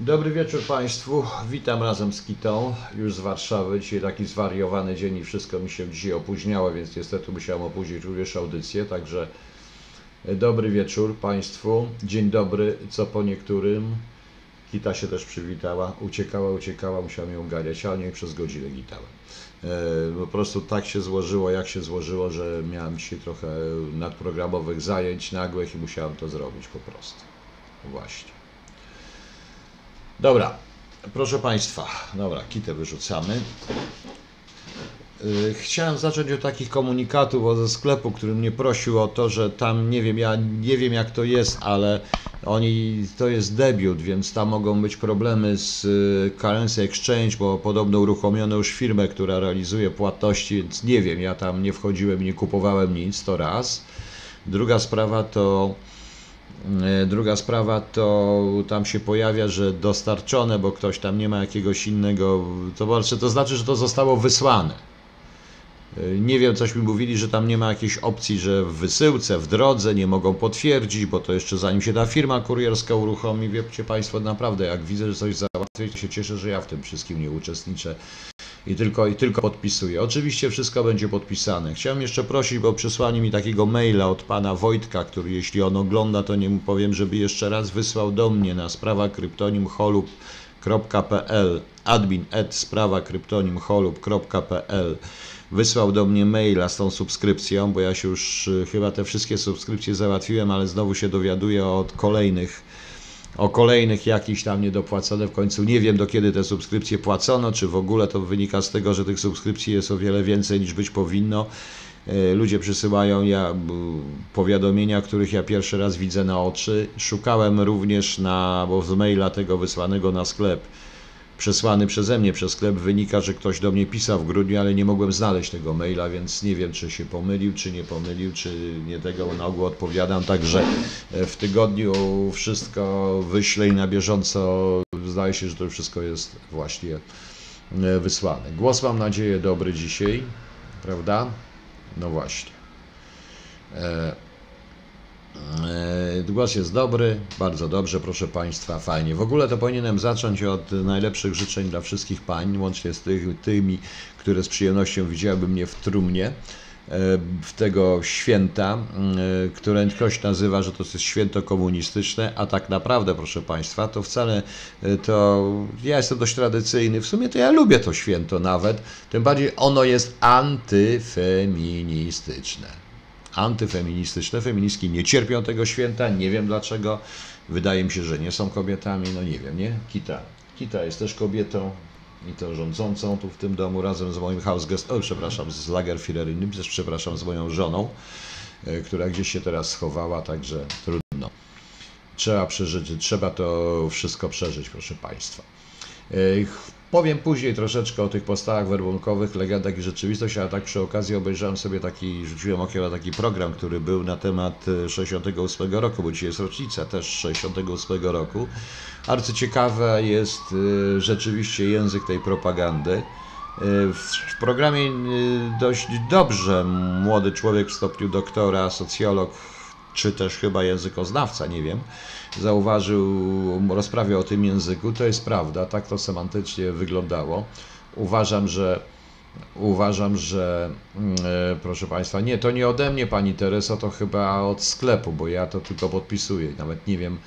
Dobry wieczór Państwu. Witam razem z Kitą, już z Warszawy. Dzisiaj taki zwariowany dzień i wszystko mi się dzisiaj opóźniało, więc niestety musiałem opóźnić również audycję. Także e, dobry wieczór Państwu. Dzień dobry, co po niektórym. Kita się też przywitała. Uciekała, uciekała, musiałem ją ganiać, ale nie przez godzinę gitałem. E, po prostu tak się złożyło, jak się złożyło, że miałem dzisiaj trochę nadprogramowych zajęć nagłych i musiałem to zrobić po prostu. Właśnie. Dobra, proszę Państwa, dobra, kitę wyrzucamy. Y, chciałem zacząć od takich komunikatów od ze sklepu, który mnie prosił o to, że tam nie wiem, ja nie wiem jak to jest, ale oni to jest debiut, więc tam mogą być problemy z y, Currency Exchange, bo podobno uruchomiono już firmę, która realizuje płatności, więc nie wiem, ja tam nie wchodziłem, nie kupowałem nic, to raz. Druga sprawa to druga sprawa to tam się pojawia, że dostarczone, bo ktoś tam nie ma jakiegoś innego, to, znaczy, to znaczy, że to zostało wysłane. E, nie wiem, coś mi mówili, że tam nie ma jakiejś opcji, że w wysyłce, w drodze nie mogą potwierdzić, bo to jeszcze zanim się ta firma kurierska uruchomi, wiecie Państwo, naprawdę jak widzę, że coś załatwię, się cieszę, że ja w tym wszystkim nie uczestniczę i tylko, i tylko podpisuję. Oczywiście wszystko będzie podpisane. Chciałem jeszcze prosić, bo przysłali mi takiego maila od pana Wojtka, który jeśli on ogląda, to nie mu powiem, żeby jeszcze raz wysłał do mnie na sprawa kryptonim holub.pl admin sprawa kryptonim holub.pl wysłał do mnie maila z tą subskrypcją, bo ja się już y, chyba te wszystkie subskrypcje załatwiłem, ale znowu się dowiaduję od kolejnych o kolejnych jakichś tam niedopłacone w końcu. Nie wiem do kiedy te subskrypcje płacono, czy w ogóle to wynika z tego, że tych subskrypcji jest o wiele więcej niż być powinno. E, ludzie przysyłają ja, powiadomienia, których ja pierwszy raz widzę na oczy. Szukałem również na, bo z maila tego wysłanego na sklep przesłany przeze mnie przez sklep wynika, że ktoś do mnie pisał w grudniu, ale nie mogłem znaleźć tego maila, więc nie wiem, czy się pomylił, czy nie pomylił, czy nie tego na ogół odpowiadam. Także e, w tygodniu wszystko wyślę i na bieżąco zdaje się, że to wszystko jest właśnie e, wysłane. Głos mam nadzieję dobry dzisiaj, prawda? No właśnie. E, głos jest dobry, bardzo dobrze, proszę Państwa, fajnie. W ogóle to powinienem zacząć od najlepszych życzeń dla wszystkich pań, łącznie z tymi, które z przyjemnością widziałyby mnie w trumnie e, w tego święta, e, które ktoś nazywa, że to jest święto komunistyczne, a tak naprawdę, proszę Państwa, to wcale to ja jestem dość tradycyjny. W sumie to ja lubię to święto nawet, tym bardziej ono jest antyfeministyczne antyfeministyczne. Feministki nie cierpią tego święta, nie wiem dlaczego. Wydaje mi się, że nie są kobietami, no nie wiem, nie? Kita. Kita jest też kobietą i to rządzącą tu w tym domu razem z moim Hausgest, o przepraszam, z Lagerführerinnen, też przepraszam, z moją żoną, e, która gdzieś się teraz schowała, także trudno. Trzeba przeżyć, trzeba to wszystko przeżyć, proszę Państwa. Powiem później troszeczkę o tych postawach werbunkowych, legendach i rzeczywistości, ale tak przy okazji obejrzałem sobie taki, rzuciłem okiem na taki program, który był na temat 68 e, roku, bo dzisiaj jest rocznica też 68 roku. Arcyciekawe jest e, rzeczywiście język tej propagandy. E, w programie dość dobrze młody człowiek w stopniu doktora, socjolog, czy też chyba językoznawca, nie wiem, zauważył, rozprawiał o tym języku. To jest prawda, tak to semantycznie wyglądało. Uważam, że uważam, że mm, e, proszę Państwa, nie, to nie ode mnie Pani Tereso, to chyba od sklepu, bo ja to tylko podpisuję. Nawet nie wiem,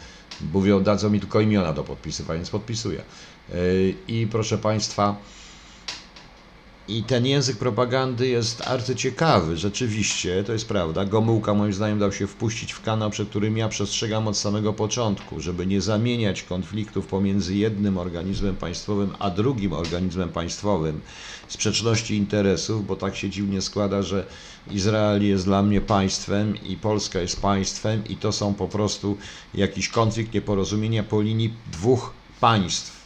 mówią, dadzą mi tylko imiona do podpisywania, więc podpisuję. E, I proszę Państwa, i ten język propagandy jest arcyciekawy, rzeczywiście, to jest prawda. Gomułka moim zdaniem dał się wpuścić w kanał, przed którym ja przestrzegam od samego początku, żeby nie zamieniać konfliktów pomiędzy jednym organizmem państwowym a drugim organizmem państwowym, sprzeczności interesów, bo tak się dziwnie składa, że Izrael jest dla mnie państwem i Polska jest państwem i to są po prostu jakiś konflikt, nieporozumienia po linii dwóch państw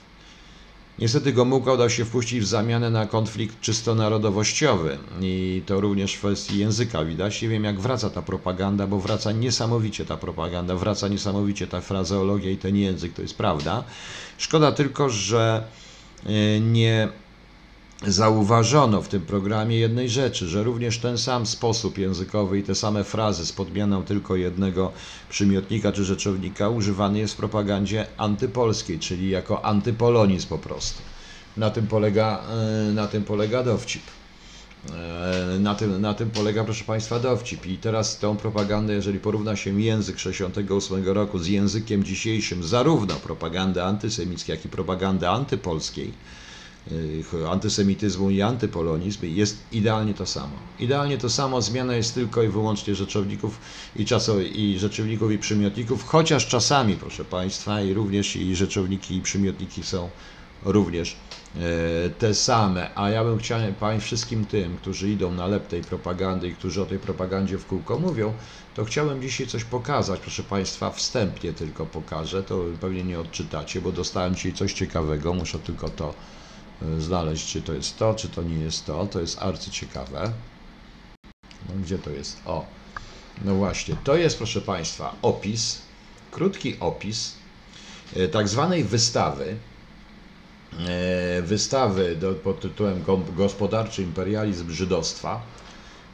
Niestety Gomułka udał się wpuścić w zamianę na konflikt czysto narodowościowy i to również w kwestii języka widać. Nie wiem jak wraca ta propaganda, bo wraca niesamowicie ta propaganda, wraca niesamowicie ta frazeologia i ten język, to jest prawda. Szkoda tylko, że e, nie zauważono w tym programie jednej rzeczy, że również ten sam sposób językowy i te same frazy z podmianą tylko jednego przymiotnika czy rzeczownika używany jest w propagandzie antypolskiej, czyli jako antypolonizm po prostu. Na tym polega, e, na tym polega dowcip. E, na tym, na tym polega, proszę Państwa, dowcip. I teraz tą propagandę, jeżeli porówna się język 68 roku z językiem dzisiejszym, zarówno propagandy antysemickiej, jak i propagandy antypolskiej, antysemityzmu i antypolonizm jest idealnie to samo. Idealnie to samo, zmiana jest tylko i wyłącznie rzeczowników i, czaso, i rzeczowników i przymiotników, chociaż czasami, proszę Państwa, i również i rzeczowniki i przymiotniki są również E, te same, a ja bym chciał Pań wszystkim tym, którzy idą na lep tej propagandy i którzy o tej propagandzie w kółko mówią, to chciałem dzisiaj coś pokazać, proszę Państwa, wstępnie tylko pokażę, to pewnie nie odczytacie, bo dostałem dzisiaj coś ciekawego, muszę tylko to znaleźć, czy to jest to, czy to nie jest to, to jest arcyciekawe. No gdzie to jest? O, no właśnie, to jest proszę Państwa opis, krótki opis e, tak zwanej wystawy, E, wystawy do, pod tytułem Gospodarczy imperializm żydostwa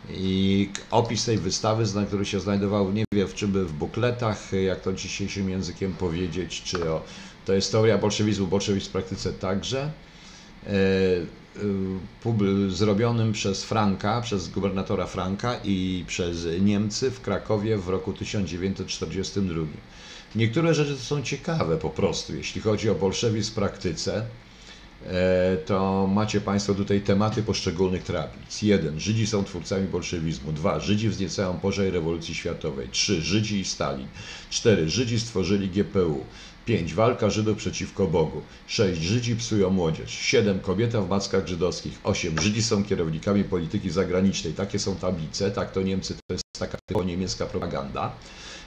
i opis tej wystawy, który się znajdował, nie wiem w czym by w bukletach, jak to dzisiejszym językiem powiedzieć, czy o, to jest teoria bolszewizmu, bolszewizm w praktyce także, zrobionym przez Franka, przez gubernatora Franka i przez Niemcy w Krakowie w roku 1942. Niektóre rzeczy są ciekawe po prostu, jeśli chodzi o bolszewizm w praktyce. E, to macie Państwo tutaj tematy poszczególnych tablic. 1. Żydzi są twórcami bolszewizmu. 2. Żydzi wzniecają pożar rewolucji światowej. 3. Żydzi i Stalin. 4. Żydzi stworzyli GPU. 5. Walka Żydów przeciwko Bogu. 6. Żydzi psują młodzież. 7. Kobieta w mackach żydowskich. 8. Żydzi są kierownikami polityki zagranicznej. Takie są tablice. Tak to Niemcy, to jest taka typowo niemiecka propaganda.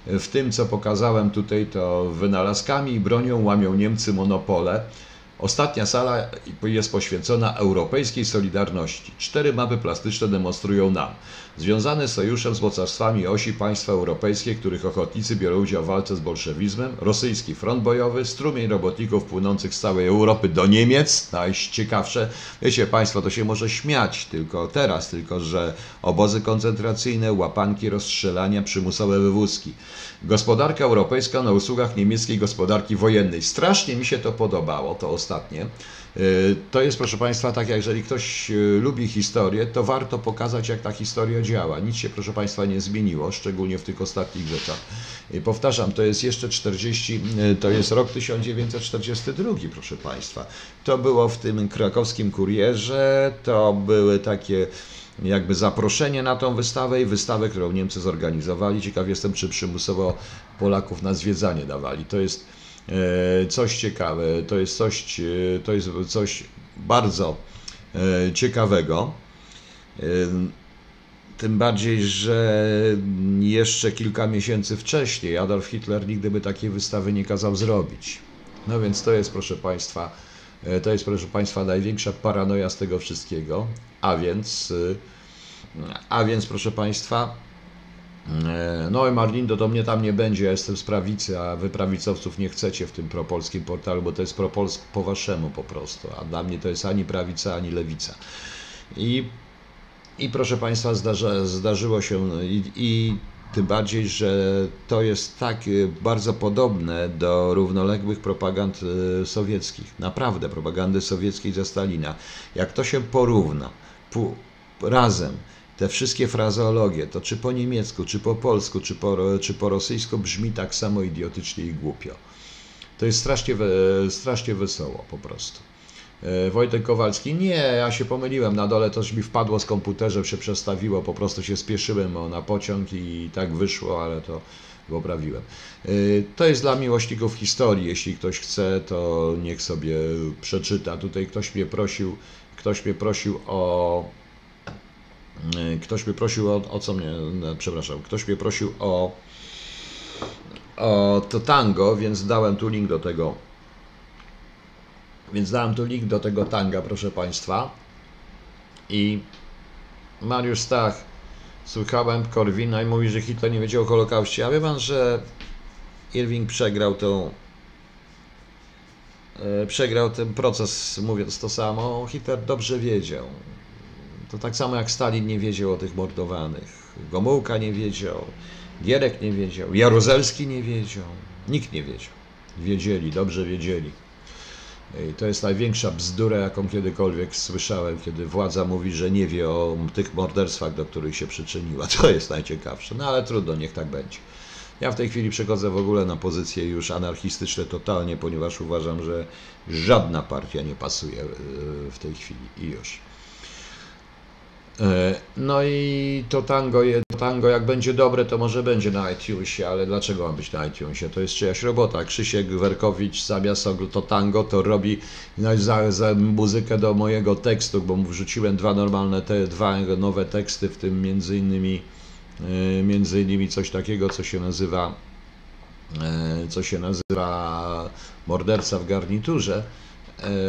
W tym, co pokazałem tutaj, to wynalazkami i bronią łamią Niemcy monopole Ostatnia sala jest poświęcona europejskiej solidarności. Cztery mapy plastyczne demonstrują nam. Związane sojuszem z mocarstwami osi państwa europejskie, których ochotnicy biorą udział w walce z bolszewizmem, rosyjski front bojowy, strumień robotników płynących z całej Europy do Niemiec, najciekawsze, wiecie Państwo, to się może śmiać tylko teraz, tylko że obozy koncentracyjne, łapanki, rozstrzelania, przymusowe wywózki. Gospodarka europejska na usługach niemieckiej gospodarki wojennej. Strasznie mi się to podobało, to ostatnie. Y, to jest, proszę Państwa, tak, jak jeżeli ktoś y, lubi historię, to warto pokazać, jak ta historia działa. Nic się, proszę Państwa, nie zmieniło, szczególnie w tych ostatnich rzeczach. I powtarzam, to jest jeszcze 40, y, to jest rok 1942, proszę Państwa. To było w tym krakowskim kurierze, to były takie jakby zaproszenie na tą wystawę i wystawę, którą Niemcy zorganizowali. Ciekaw jestem, czy przymusowo Polaków na zwiedzanie dawali. To jest E, coś ciekawe, to jest coś, e, to jest coś bardzo e, ciekawego. Tym bardziej, że jeszcze kilka miesięcy wcześniej Adolf Hitler nigdy by takiej wystawy nie kazał zrobić. No więc to jest, proszę Państwa, to jest, proszę Państwa, największa paranoja z tego wszystkiego. A więc, a więc, proszę Państwa, E, no, Marlindo, to mnie tam nie będzie, ja jestem z prawicy, a wy prawicowców nie chcecie w tym propolskim portalu, bo to jest propols po waszemu po prostu, a dla mnie to jest ani prawica, ani lewica. I, i proszę Państwa, zdarza, zdarzyło się i, i tym bardziej, że to jest tak e, bardzo podobne do równoległych propagand e, sowieckich, naprawdę propagandy sowieckiej ze Stalina. Jak to się porówna razem, te wszystkie frazeologie, to czy po niemiecku, czy po polsku, czy po, czy po rosyjsku brzmi tak samo idiotycznie i głupio. To jest strasznie, strasznie wesoło po prostu. E, Wojtek Kowalski, nie, ja się pomyliłem, na dole coś mi wpadło z komputerze, się przestawiło, po prostu się spieszyłem na pociąg i tak wyszło, ale to poprawiłem. E, to jest dla miłośników historii, jeśli ktoś chce, to niech sobie przeczyta. Tutaj ktoś mnie prosił, ktoś mnie prosił o ktoś mnie prosił o, o co mnie, no, przepraszam, ktoś mnie prosił o, o to tango, więc dałem tu link do tego. Więc dałem tu link do tego tanga, proszę Państwa. I Mariusz Stach, słuchałem Korwina i mówi, że Hitler nie wiedział o Holokauście. A wie Pan, że Irving przegrał tą e, przegrał ten proces mówiąc to samo, Hitler dobrze wiedział. To tak samo jak Stalin nie wiedział o tych mordowanych. Gomułka nie wiedział, Gierek nie wiedział, Jaruzelski nie wiedział, nikt nie wiedział. Wiedzieli, dobrze wiedzieli. I to jest największa bzdura, jaką kiedykolwiek słyszałem, kiedy władza mówi, że nie wie o tych morderstwach, do których się przyczyniła. To jest najciekawsze. No ale trudno, niech tak będzie. Ja w tej chwili przechodzę w ogóle na pozycje już anarchistyczne totalnie, ponieważ uważam, że żadna partia nie pasuje e, w tej chwili i już. E, no i to tango, to tango jak będzie dobre, to może będzie na iTunesie, ale dlaczego ma być na iTunesie? To jest czyjaś robota. Krzysiek Werkowicz zamiast to tango to robi za, za muzykę do mojego tekstu, bo wrzuciłem dwa normalne, te dwa nowe teksty, w tym między innymi, e, między innymi coś takiego, co się nazywa e, co się nazywa Morderca w garniturze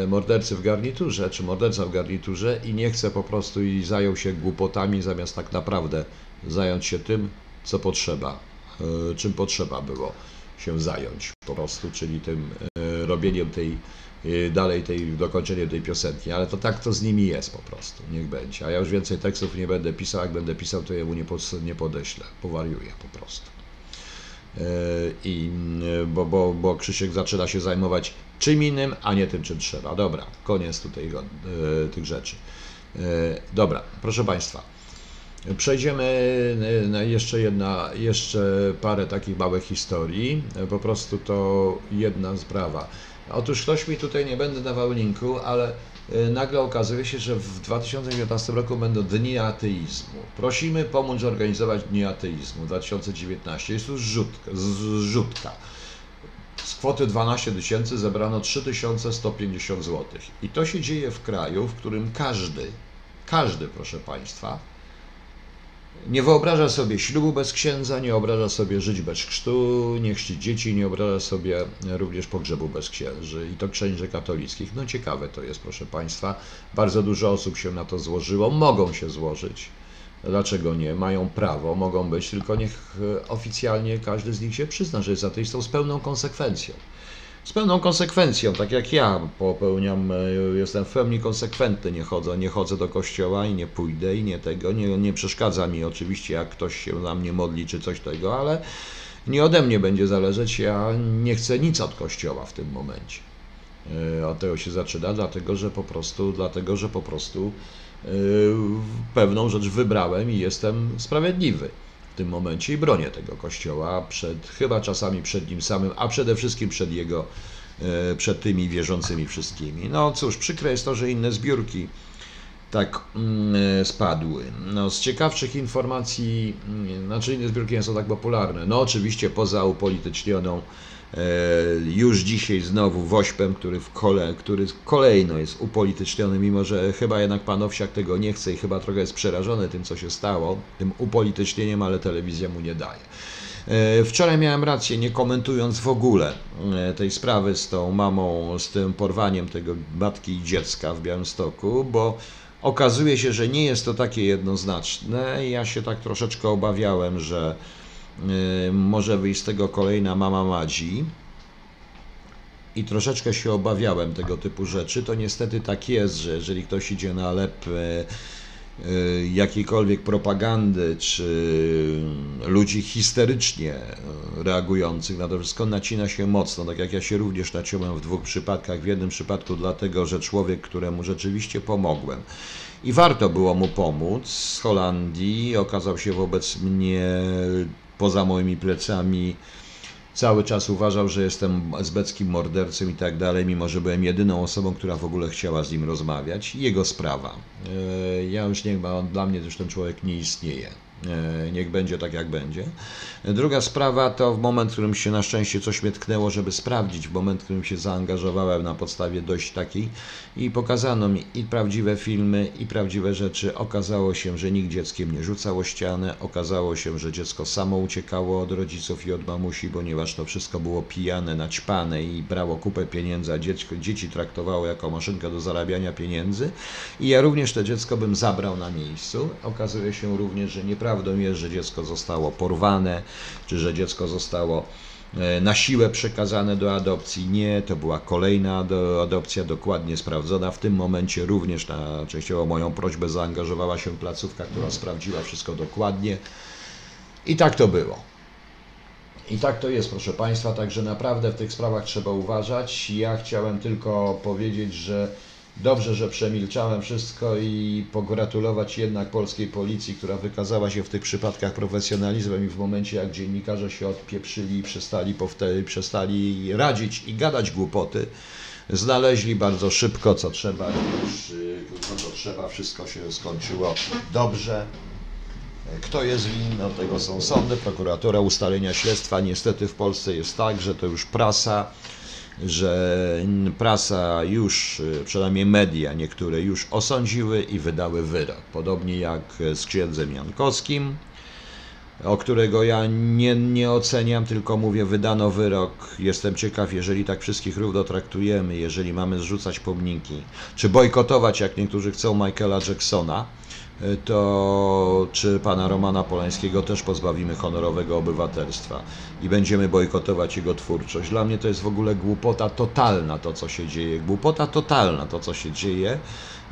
mordercy w garniturze, czy morderca w garniturze i nie chce po prostu i zajął się głupotami, zamiast tak naprawdę zająć się tym, co potrzeba, e, czym potrzeba było się zająć po prostu, czyli tym e, robieniem tej, dalej tej, dokończeniem tej piosenki, ale to tak to z nimi jest po prostu, niech będzie. A ja już więcej tekstów nie będę pisał, jak będę pisał, to jemu nie, nie podeślę, powariuję po prostu. I, bo, bo, bo Krzysiek zaczyna się zajmować czym innym, a nie tym, czym trzeba. Dobra, koniec tutaj e, tych rzeczy. E, dobra, proszę Państwa. Przejdziemy e, na jeszcze jedna, jeszcze parę takich małych historii. Po prostu to jedna sprawa. Otóż ktoś mi tutaj, nie będę dawał linku, ale nagle okazuje się, że w 2019 roku będą Dni Ateizmu. Prosimy pomóc organizować Dni Ateizmu 2019. Jest to zrzutka. zrzutka. Z kwoty 12 tysięcy zebrano 3150 zł. I to się dzieje w kraju, w którym każdy, każdy, proszę Państwa, nie wyobraża sobie ślubu bez księdza, nie wyobraża sobie żyć bez chrztu, nie chrzcić dzieci, nie wyobraża sobie również pogrzebu bez księży i to księży katolickich. No ciekawe to jest, proszę Państwa. Bardzo dużo osób się na to złożyło, mogą się złożyć. Dlaczego nie? Mają prawo, mogą być, tylko niech e, oficjalnie każdy z nich się przyzna, że jest ateistą z pełną konsekwencją. Z pełną konsekwencją, tak jak ja popełniam, e, jestem w pełni konsekwentny, nie chodzę, nie chodzę do kościoła i nie pójdę i nie tego, nie, nie przeszkadza mi oczywiście, jak ktoś się na mnie modli czy coś tego, ale nie ode mnie będzie zależeć, ja nie chcę nic od kościoła w tym momencie. E, od tego się zaczyna, dlatego że po prostu, dlatego że po prostu pewną rzecz wybrałem i jestem sprawiedliwy w tym momencie i bronię tego kościoła przed, chyba czasami przed nim samym, a przede wszystkim przed jego, e, przed tymi wierzącymi wszystkimi. No cóż, przykre jest to, że inne zbiórki tak mm, e, spadły. No, z ciekawszych informacji, mm, znaczy inne zbiórki nie są tak popularne. No oczywiście poza upolitycznioną już dzisiaj znowu Wośpem, który, w kole, który kolejno jest upolityczniony, mimo że chyba jednak pan Owsiak tego nie chce i chyba trochę jest przerażony tym, co się stało, tym upolitycznieniem, ale telewizja mu nie daje. E, wczoraj miałem rację, nie komentując w ogóle e, tej sprawy z tą mamą, z tym porwaniem tego matki i dziecka w Białymstoku, bo okazuje się, że nie jest to takie jednoznaczne. Ja się tak troszeczkę obawiałem, że może wyjść z tego kolejna mama Madzi. I troszeczkę się obawiałem tego typu rzeczy. To niestety tak jest, że jeżeli ktoś idzie na lep y, y, jakiejkolwiek propagandy, czy ludzi histerycznie reagujących na to wszystko, nacina się mocno. Tak jak ja się również naciąłem w dwóch przypadkach. W jednym przypadku dlatego, że człowiek, któremu rzeczywiście pomogłem, i warto było mu pomóc z Holandii, okazał się wobec mnie poza moimi plecami. Cały czas uważał, że jestem azbeckim mordercą i tak dalej, mimo że byłem jedyną osobą, która w ogóle chciała z nim rozmawiać. Jego sprawa. E, ja już nie ma, dla mnie już ten człowiek nie istnieje. E, niech będzie tak, jak będzie. Druga sprawa to w moment, w którym się na szczęście coś mnie tknęło, żeby sprawdzić, w moment, w którym się zaangażowałem na podstawie dość takiej i pokazano mi i prawdziwe filmy, i prawdziwe rzeczy. Okazało się, że nikt dzieckiem nie rzucało ścianę, okazało się, że dziecko samo uciekało od rodziców i od mamusi, ponieważ to wszystko było pijane, naćpane i brało kupę pieniędzy, a dziecko, dzieci traktowało jako maszynkę do zarabiania pieniędzy. I ja również to dziecko bym zabrał na miejscu. Okazuje się również, że nieprawdą jest, że dziecko zostało porwane, czy że dziecko zostało e, na siłę przekazane do adopcji. Nie, to była kolejna do, adopcja dokładnie sprawdzona. W tym momencie również na częściowo moją prośbę zaangażowała się placówka, która sprawdziła wszystko dokładnie. I tak to było. I tak to jest, proszę Państwa, także naprawdę w tych sprawach trzeba uważać. Ja chciałem tylko powiedzieć, że dobrze, że przemilczałem wszystko i pogratulować jednak polskiej policji, która wykazała się w tych przypadkach profesjonalizmem i w momencie, jak dziennikarze się odpieprzyli i przestali, przestali radzić i gadać głupoty, znaleźli bardzo szybko, co trzeba, no, co trzeba, wszystko się skończyło dobrze. Kto jest winny, od tego są sądy, prokuratura, ustalenia śledztwa. Niestety w Polsce jest tak, że to już prasa, że prasa już, przynajmniej media niektóre już osądziły i wydały wyrok. Podobnie jak z księdzem Jankowskim, o którego ja nie, nie oceniam, tylko mówię, wydano wyrok. Jestem ciekaw, jeżeli tak wszystkich równo traktujemy, jeżeli mamy zrzucać pomniki, czy bojkotować, jak niektórzy chcą, Michaela Jacksona, to czy pana Romana Polańskiego też pozbawimy honorowego obywatelstwa i będziemy bojkotować jego twórczość. Dla mnie to jest w ogóle głupota totalna to, co się dzieje. Głupota totalna to, co się dzieje,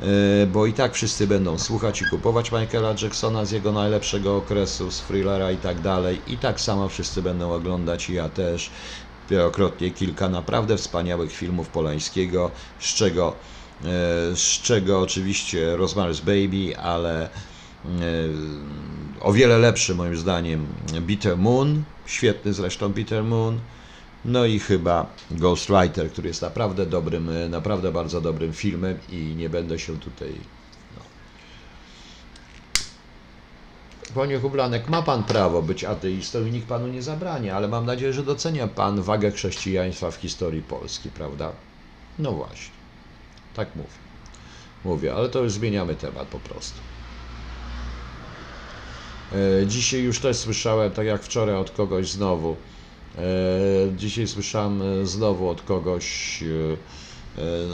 e, bo i tak wszyscy będą słuchać i kupować Michaela Jacksona z jego najlepszego okresu, z thrillera i tak dalej. I tak samo wszyscy będą oglądać i ja też wielokrotnie kilka naprawdę wspaniałych filmów Polańskiego, z czego E, z czego oczywiście Rosemary's Baby, ale e, o wiele lepszy moim zdaniem Bitter Moon, świetny zresztą Bitter Moon, no i chyba Ghostwriter, który jest naprawdę dobrym, e, naprawdę bardzo dobrym filmem i nie będę się tutaj... No. Panie Hublanek, ma Pan prawo być ateistą i nikt Panu nie zabrania, ale mam nadzieję, że docenia Pan wagę chrześcijaństwa w historii Polski, prawda? No właśnie. Tak mówię. Mówię, ale to już zmieniamy temat po prostu. E, dzisiaj już też słyszałem, tak jak wczoraj od kogoś znowu, e, dzisiaj słyszałem e, znowu od kogoś,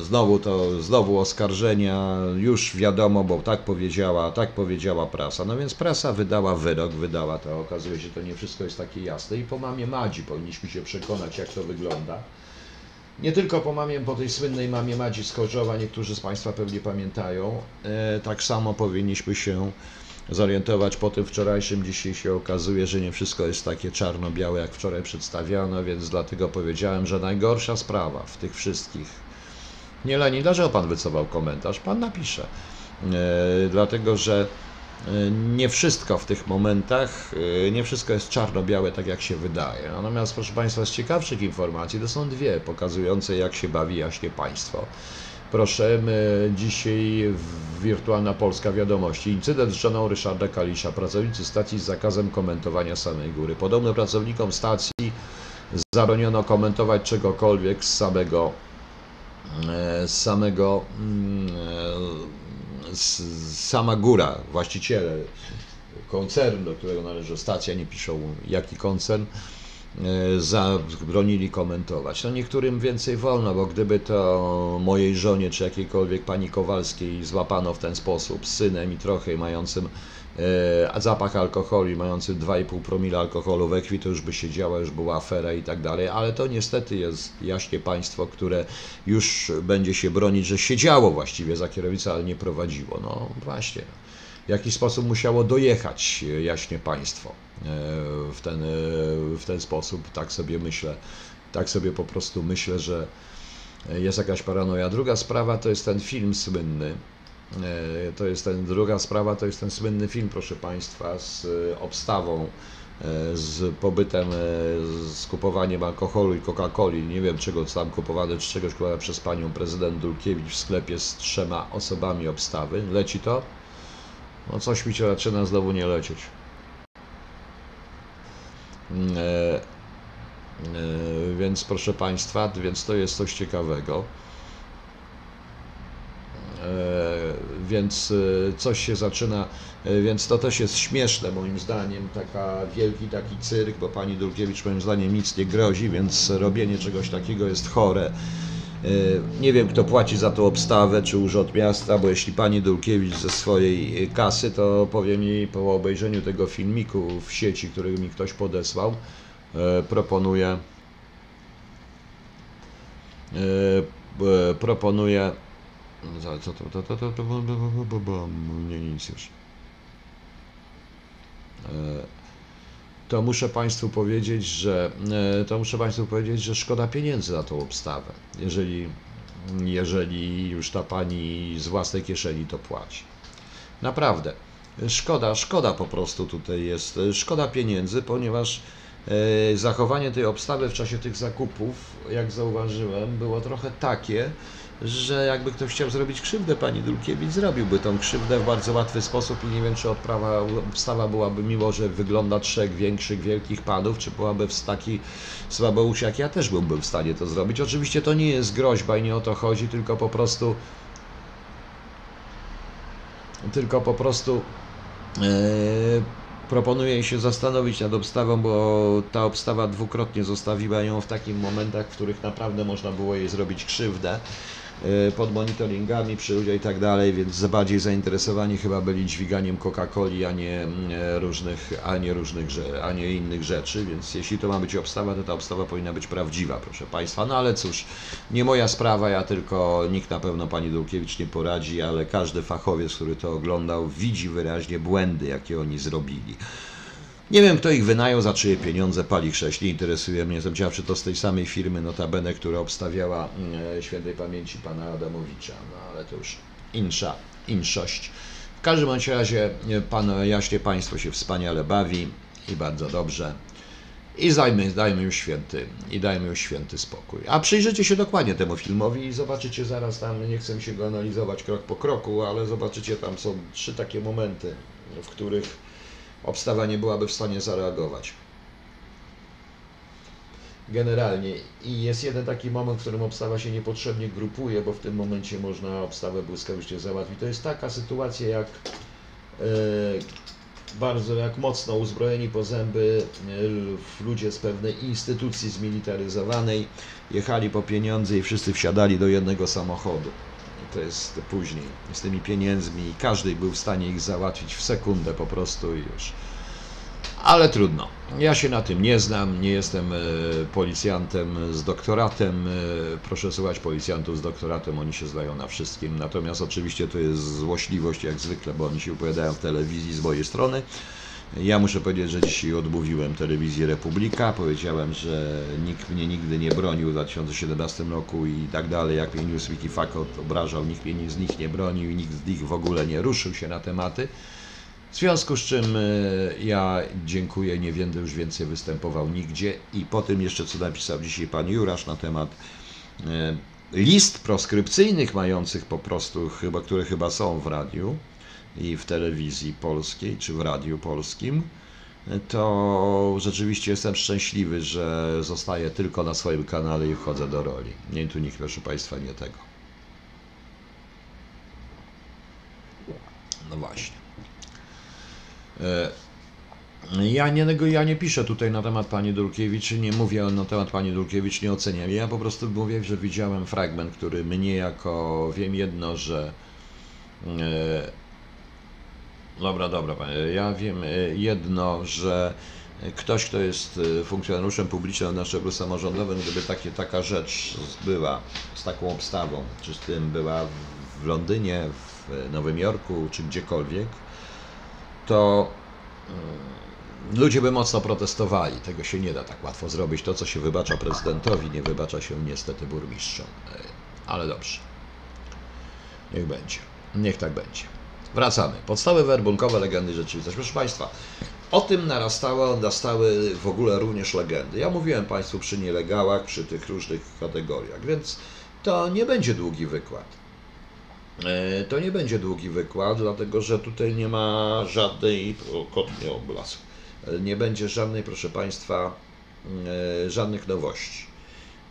znowu to, znowu oskarżenia, już wiadomo, bo tak powiedziała, tak powiedziała prasa. No więc prasa wydała wyrok, wydała to, okazuje się, to nie wszystko jest takie jasne i po mamie Madzi powinniśmy się przekonać, jak to wygląda. Nie tylko po mamie, po tej słynnej mamie Madzi z niektórzy z Państwa pewnie pamiętają. E, tak samo powinniśmy się zorientować po tym wczorajszym. Dzisiaj się okazuje, że nie wszystko jest takie czarno-białe, jak wczoraj przedstawiano, więc dlatego powiedziałem, że najgorsza sprawa w tych wszystkich. Nie Lenin, dlaczego Pan wycofał komentarz? Pan napisze. E, dlatego, że nie wszystko w tych momentach, e, nie wszystko jest czarno-białe, tak jak się wydaje. Natomiast, proszę Państwa, z ciekawszych informacji to są dwie, pokazujące, jak się bawi jaśnie państwo. Proszę, dzisiaj Wirtualna Polska Wiadomości. Incydent z żoną Ryszarda Kalisza. Pracownicy stacji z zakazem komentowania samej góry. Podobno pracownikom stacji zabroniono komentować czegokolwiek z samego, e, z samego mm, sama góra, właściciele koncernu, do którego należy stacja, nie piszą jaki koncern, e, zabronili komentować. No niektórym więcej wolno, bo gdyby to mojej żonie czy jakiejkolwiek pani Kowalskiej złapano w ten sposób z synem i trochę mającym zapach alkoholu mający 2,5 promila alkoholu we krwi, to już by się działa, już była afera i tak dalej, ale to niestety jest jaśnie państwo, które już będzie się bronić, że siedziało właściwie za kierownicą, ale nie prowadziło. No właśnie, w jaki sposób musiało dojechać jaśnie państwo e, w ten, e, w ten sposób, tak sobie myślę, tak sobie po prostu myślę, że jest jakaś paranoja. Druga sprawa to jest ten film słynny, E, to jest ten, druga sprawa, to jest ten słynny film, proszę Państwa, z e, obstawą, e, z pobytem, z kupowaniem alkoholu i Coca-Coli, nie wiem czego tam kupowane, czy czegoś kupowane przez panią prezydent Dulkiewicz w sklepie z trzema osobami obstawy. Leci to? No coś mi się zaczyna znowu nie lecieć. Mm, e, e, więc proszę Państwa, więc to jest coś ciekawego. E, więc e, coś się zaczyna, e, więc to też jest śmieszne moim zdaniem, taka wielki taki cyrk, bo pani Dulkiewicz moim zdaniem nic nie grozi, więc robienie czegoś takiego jest chore. Nie wiem, kto płaci za tą obstawę, czy Urząd Miasta, bo jeśli pani Dulkiewicz ze swojej kasy, to powiem jej po obejrzeniu tego filmiku w sieci, który mi ktoś podesłał, proponuję e, proponuję. Co to, to, to, to, to, nie, nic już. E, to muszę Państwu powiedzieć, że e, to muszę Państwu powiedzieć, że szkoda pieniędzy na tą obstawę, jeżeli, jeżeli już ta pani z własnej kieszeni to płaci. Naprawdę. Szkoda, szkoda po prostu tutaj jest. Szkoda pieniędzy, ponieważ e, zachowanie tej obstawy w czasie tych zakupów, jak zauważyłem, było trochę takie, że jakby ktoś chciał zrobić krzywdę pani Dulkiewicz, zrobiłby tą krzywdę w bardzo łatwy sposób i nie wiem, czy odprawa, obstawa byłaby, mimo że wygląda trzech większych, wielkich panów, czy byłaby w taki słabousz jak ja też byłbym w stanie to zrobić. Oczywiście to nie jest groźba i nie o to chodzi, tylko po prostu tylko po prostu e, proponuję się zastanowić nad obstawą, bo ta obstawa dwukrotnie zostawiła ją w takich momentach, w których naprawdę można było jej zrobić krzywdę. Y, pod monitoringami przy ludziach i tak dalej, więc bardziej zainteresowani chyba byli dźwiganiem Coca-Coli, a nie mm, różnych, a nie różnych, a nie innych rzeczy, więc jeśli to ma być obstawa, to ta obstawa powinna być prawdziwa, proszę Państwa. No ale cóż, nie moja sprawa, ja tylko, nikt na pewno Pani Dulkiewicz nie poradzi, ale każdy fachowiec, który to oglądał, widzi wyraźnie błędy, jakie oni zrobili. Nie wiem, kto ich wynajął, za czyje pieniądze pali chrześć, nie interesuje mnie. Jestem ciekaw, czy to z tej samej firmy, notabene, która obstawiała e, świętej pamięci pana Adamowicza, no ale to już insza, inszość. W każdym bądź razie e, pan jaśnie państwo się wspaniale bawi i bardzo dobrze. I dajmy, dajmy już święty, i dajmy już święty spokój. A przyjrzyjcie się dokładnie temu filmowi i zobaczycie zaraz tam, nie chcę się go analizować krok po kroku, ale zobaczycie tam są trzy takie momenty, w których obstawa nie byłaby w stanie zareagować. Generalnie. I jest jeden taki moment, w którym obstawa się niepotrzebnie grupuje, bo w tym momencie można obstawę błyskawicznie załatwić. To jest taka sytuacja, jak e, bardzo, jak mocno uzbrojeni po zęby e, ludzie z pewnej instytucji zmilitaryzowanej jechali po pieniądze i wszyscy wsiadali do jednego samochodu to jest później z tymi pieniędzmi każdy był w stanie ich załatwić w sekundę po prostu i już. Ale trudno. Ja się na tym nie znam, nie jestem e, policjantem z doktoratem. E, proszę słuchać policjantów z doktoratem, oni się zdają na wszystkim. Natomiast oczywiście to jest złośliwość jak zwykle, bo oni się opowiadają w telewizji z mojej strony. Ja muszę powiedzieć, że dzisiaj odmówiłem telewizji Republika. Powiedziałem, że nikt mnie nigdy nie bronił w 2017 roku i tak dalej. Jak mnie Newsweek i Fakot obrażał, nikt mnie z nich nie bronił i nikt z nich w ogóle nie ruszył się na tematy. W związku z czym e, ja dziękuję, nie będę już więcej występował nigdzie. I po tym jeszcze, co napisał dzisiaj pan Jurasz na temat e, list proskrypcyjnych mających po prostu, chyba, które chyba są w radiu, i w telewizji polskiej czy w radiu polskim, to rzeczywiście jestem szczęśliwy, że zostaję tylko na swoim kanale i wchodzę do roli. Nie tu nikt, proszę Państwa, nie tego. No właśnie. E, ja nie, ja nie piszę tutaj na temat pani Dulkiewicz, nie mówię na temat pani Dulkiewicz, nie oceniam. Ja po prostu mówię, że widziałem fragment, który mnie jako wiem jedno, że e, Dobra, dobra. Ja wiem e, jedno, że ktoś, kto jest e, funkcjonariuszem publicznym na szczeblu samorządowym, gdyby takie, taka rzecz była z taką obstawą, czy z tym była w Londynie, w Nowym Jorku, czy gdziekolwiek, to ludzie by mocno protestowali. Tego się nie da tak łatwo zrobić. To, co się wybacza prezydentowi, nie wybacza się niestety burmistrzom. E, ale dobrze. Niech będzie. Niech tak będzie. Wracamy. Podstawy werbunkowe, legendy, rzeczywistość. Proszę Państwa, o tym narastało, nastały w ogóle również legendy. Ja mówiłem Państwu przy nielegałach, przy tych różnych kategoriach, więc to nie będzie długi wykład. E, to nie będzie długi wykład, dlatego że tutaj nie ma żadnej, kot mnie oblasł, e, nie będzie żadnej, proszę Państwa, e, żadnych nowości.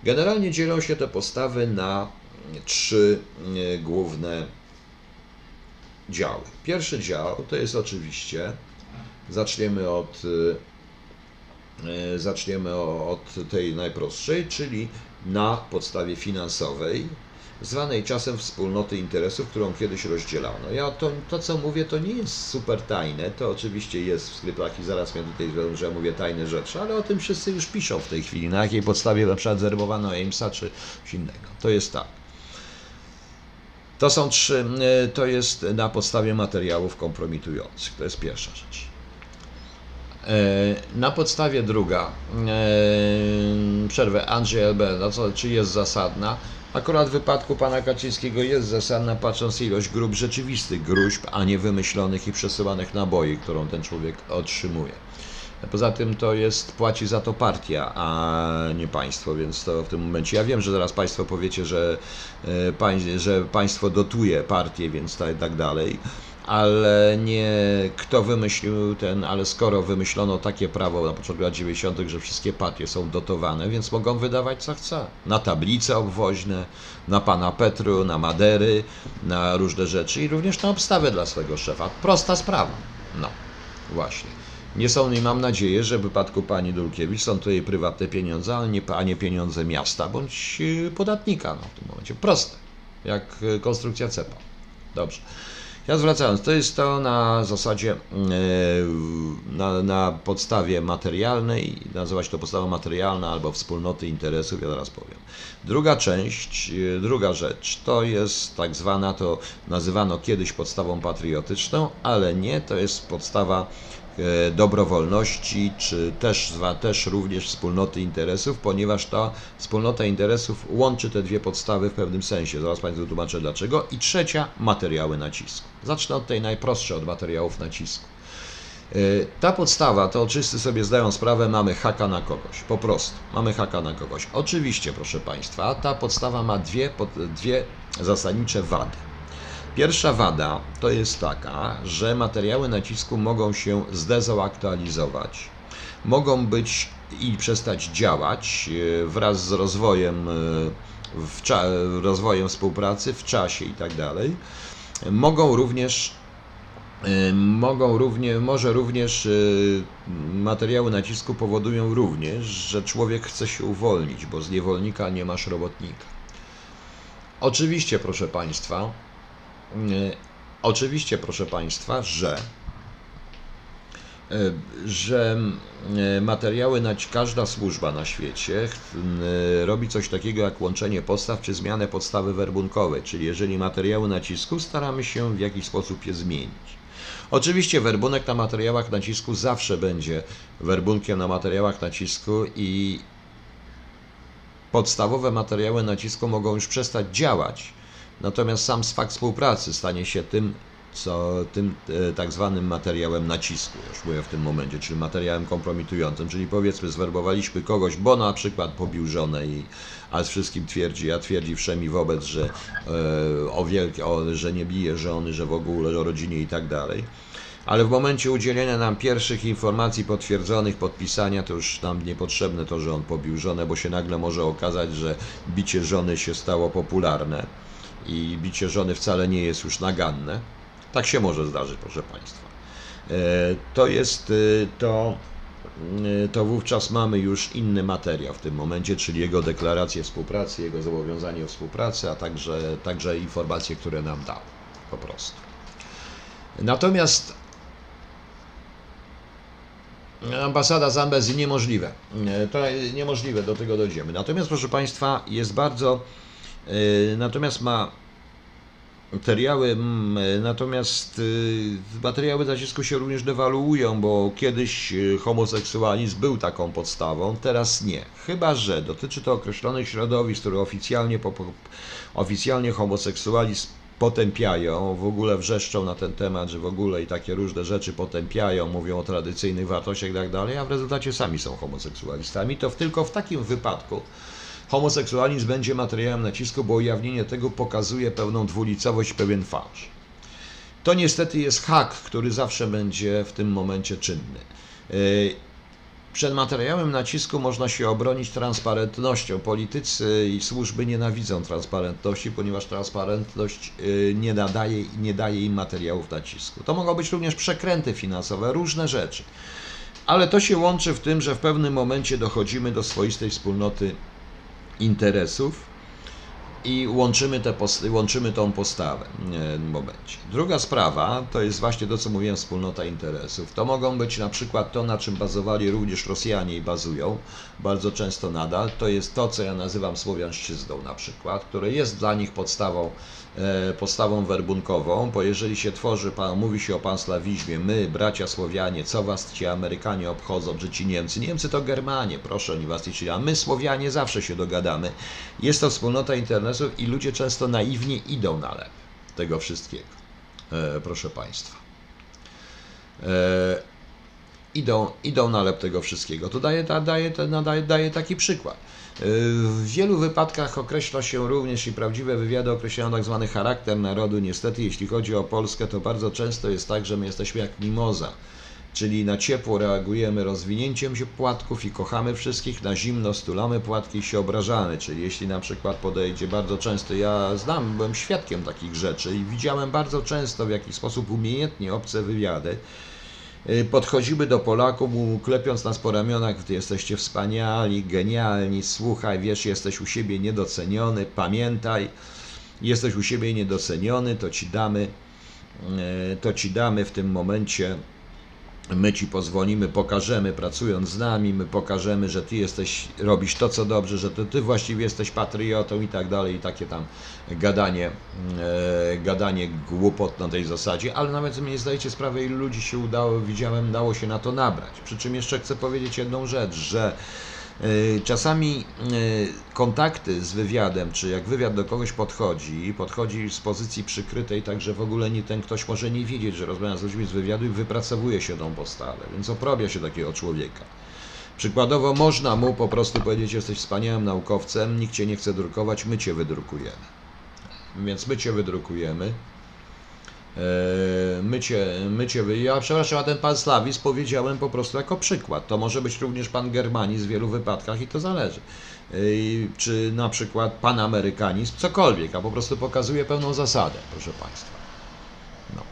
Generalnie dzielą się te postawy na trzy główne działy. Pierwszy dział to jest oczywiście, zaczniemy od, e, zaczniemy od tej najprostszej, czyli na podstawie finansowej. zwanej czasem wspólnoty interesów, którą kiedyś rozdzielano. Ja to, to co mówię, to nie jest super tajne, to oczywiście jest w sklepach i zaraz mnie tutaj zwiedzą, że mówię tajne rzeczy, ale o tym wszyscy już piszą w tej chwili, na jakiej podstawie na przykład zerbowano Amesa czy coś innego. To jest tak. To są trzy, y, to jest na podstawie materiałów kompromitujących, to jest pierwsza rzecz. E, na podstawie druga, e, przerwę Andrzej LB, no czy jest zasadna? Akurat w wypadku pana Kaczyńskiego jest zasadna, patrząc ilość grup rzeczywistych gruźb, a nie wymyślonych i przesyłanych naboi, którą ten człowiek otrzymuje. Poza tym to jest, płaci za to partia, a nie państwo, więc to w tym momencie, ja wiem, że zaraz państwo powiecie, że, e, że państwo dotuje partię, więc tak, dalej, ale nie kto wymyślił ten, ale skoro wymyślono takie prawo na początku lat 90., że wszystkie partie są dotowane, więc mogą wydawać co chce. Na tablice obwoźne, na pana Petru, na Madery, na różne rzeczy i również na obstawę dla swego szefa. Prosta sprawa. No, właśnie. Nie są, i mam nadzieję, że w wypadku pani Dulkiewicz są to jej prywatne pieniądze, ale nie, a nie pieniądze miasta bądź y, podatnika no, w tym momencie. Proste, jak y, konstrukcja CEPA. Dobrze. Ja zwracając, to jest to na zasadzie, y, na, na podstawie materialnej, nazywać to podstawa materialna albo wspólnoty interesów, ja zaraz powiem. Druga część, druga rzecz, to jest tak zwana, to nazywano kiedyś podstawą patriotyczną, ale nie, to jest podstawa dobrowolności, czy też, też również wspólnoty interesów, ponieważ ta wspólnota interesów łączy te dwie podstawy w pewnym sensie. Zaraz Państwu wytłumaczę dlaczego. I trzecia, materiały nacisku. Zacznę od tej najprostszej, od materiałów nacisku. E, ta podstawa, to wszyscy sobie zdają sprawę, mamy haka na kogoś, po prostu, mamy haka na kogoś. Oczywiście, proszę Państwa, ta podstawa ma dwie, dwie zasadnicze wady. Pierwsza wada to jest taka, że materiały nacisku mogą się zdezaktualizować, mogą być i przestać działać e, wraz z rozwojem, e, rozwojem współpracy w czasie i tak. Mogą również e, mogą również, może również materiały nacisku powodują również, że człowiek chce się uwolnić, bo z niewolnika nie masz robotnika. Oczywiście, proszę Państwa, oczywiście, proszę Państwa, że e, że e, materiały, każda służba na świecie robi coś takiego jak łączenie podstaw czy zmianę podstawy werbunkowej, czyli jeżeli materiały nacisku, staramy się w jakiś sposób je zmienić. Oczywiście werbunek na materiałach nacisku zawsze będzie werbunkiem na materiałach nacisku i podstawowe materiały nacisku mogą już przestać działać, Natomiast sam fakt współpracy stanie się tym, co tym e, tak zwanym materiałem nacisku, już mówię w tym momencie, czyli materiałem kompromitującym, czyli powiedzmy zwerbowaliśmy kogoś, bo na przykład pobił żonę i a z wszystkim twierdzi, a twierdzi wszemi wobec, że, e, o wielkie, o, że nie bije żony, że w ogóle o rodzinie i tak dalej. Ale w momencie udzielenia nam pierwszych informacji potwierdzonych, podpisania, to już nam niepotrzebne to, że on pobił żonę, bo się nagle może okazać, że bicie żony się stało popularne i bicie żony wcale nie jest już naganne. Tak się może zdarzyć, proszę Państwa. E, to jest e, to, e, to wówczas mamy już inny materiał w tym momencie, czyli jego deklarację współpracy, jego zobowiązanie o współpracy, a także, także informacje, które nam dał po prostu. Natomiast ambasada Zambezji niemożliwe. To niemożliwe, do tego dojdziemy. Natomiast proszę Państwa, jest bardzo natomiast ma materiały, natomiast e, materiały zacisku się również dewaluują, bo kiedyś e, homoseksualizm był taką podstawą, teraz nie. Chyba, że dotyczy to określonych środowisk, które oficjalnie, oficjalnie homoseksualizm potępiają, w ogóle wrzeszczą na ten temat, że w ogóle i takie różne rzeczy potępiają, mówią o tradycyjnych wartościach i tak dalej, a w rezultacie sami są homoseksualistami, to tylko w takim wypadku Homoseksualizm będzie materiałem nacisku, bo ujawnienie tego pokazuje pewną dwulicowość, pewien fałsz. To niestety jest hak, który zawsze będzie w tym momencie czynny. Yy, przed materiałem nacisku można się obronić transparentnością. Politycy i służby nienawidzą transparentności, ponieważ transparentność yy, nie, nadaje, nie daje im materiałów nacisku. To mogą być również przekręty finansowe, różne rzeczy. Ale to się łączy w tym, że w pewnym momencie dochodzimy do swoistej wspólnoty interesów i łączymy, te łączymy tą postawę w momencie. Druga sprawa to jest właśnie to, co mówiłem, wspólnota interesów. To mogą być na przykład to, na czym bazowali również Rosjanie i bazują bardzo często nadal. To jest to, co ja nazywam słowiańszczyzną na przykład, które jest dla nich podstawą, e, podstawą werbunkową, bo jeżeli się tworzy, mówi się o panslawizmie, my, bracia Słowianie, co was ci Amerykanie obchodzą, czy ci Niemcy? Niemcy to Germanie, proszę, oni was nie a my Słowianie zawsze się dogadamy. Jest to wspólnota interesów i ludzie często naiwnie idą na lep tego wszystkiego, e, proszę Państwa. E, idą, idą na lep tego wszystkiego. To daje, da, daje, da, daje, daje taki przykład. W wielu wypadkach określa się również i prawdziwe wywiady określają tak zwany charakter narodu. Niestety, jeśli chodzi o Polskę, to bardzo często jest tak, że my jesteśmy jak mimoza. Czyli na ciepło reagujemy rozwinięciem się płatków i kochamy wszystkich, na zimno stulamy płatki i się obrażamy. Czyli jeśli na przykład podejdzie bardzo często, ja znam, byłem świadkiem takich rzeczy i widziałem bardzo często w jaki sposób umiejętnie obce wywiady podchodziły do Polaków, klepiąc nas po ramionach, ty jesteście wspaniali, genialni, słuchaj, wiesz, jesteś u siebie niedoceniony, pamiętaj, jesteś u siebie niedoceniony, to ci damy, y, to ci damy w tym momencie my ci pozwolimy, pokażemy, pracując z nami, my pokażemy, że ty jesteś, robisz to, co dobrze, że to ty właściwie jesteś patriotą i tak dalej, i takie tam gadanie, e, gadanie głupot na tej zasadzie, ale nawet sobie nie zdajecie sprawy, ilu ludzi się udało, widziałem, dało się na to nabrać. Przy czym jeszcze chcę powiedzieć jedną rzecz, że Czasami e, kontakty z wywiadem, czy jak wywiad do kogoś podchodzi, podchodzi z pozycji przykrytej, tak że w ogóle nie ten ktoś może nie wiedzieć, że rozmawia z ludźmi z wywiadu i wypracowuje się tą postawę, więc oprobia się takiego człowieka. Przykładowo można mu po prostu powiedzieć, jesteś wspaniałym naukowcem, nikt cię nie chce drukować, my cię wydrukujemy. Więc my cię wydrukujemy. My cię, my cię, wy- ja przepraszam, a ten pan Slawis powiedziałem po prostu jako przykład. To może być również pan Germanizm w wielu wypadkach i to zależy. Eee, Czy na przykład pan Amerykanizm, cokolwiek, a po prostu pokazuje pełną zasadę, proszę państwa. No.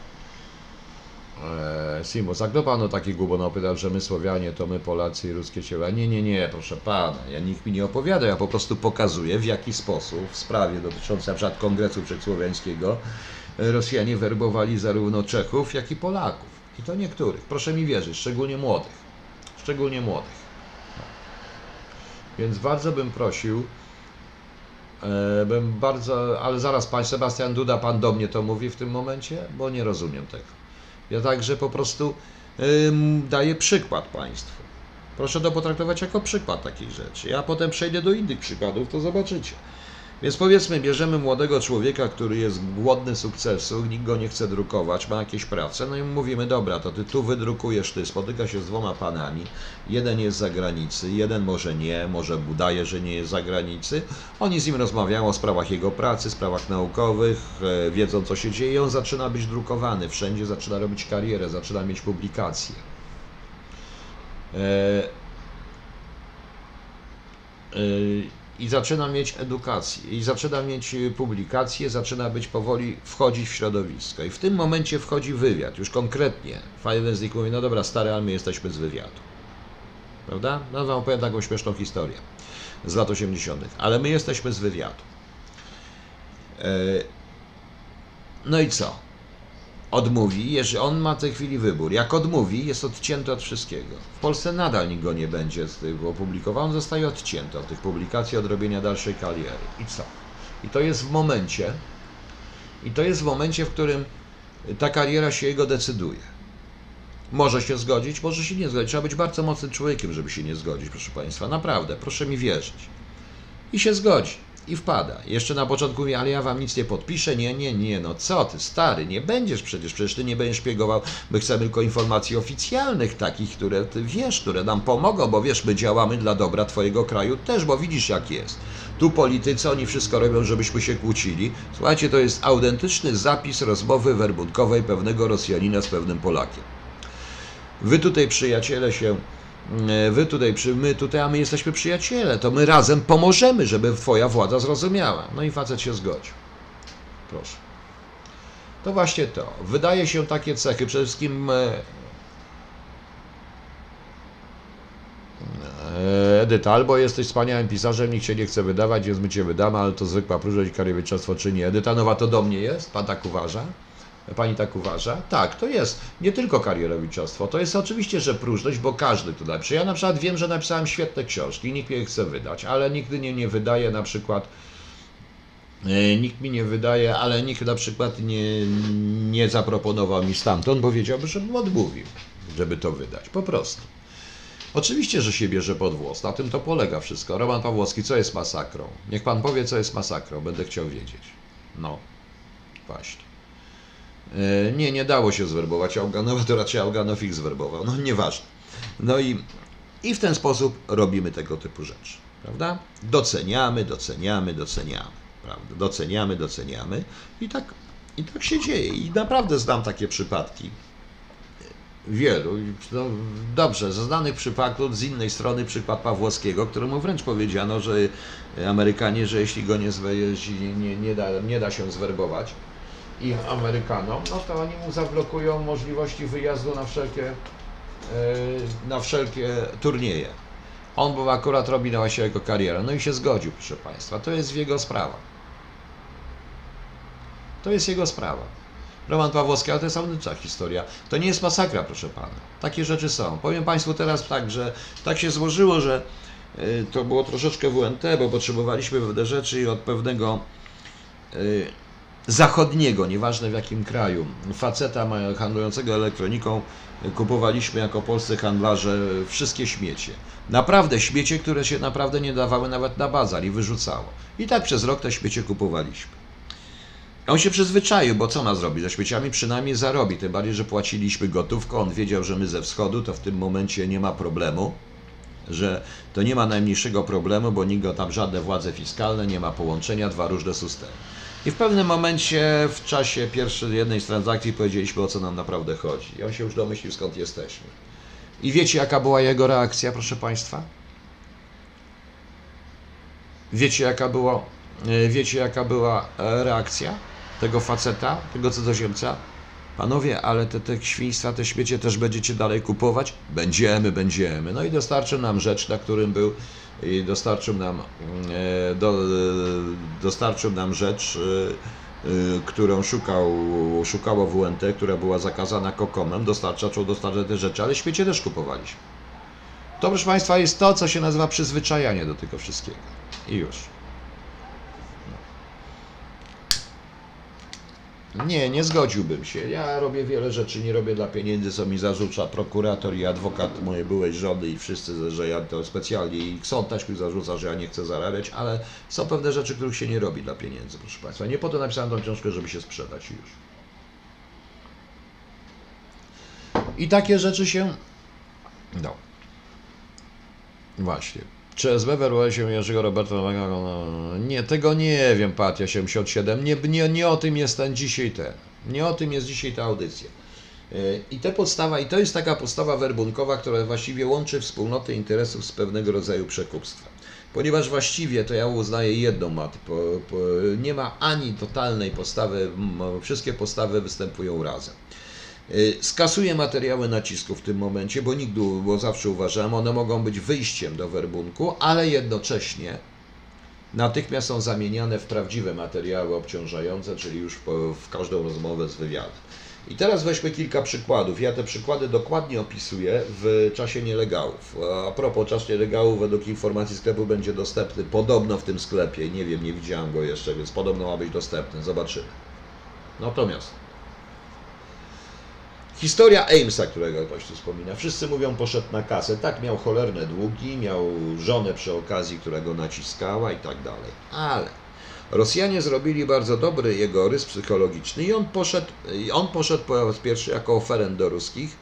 Eee, kto panu taki głupon opytał, że my Słowianie to my Polacy i ruskie ciała? Nie, nie, nie, proszę pana, ja nikt mi nie opowiada, ja po prostu pokazuję w jaki sposób w sprawie dotyczącej przykład Kongresu Wszechsłowiańskiego e, Rosjanie werbowali zarówno Czechów, jak i Polaków. I to niektórych, proszę mi wierzyć, szczególnie młodych. Szczególnie młodych. Więc bardzo bym prosił, e, bym bardzo, ale zaraz pan Sebastian Duda, pan do mnie to mówi w tym momencie, bo nie rozumiem tego. Ja także po prostu daję przykład Państwu. Proszę to potraktować jako przykład takich rzeczy. Ja potem przejdę do innych przykładów, to zobaczycie. Więc powiedzmy, bierzemy młodego człowieka, który jest głodny sukcesu, nikt go nie chce drukować, ma jakieś prace, no i mówimy, dobra, to ty tu wydrukujesz, ty spotyka się z dwoma panami, jeden jest z zagranicy, jeden może nie, może udaje, że nie jest z zagranicy, oni z nim rozmawiają o sprawach jego pracy, sprawach naukowych, e, wiedzą co się dzieje on zaczyna być drukowany, wszędzie zaczyna robić karierę, zaczyna mieć publikacje. E, i zaczyna mieć edukację, i zaczyna mieć y, publikacje, zaczyna być powoli wchodzić w środowisko. I w tym momencie wchodzi wywiad, już konkretnie. Nich mówi, no dobra, stary, ale my jesteśmy z wywiadu. Prawda? No wam opowiem taką śmieszną historię z lat 80., ale my jesteśmy z wywiadu. E, No i co? Odmówi, jeżeli on ma w tej chwili wybór. Jak odmówi, jest odcięty od wszystkiego. W Polsce nadal nikt go nie będzie z tego opublikował, on zostaje odcięty od tych publikacji, od robienia dalszej kariery. I co? I to jest w momencie, i to jest w momencie, w którym ta kariera się jego decyduje. Może się zgodzić, może się nie zgodzić. Trzeba być bardzo mocnym człowiekiem, żeby się nie zgodzić, proszę Państwa. Naprawdę, proszę mi wierzyć. I się zgodzi. I wpada. Jeszcze na początku mówi, ale ja wam nic nie podpiszę. Nie, nie, nie, no co ty, stary, nie będziesz przecież, przecież ty nie będziesz szpiegował. My chcemy tylko informacji oficjalnych, takich, które ty wiesz, które nam pomogą, bo wiesz, my działamy dla dobra twojego kraju też, bo widzisz jak jest. Tu politycy, oni wszystko robią, żebyśmy się kłócili. Słuchajcie, to jest autentyczny zapis rozmowy werbunkowej pewnego Rosjanina z pewnym Polakiem. Wy tutaj przyjaciele się, wy tutaj, my tutaj, a my jesteśmy przyjaciele, to my razem pomożemy, żeby twoja władza zrozumiała. No i facet się zgodził. Proszę. To właśnie to. Wydaje się takie cechy, przede wszystkim e, E, Edyta, albo jesteś wspaniałym pisarzem, nikt cię nie chce wydawać, więc my cię wydamy, ale to zwykła próżność, kariewiczostwo czy nie. Edyta Nowa to do mnie jest? Pan tak uważa? Pani tak uważa? Tak, to jest nie tylko karierowiczostwo, to jest oczywiście, że próżność, bo każdy tu napisze. Ja na przykład wiem, że napisałem świetne książki, nikt mnie chce wydać, ale nigdy nie, nie wydaje na przykład E, Nikt mi nie wydaje, ale nikt na przykład nie, nie zaproponował mi stamtąd, bo wiedziałby, żebym odmówił, żeby to wydać. Po prostu. Oczywiście, że się bierze pod włos. Na tym to polega wszystko. Roman Pawłowski, co jest masakrą? Niech pan powie, co jest masakrą. Będę chciał wiedzieć. No, właśnie. E, Nie, nie dało się zwerbować Auganowa, to raczej Auganow ich zwerbował. No, nieważne. No i, i w ten sposób robimy tego typu rzeczy. Prawda? Doceniamy, doceniamy, doceniamy. Prawda? Doceniamy, doceniamy. I tak, I tak się dzieje. I naprawdę znam takie przypadki. Wielu. No, dobrze, ze znanych przypadków, z innej strony przykład Pawłowskiego, któremu wręcz powiedziano, że Amerykanie, że jeśli go nie, nie, nie, da, nie da się zwerbować, i Amerykanom, no to oni mu zablokują możliwości wyjazdu na wszelkie, e, na wszelkie turnieje. On był akurat robi na właśnie jego karierę. No i się zgodził, proszę Państwa. To jest jego sprawa. To jest jego sprawa. Roman Pawłowski, ale to jest autentyczna historia. To nie jest masakra, proszę Pana. Takie rzeczy są. Powiem Państwu teraz tak, że tak się złożyło, że y, to było troszeczkę WNT, bo potrzebowaliśmy pewne rzeczy i od pewnego y, zachodniego, nieważne w jakim kraju, faceta handlującego elektroniką, kupowaliśmy jako polscy handlarze wszystkie śmiecie. Naprawdę śmiecie, które się naprawdę nie dawały nawet na bazar i wyrzucało. I tak przez rok te śmiecie kupowaliśmy. On się przyzwyczaił, bo co ma zrobić? Ze śmieciami przynajmniej zarobi, tym bardziej, że płaciliśmy gotówką. On wiedział, że my ze wschodu to w tym momencie nie ma problemu, że to nie ma najmniejszego problemu, bo nikt go tam żadne władze fiskalne, nie ma połączenia, dwa różne systemy. I w pewnym momencie w czasie pierwszej jednej z transakcji powiedzieliśmy, o co nam naprawdę chodzi. I on się już domyślił, skąd jesteśmy. I wiecie, jaka była jego reakcja, proszę Państwa? Wiecie, jaka była, e, wiecie, jaka była e, reakcja tego faceta, tego cudzoziemca? Panowie, ale te, te świństwa, te śmiecie też będziecie dalej kupować? Będziemy, będziemy. No i dostarczył nam rzecz, na którym był, i dostarczył nam, e, do, e, dostarczył nam rzecz, e, którą szukał, szukało WNT, która była zakazana kokomem, dostarcza, zaczął dostarczać te rzeczy, ale śmiecie też kupowaliśmy. To, proszę Państwa, jest to, co się nazywa przyzwyczajanie do tego wszystkiego. I już. Nie, nie zgodziłbym się. Ja robię wiele rzeczy, nie robię dla pieniędzy, co mi zarzuca prokurator i adwokat mojej byłej żony i wszyscy, że ja to specjalnie i sąd też mi zarzuca, że ja nie chcę zarabiać, ale są pewne rzeczy, których się nie robi dla pieniędzy, proszę Państwa. Nie po to napisałem tą książkę, żeby się sprzedać już. I takie rzeczy się... No. Właśnie. Czy SB wywołuje się Jerzego Roberta Nowego? No, Nie, tego nie wiem, Patia 77. Nie, nie, nie o tym jest ten dzisiaj ten. Nie o tym jest dzisiaj ta audycja. Yy, I te podstawa, i to jest taka podstawa werbunkowa, która właściwie łączy wspólnoty interesów z pewnego rodzaju przekupstwem. Ponieważ właściwie to ja uznaję jedną mat, po, po, nie ma ani totalnej postawy, wszystkie postawy występują razem. Y, Skasuję materiały nacisku w tym momencie, bo nigdy, bo zawsze uważałem, one mogą być wyjściem do werbunku, ale jednocześnie natychmiast są zamieniane w prawdziwe materiały obciążające, czyli już w każdą rozmowę z wywiadem. I teraz weźmy kilka przykładów. Ja te przykłady dokładnie opisuję w czasie nielegałów. A propos czas nielegałów, według informacji sklepu będzie dostępny podobno w tym sklepie. Nie wiem, nie widziałem go jeszcze, więc podobno ma być dostępny. Zobaczymy. Natomiast Historia Amesa, którego ktoś tu wspomina. Wszyscy mówią, poszedł na kasę. Tak, miał cholerne długi, miał żonę przy okazji, która go naciskała i tak dalej. Ale Rosjanie zrobili bardzo dobry jego rys psychologiczny i on poszedł, on poszedł po raz pierwszy jako oferent do ruskich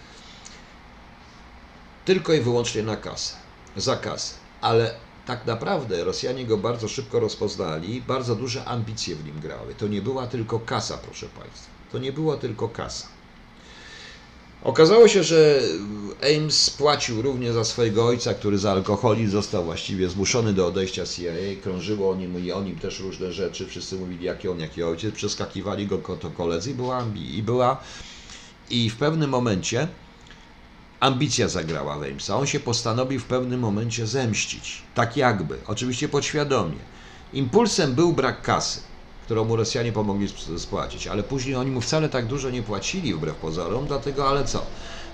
tylko i wyłącznie na kasę, za kasę. Ale tak naprawdę Rosjanie go bardzo szybko rozpoznali, bardzo duże ambicje w nim grały. To nie była tylko kasa, proszę Państwa. To nie była tylko kasa. Okazało się, że Ames płacił również za swojego ojca, który za alkoholizm został właściwie zmuszony do odejścia z CIA. Krążyło o nim i o nim też różne rzeczy. Wszyscy mówili, jaki on, jaki ojciec. Przeskakiwali go to koledzy i była, i była i w pewnym momencie ambicja zagrała w Amesa. On się postanowił w pewnym momencie zemścić. Tak jakby, oczywiście podświadomie. Impulsem był brak kasy, którą mu Rosjanie pomogli sp- spłacić, ale później oni mu wcale tak dużo nie płacili wbrew pozorom, dlatego ale co?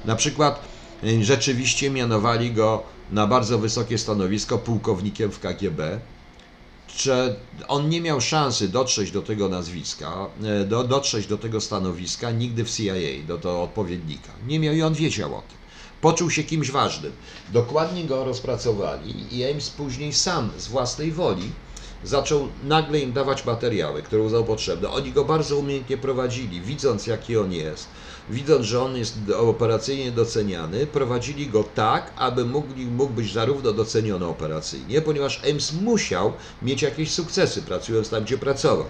Na przykład y, rzeczywiście mianowali go na bardzo wysokie stanowisko pułkownikiem w KGB, że on nie miał szansy dotrzeć do tego nazwiska, e, do, dotrzeć do tego stanowiska nigdy w CIA, do tego odpowiednika. Nie miał i on wiedział o tym. Poczuł się kimś ważnym. Dokładnie go rozpracowali i Ames później sam z własnej woli zaczął nagle im dawać materiały, które uznał potrzebne. Oni go bardzo umiejętnie prowadzili, widząc jaki on jest, widząc, że on jest operacyjnie doceniany, prowadzili go tak, aby mógł, mógł być zarówno doceniony operacyjnie, ponieważ Ames musiał mieć jakieś sukcesy pracując tam, gdzie pracował.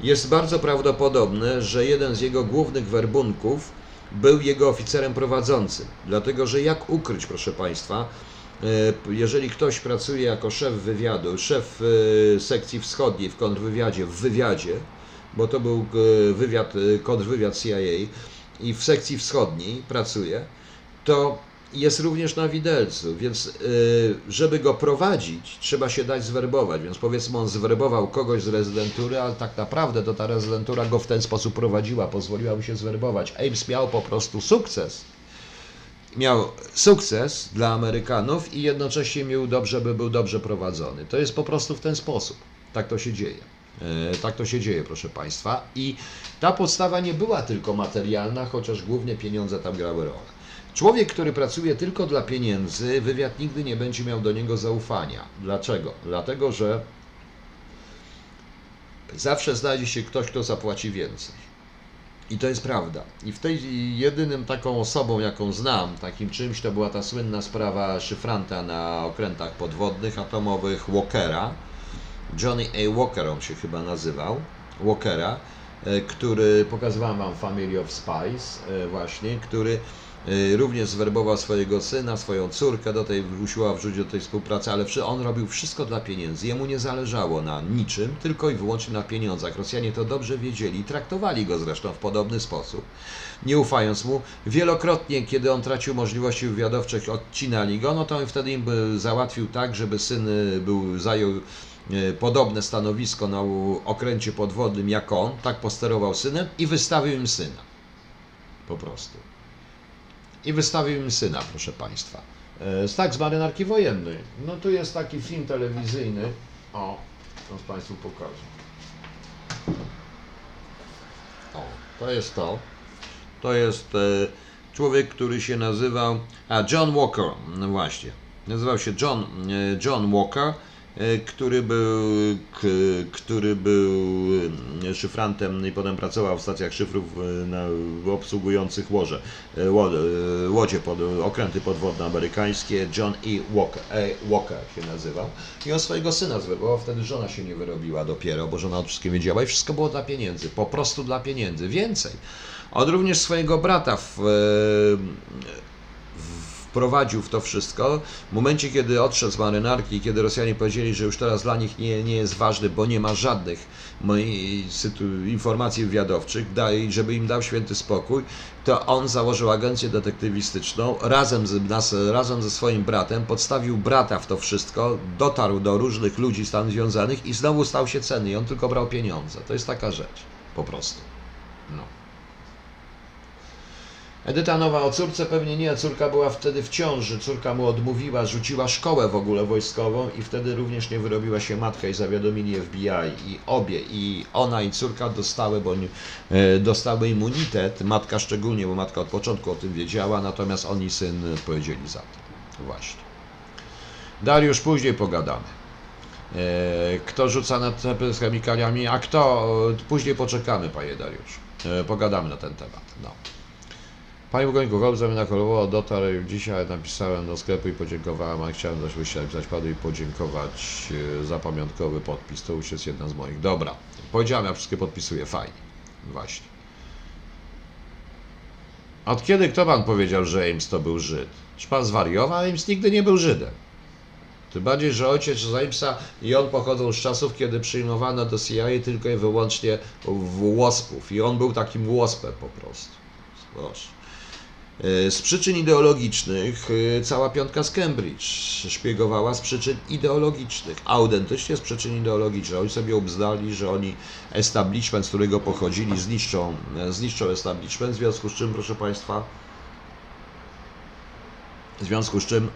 Jest bardzo prawdopodobne, że jeden z jego głównych werbunków był jego oficerem prowadzącym, dlatego że jak ukryć, proszę Państwa, jeżeli ktoś pracuje jako szef wywiadu, szef e, sekcji wschodniej w kontrwywiadzie, w wywiadzie, bo to był e, wywiad, e, kontrwywiad CIA i w sekcji wschodniej pracuje, to jest również na widelcu, więc żeby go prowadzić, trzeba się dać zwerbować. Więc powiedzmy, on zwerbował kogoś z rezydentury, ale tak naprawdę to ta rezydentura go w ten sposób prowadziła, pozwoliła mu się zwerbować. Ames miał po prostu sukces. Miał sukces dla Amerykanów i jednocześnie miał dobrze, by był dobrze prowadzony. To jest po prostu w ten sposób. Tak to się dzieje. E, Tak to się dzieje, proszę Państwa. I ta podstawa nie była tylko materialna, chociaż głównie pieniądze tam grały rolę. Człowiek, który pracuje tylko dla pieniędzy, wywiad nigdy nie będzie miał do niego zaufania. Dlaczego? Dlatego, że zawsze znajdzie się ktoś, kto zapłaci więcej. I to jest prawda. I w tej jedynym taką osobą, jaką znam, takim czymś, to była ta słynna sprawa szyfranta na okrętach podwodnych atomowych Walkera. Johnny A. Walker on się chyba nazywał. Walkera, e, który pokazywałem wam Family of Spies, e, właśnie, który również zwerbował swojego syna, swoją córkę do tej, usiłował wrzucić do tej współpracy, ale on robił wszystko dla pieniędzy. Jemu nie zależało na niczym, tylko i wyłącznie na pieniądzach. Rosjanie to dobrze wiedzieli i traktowali go zresztą w podobny sposób. Nie ufając mu, wielokrotnie, kiedy on tracił możliwości wywiadowczych, odcinali go, no to on wtedy im załatwił tak, żeby syn y, był, zajął e, podobne stanowisko na okręcie podwodnym jak on, tak posterował synem i wystawił im syna. Po prostu. I wystawił im syna, proszę Państwa. E, z- Tak, z marynarki wojennej. No tu jest taki film telewizyjny. O, to Państwu pokażę. O, to jest to. To jest e, człowiek, który się nazywał. A, John Walker, no właśnie. Nazywał się John, e, John Walker, który był, który był e, szyfrantem i potem pracował w stacjach szyfrów e, obsługujących łoże, e, ło, e, łodzie, pod, okręty podwodne amerykańskie. John E. Walker, e. Walker się nazywał. I on swojego syna zwerbował, wtedy żona się nie wyrobiła dopiero, bo żona o wszystkim wiedziała i wszystko było dla pieniędzy, po prostu dla pieniędzy. Więcej. On również swojego brata w, e, wprowadził w to wszystko. W momencie, kiedy odszedł z marynarki kiedy Rosjanie powiedzieli, że już teraz dla nich nie, nie jest ważny, bo nie ma żadnych informacji wywiadowczych, żeby im dał święty spokój, to on założył agencję detektywistyczną razem, z, nas, razem ze swoim bratem, podstawił brata w to wszystko, dotarł do różnych ludzi tam związanych i znowu stał się cenny i on tylko brał pieniądze. To jest taka rzecz, po prostu. No. Edyta Nowa o córce pewnie nie, córka była wtedy w ciąży, córka mu odmówiła, rzuciła szkołę w ogóle wojskową i wtedy również nie wyrobiła się matka i zawiadomili FBI i obie, i ona i córka dostały, nie, e, dostały immunitet, matka szczególnie, bo matka od początku o tym wiedziała, natomiast on i syn odpowiedzieli za to. Właśnie. Dariusz, później pogadamy. E, Kto rzuca na cepy z chemikaliami, a kto, e, później poczekamy, panie Dariusz. Pogadamy na ten temat. No. Panie Bugońku, Golf zamiana kolowo dotarł dzisiaj, napisałem do sklepu i podziękowałem, a chciałem też wyjść napisać panu i podziękować e, za pamiątkowy podpis. To już jest jedna z moich. Dobra, powiedziałem, ja wszystkie podpisuję, fajnie. Właśnie. Od kiedy kto pan powiedział, że Ames to był Żyd? Czy pan zwariował? Ames nigdy nie był Żydem. Tym bardziej, że ojciec Jamesa i on pochodzą z czasów, kiedy przyjmowano do CIA tylko i wyłącznie w łospów. I on był takim łospem po prostu. Proszę. E, z przyczyn ideologicznych e, cała piątka z Cambridge szpiegowała z przyczyn ideologicznych, autentycznie z przyczyn ideologicznych. Oni sobie obzdali, że oni establishment, z którego pochodzili, zniszczą, e, zniszczą establishment, w związku z czym, proszę Państwa, w związku z czym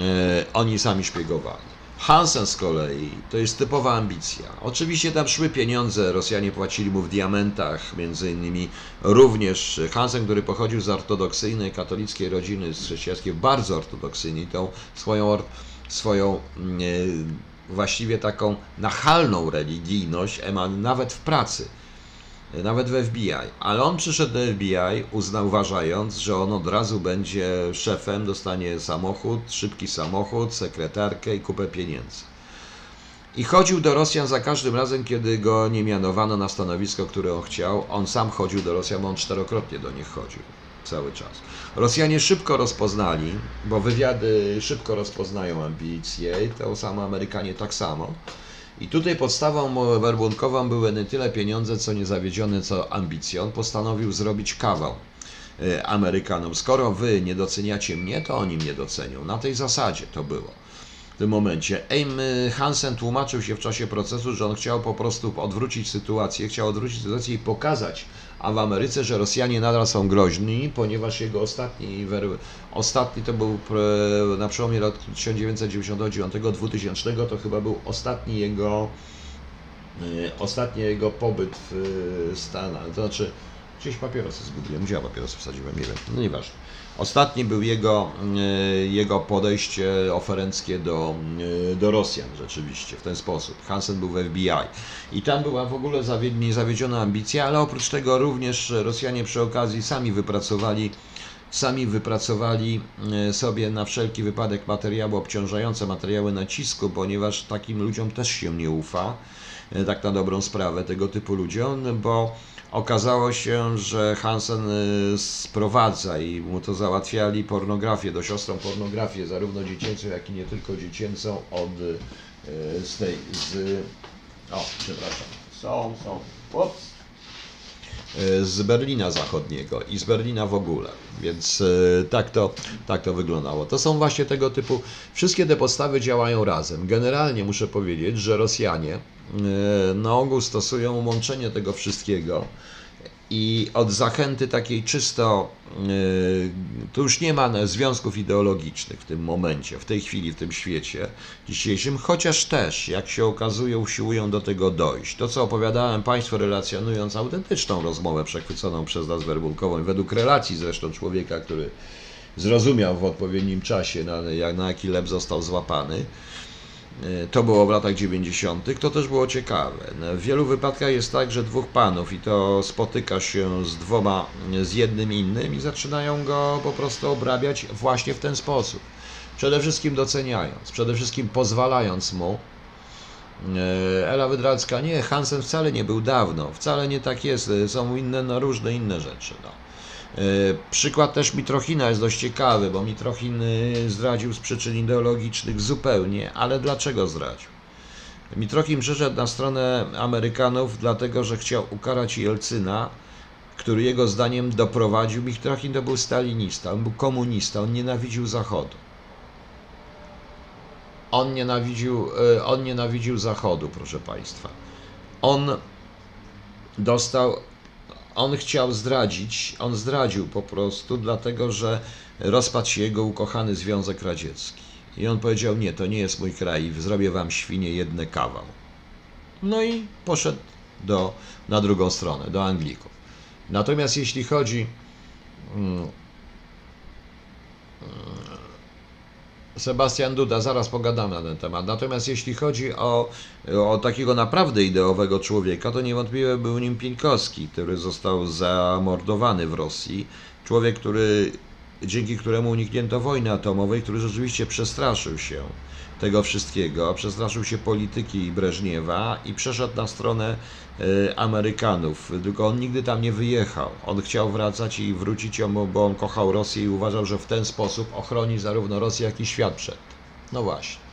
e, oni sami szpiegowali. Hansen z kolei. To jest typowa ambicja. Oczywiście tam szły pieniądze, Rosjanie płacili mu w diamentach, między innymi również Hansen, który pochodził z ortodoksyjnej katolickiej rodziny, z chrześcijańskiej, bardzo ortodoksyjnej, tą swoją, swoją mm, e, właściwie taką nachalną religijność, nawet w pracy nawet w FBI. Ale on przyszedł do FBI, uznał, uważając, że on od razu będzie szefem, dostanie samochód, szybki samochód, sekretarkę i kupę pieniędzy. I chodził do Rosjan za każdym razem, kiedy go nie mianowano na stanowisko, które on chciał. On sam chodził do Rosjan, bo on czterokrotnie do nich chodził cały czas. Rosjanie szybko rozpoznali, bo wywiady szybko rozpoznają ambicje, to samo Amerykanie tak samo i tutaj podstawą werbunkową były nie tyle pieniądze, co niezawiedzione, co ambicje. On postanowił zrobić kawał e, Amerykanom. Skoro wy nie doceniacie mnie, to oni mnie docenią. Na tej zasadzie to było w tym momencie. Aim Hansen tłumaczył się w czasie procesu, że on chciał po prostu odwrócić sytuację, chciał odwrócić sytuację i pokazać a w Ameryce, że Rosjanie nadal są groźni, ponieważ jego ostatni, ostatni to był na przełomie lat 1999-2000, to chyba był ostatni jego, e, ostatni jego pobyt w Stanach, to znaczy gdzieś papierosy zgubiłem, gdzie ja papierosy wsadziłem, nie wiem, no nieważne. Ostatni był jego, e, jego podejście oferenckie do, e, do Rosjan rzeczywiście w ten sposób. Hansen był w FBI i tam była w ogóle zawiedziona ambicja, ale oprócz tego również Rosjanie przy okazji sami wypracowali sami wypracowali e, sobie na wszelki wypadek materiały obciążające, materiały nacisku, ponieważ takim ludziom też się nie ufa, tak na dobrą sprawę, tego typu ludziom, bo Okazało się, że Hansen y, sprowadza i mu to załatwiali pornografię, do siostrą pornografię, zarówno dziecięcą, jak i nie tylko dziecięcą od y, z tej, z, o, przepraszam, są, są, ups, y, z Berlina Zachodniego i z Berlina w ogóle. Więc tak to, tak to wyglądało. To są właśnie tego typu, wszystkie te podstawy działają razem. Generalnie muszę powiedzieć, że Rosjanie E, na ogół stosują łączenie tego wszystkiego i od zachęty takiej czysto, e, tu już nie ma związków ideologicznych w tym momencie, w tej chwili, w tym świecie dzisiejszym, chociaż też, jak się okazuje, usiłują do tego dojść. To, co opowiadałem Państwu, relacjonując autentyczną rozmowę przechwyconą przez nas werbunkową, według relacji zresztą człowieka, który zrozumiał w odpowiednim czasie, na, na jaki lep został złapany, to było w latach 90., to też było ciekawe. No, w wielu wypadkach jest tak, że dwóch panów i to spotyka się z dwoma, z jednym innym i zaczynają go po prostu obrabiać właśnie w ten sposób. Przede wszystkim doceniając, przede wszystkim pozwalając mu. E, Ela Wydralska, nie, Hansen wcale nie był dawno, wcale nie tak jest, są inne, no, różne inne rzeczy. No. E, przykład też Mitrochina jest dość ciekawy, bo Mitrochin zdradził z przyczyn ideologicznych zupełnie, ale dlaczego zdradził? Mitrochin przyszedł na stronę Amerykanów dlatego, że chciał ukarać Jelcyna, który jego zdaniem doprowadził. Mitrochin to był stalinista, on był komunista, on nienawidził Zachodu. On nienawidził, e, on nienawidził Zachodu, proszę Państwa. On dostał on chciał zdradzić, on zdradził po prostu, dlatego że rozpadł się jego ukochany Związek Radziecki. I on powiedział: Nie, to nie jest mój kraj, zrobię wam świnie jedne kawał. No i poszedł do, na drugą stronę, do Anglików. Natomiast jeśli chodzi. Sebastian Duda, zaraz pogadamy na ten temat. Natomiast jeśli chodzi o, o takiego naprawdę ideowego człowieka, to niewątpliwie był nim Pieńkowski, który został zamordowany w Rosji. Człowiek, który, dzięki któremu uniknięto wojny atomowej, który rzeczywiście przestraszył się tego wszystkiego, przestraszył się polityki Breżniewa i przeszedł na stronę e, Amerykanów, tylko on nigdy tam nie wyjechał. On chciał wracać i wrócić, bo on kochał Rosję i uważał, że w ten sposób ochroni zarówno Rosję, jak i świat przed. No właśnie.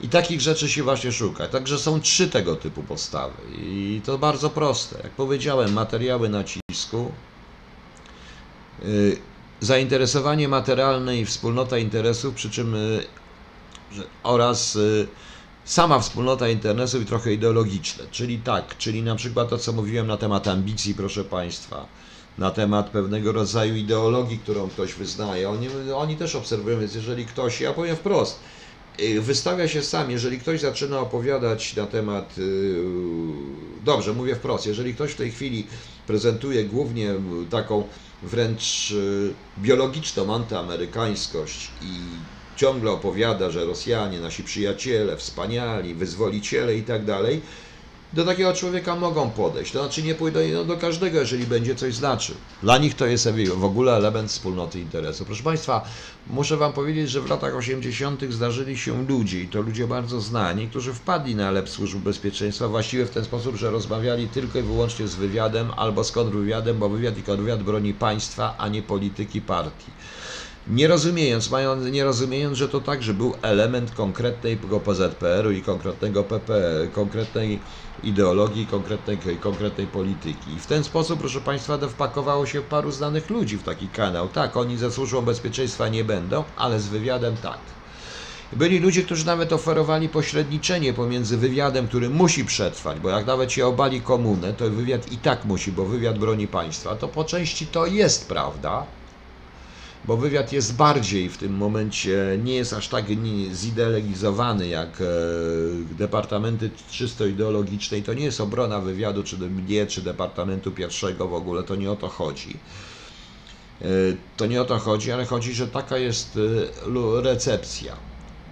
I takich rzeczy się właśnie szuka. Także są trzy tego typu podstawy. I to bardzo proste. Jak powiedziałem, materiały nacisku, y, zainteresowanie materialne i wspólnota interesów, przy czym y, oraz y, sama wspólnota interesów i trochę ideologiczne. Czyli tak, czyli na przykład to, co mówiłem na temat ambicji, proszę Państwa, na temat pewnego rodzaju ideologii, którą ktoś wyznaje. Oni, oni też obserwują, więc jeżeli ktoś, ja powiem wprost, y, wystawia się sam, jeżeli ktoś zaczyna opowiadać na temat, y, dobrze, mówię wprost, jeżeli ktoś w tej chwili prezentuje głównie taką wręcz biologiczną antyamerykańskość i ciągle opowiada, że Rosjanie, nasi przyjaciele, wspaniali, wyzwoliciele i tak dalej, do takiego człowieka mogą podejść. To znaczy nie pójdą no, do każdego, jeżeli będzie coś znaczył. Dla nich to jest w ogóle element wspólnoty interesu. Proszę Państwa, muszę Wam powiedzieć, że w latach 80. zdarzyli się ludzie, i to ludzie bardzo znani, którzy wpadli na lep służb bezpieczeństwa właściwie w ten sposób, że rozmawiali tylko i wyłącznie z wywiadem albo z kontrwywiadem, bo wywiad i kontrwywiad broni państwa, a nie polityki partii. Nie rozumiejąc, mając, nie rozumiejąc, że to także był element konkretnego PZPR-u i konkretnego PP, konkretnej ideologii, konkretnej, konkretnej polityki. I w ten sposób, proszę Państwa, wpakowało się paru znanych ludzi w taki kanał. Tak, oni ze służbą bezpieczeństwa nie będą, ale z wywiadem tak. Byli ludzie, którzy nawet oferowali pośredniczenie pomiędzy wywiadem, który musi przetrwać, bo jak nawet się obali komunę, to wywiad i tak musi, bo wywiad broni państwa. To po części to jest prawda, bo wywiad jest bardziej w tym momencie, nie jest aż tak zideologizowany jak e, departamenty czysto ideologiczne i to nie jest obrona wywiadu, czy mnie, czy departamentu pierwszego w ogóle, to nie o to chodzi. E, To nie o to chodzi, ale chodzi, że taka jest e, recepcja.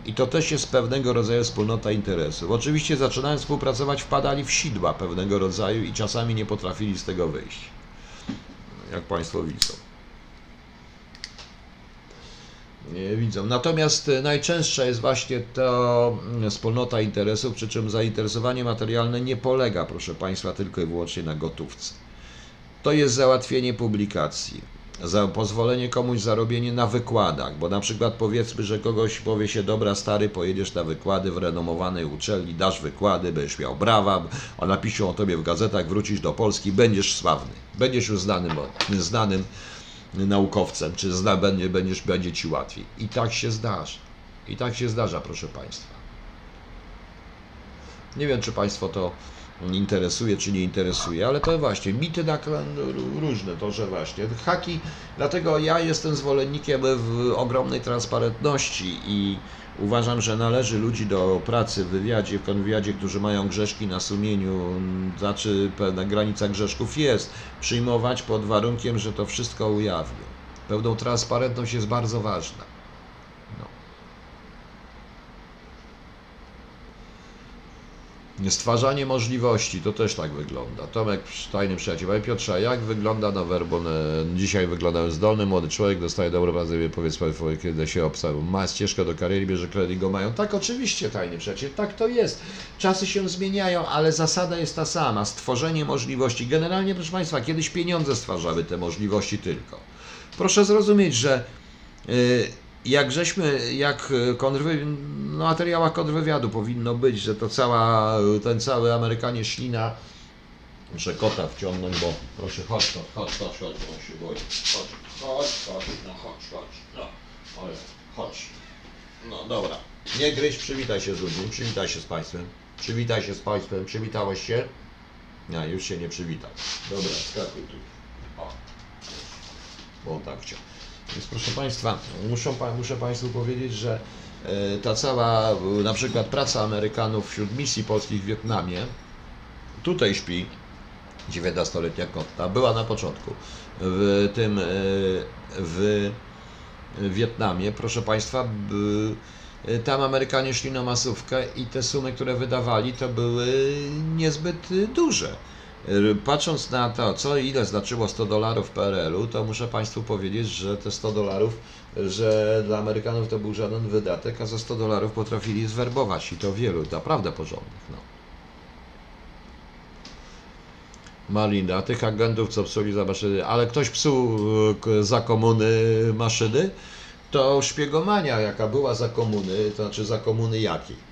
I to też jest pewnego rodzaju wspólnota interesów. Oczywiście zaczynając współpracować, wpadali w sidła pewnego rodzaju i czasami nie potrafili z tego wyjść. Jak Państwo widzą. Nie widzą. Natomiast e, najczęstsza jest właśnie to mm, wspólnota interesów, przy czym zainteresowanie materialne nie polega, proszę Państwa, tylko i wyłącznie na gotówce. To jest załatwienie publikacji, za pozwolenie komuś zarobienie na wykładach, bo na przykład powiedzmy, że kogoś powie się, dobra stary, pojedziesz na wykłady w renomowanej uczelni, dasz wykłady, będziesz miał brawa, a napiszą o tobie w gazetach, wrócisz do Polski, będziesz sławny, będziesz już znanym, znanym naukowcem, czy zna, będzie, będziesz, będzie ci łatwiej. I tak się zdarza. I tak się zdarza, proszę Państwa. Nie wiem, czy Państwo to interesuje, czy nie interesuje, ale to właśnie mity na różne, to że właśnie haki, dlatego ja jestem zwolennikiem w ogromnej transparentności i uważam, że należy ludzi do pracy w wywiadzie, w konwywiadzie, którzy mają grzeszki na sumieniu, znaczy pewna granica grzeszków jest, przyjmować pod warunkiem, że to wszystko ujawnią. Pełną transparentność jest bardzo ważna. Stwarzanie możliwości, to też tak wygląda. Tomek, tajny przyjaciel. Panie Piotrze, jak wygląda na Werbon? Dzisiaj wyglądał zdolny, młody człowiek, dostaje dobrą pracę, powiedz Państwu, kiedy się obstawił. Ma ścieżkę do kariery, bierze kredyt, go mają. Tak, oczywiście, tajny przyjaciel, tak to jest. Czasy się zmieniają, ale zasada jest ta sama. Stworzenie możliwości. Generalnie, proszę Państwa, kiedyś pieniądze stwarzały te możliwości tylko. Proszę zrozumieć, że yy, jak żeśmy, jak kontrwy, no, materiałach kontrwywiadu powinno być, że to cała, ten cały Amerykanie szli na, muszę kota wciągnąć, bo proszę chodź, chodź, chodź, chodź, chodź, się chodź, chodź, chodź, no chodź, chodź, no, Oj, chodź, no dobra, nie gryź, przywitaj się z ludźmi, przywitaj się z Państwem, przywitaj się z Państwem, przywitałeś się? Nie, już się nie przywitał, dobra, skakuj tu, o, bo on tak chciał. Więc proszę Państwa, muszę, muszę Państwu powiedzieć, że e, ta cała e, na przykład praca Amerykanów wśród misji polskich w Wietnamie, tutaj śpi 19-letnia kotta, była na początku w tym e, w Wietnamie, proszę Państwa, b- tam Amerykanie szli na masówkę i te sumy, które wydawali, to były niezbyt duże. Patrząc na to, co ile znaczyło 100 dolarów w PRL-u, to muszę Państwu powiedzieć, że te 100 dolarów, że dla Amerykanów to był żaden wydatek, a za 100 dolarów potrafili zwerbować i to wielu, naprawdę porządnych. No. Malinda, tych agentów, co psuli za maszyny, ale ktoś psuł za komuny maszyny, to szpiegomania, jaka była za komuny, to znaczy za komuny jakiej?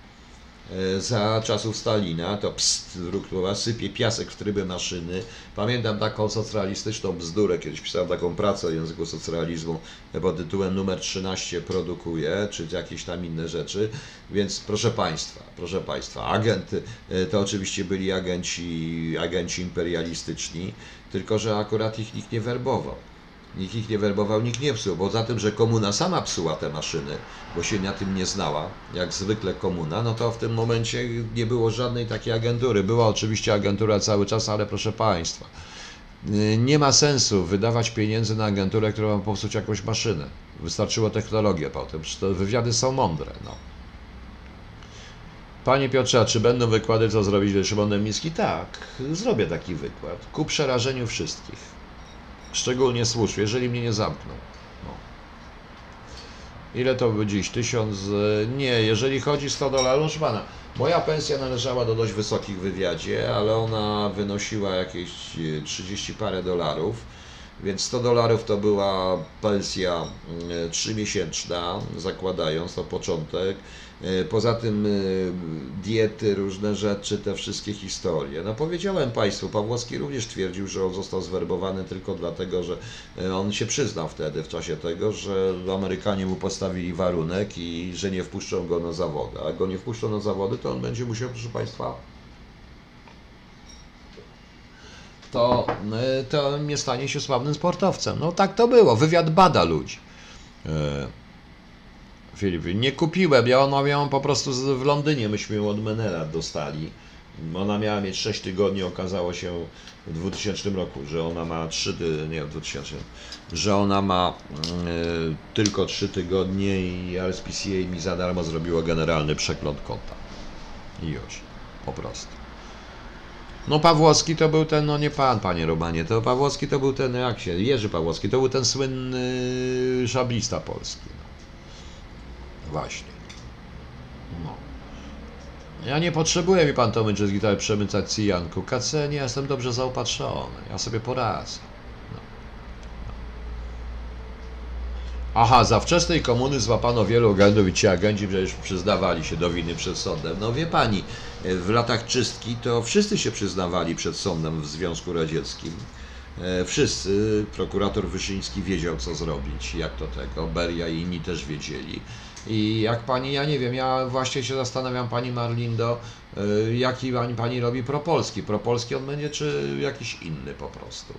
E, za czasów Stalina, to pst, wróg sypie piasek w tryby maszyny. Pamiętam taką socjalistyczną bzdurę, kiedyś pisałem taką pracę o języku socjalizmu pod tytułem numer 13 produkuje, czy jakieś tam inne rzeczy, więc proszę Państwa, proszę Państwa, agent, e, to oczywiście byli agenci, agenci imperialistyczni, tylko że akurat ich nikt nie werbował. Nikt ich nie werbował, nikt nie psuł, bo za tym, że komuna sama psuła te maszyny, bo się na tym nie znała, jak zwykle komuna, no to w tym momencie nie było żadnej takiej agentury. Była oczywiście agentura cały czas, ale proszę Państwa, nie ma sensu wydawać pieniędzy na agenturę, która ma popsuć jakąś maszynę. Wystarczyło technologię potem, te wywiady są mądre. No. Panie Piotrze, a czy będą wykłady, co zrobić ze Szymonem Miski? Tak, zrobię taki wykład. Ku przerażeniu wszystkich. Szczególnie słusznie, jeżeli mnie nie zamkną. No. Ile to by dziś? Tysiąc? E, nie, jeżeli chodzi 100 dolarów, pana, moja pensja należała do dość wysokich wywiadzie, ale ona wynosiła jakieś 30 e, parę dolarów, więc 100 dolarów to była pensja 3-miesięczna, mm, zakładając to początek. E, poza tym e, diety, różne rzeczy, te wszystkie historie. No powiedziałem Państwu, Pawłowski również twierdził, że on został zwerbowany tylko dlatego, że e, on się przyznał wtedy w czasie tego, że Amerykanie mu postawili warunek i że nie wpuszczą go na zawody. A go nie wpuszczą na zawody, to on będzie musiał, proszę Państwa, to, to nie stanie się sławnym sportowcem. No tak to było. Wywiad bada ludzi. Nie kupiłem, ja ona miałam po prostu w Londynie, myśmy ją od Menera dostali. Ona miała mieć 6 tygodni, okazało się w 2000 roku, że ona ma 3, nie w 2000, że ona ma y, tylko 3 tygodnie i RSPCA mi za darmo zrobiło generalny przegląd konta. I już, po prostu. No Pawłowski to był ten, no nie pan, panie Romanie, to Pawłowski to był ten, jak się, Jerzy Pawłowski, to był ten słynny szablista polski. Właśnie. No. Ja nie potrzebuję mi pan Tomy z gitary przemycać cyjanku. KC nie jestem dobrze zaopatrzony. Ja sobie poradzę. No. Aha, za wczesnej komuny złapano wielu agentów i ci agenci przecież przyznawali się do winy przed sądem. No wie pani, w latach czystki to wszyscy się przyznawali przed sądem w Związku Radzieckim. E, wszyscy, prokurator Wyszyński wiedział co zrobić, jak to tego, Beria i inni też wiedzieli. I jak pani, ja nie wiem, ja właśnie się zastanawiam, pani Marlindo, y, jaki pani, pani robi propolski. Propolski on będzie, czy jakiś inny po prostu?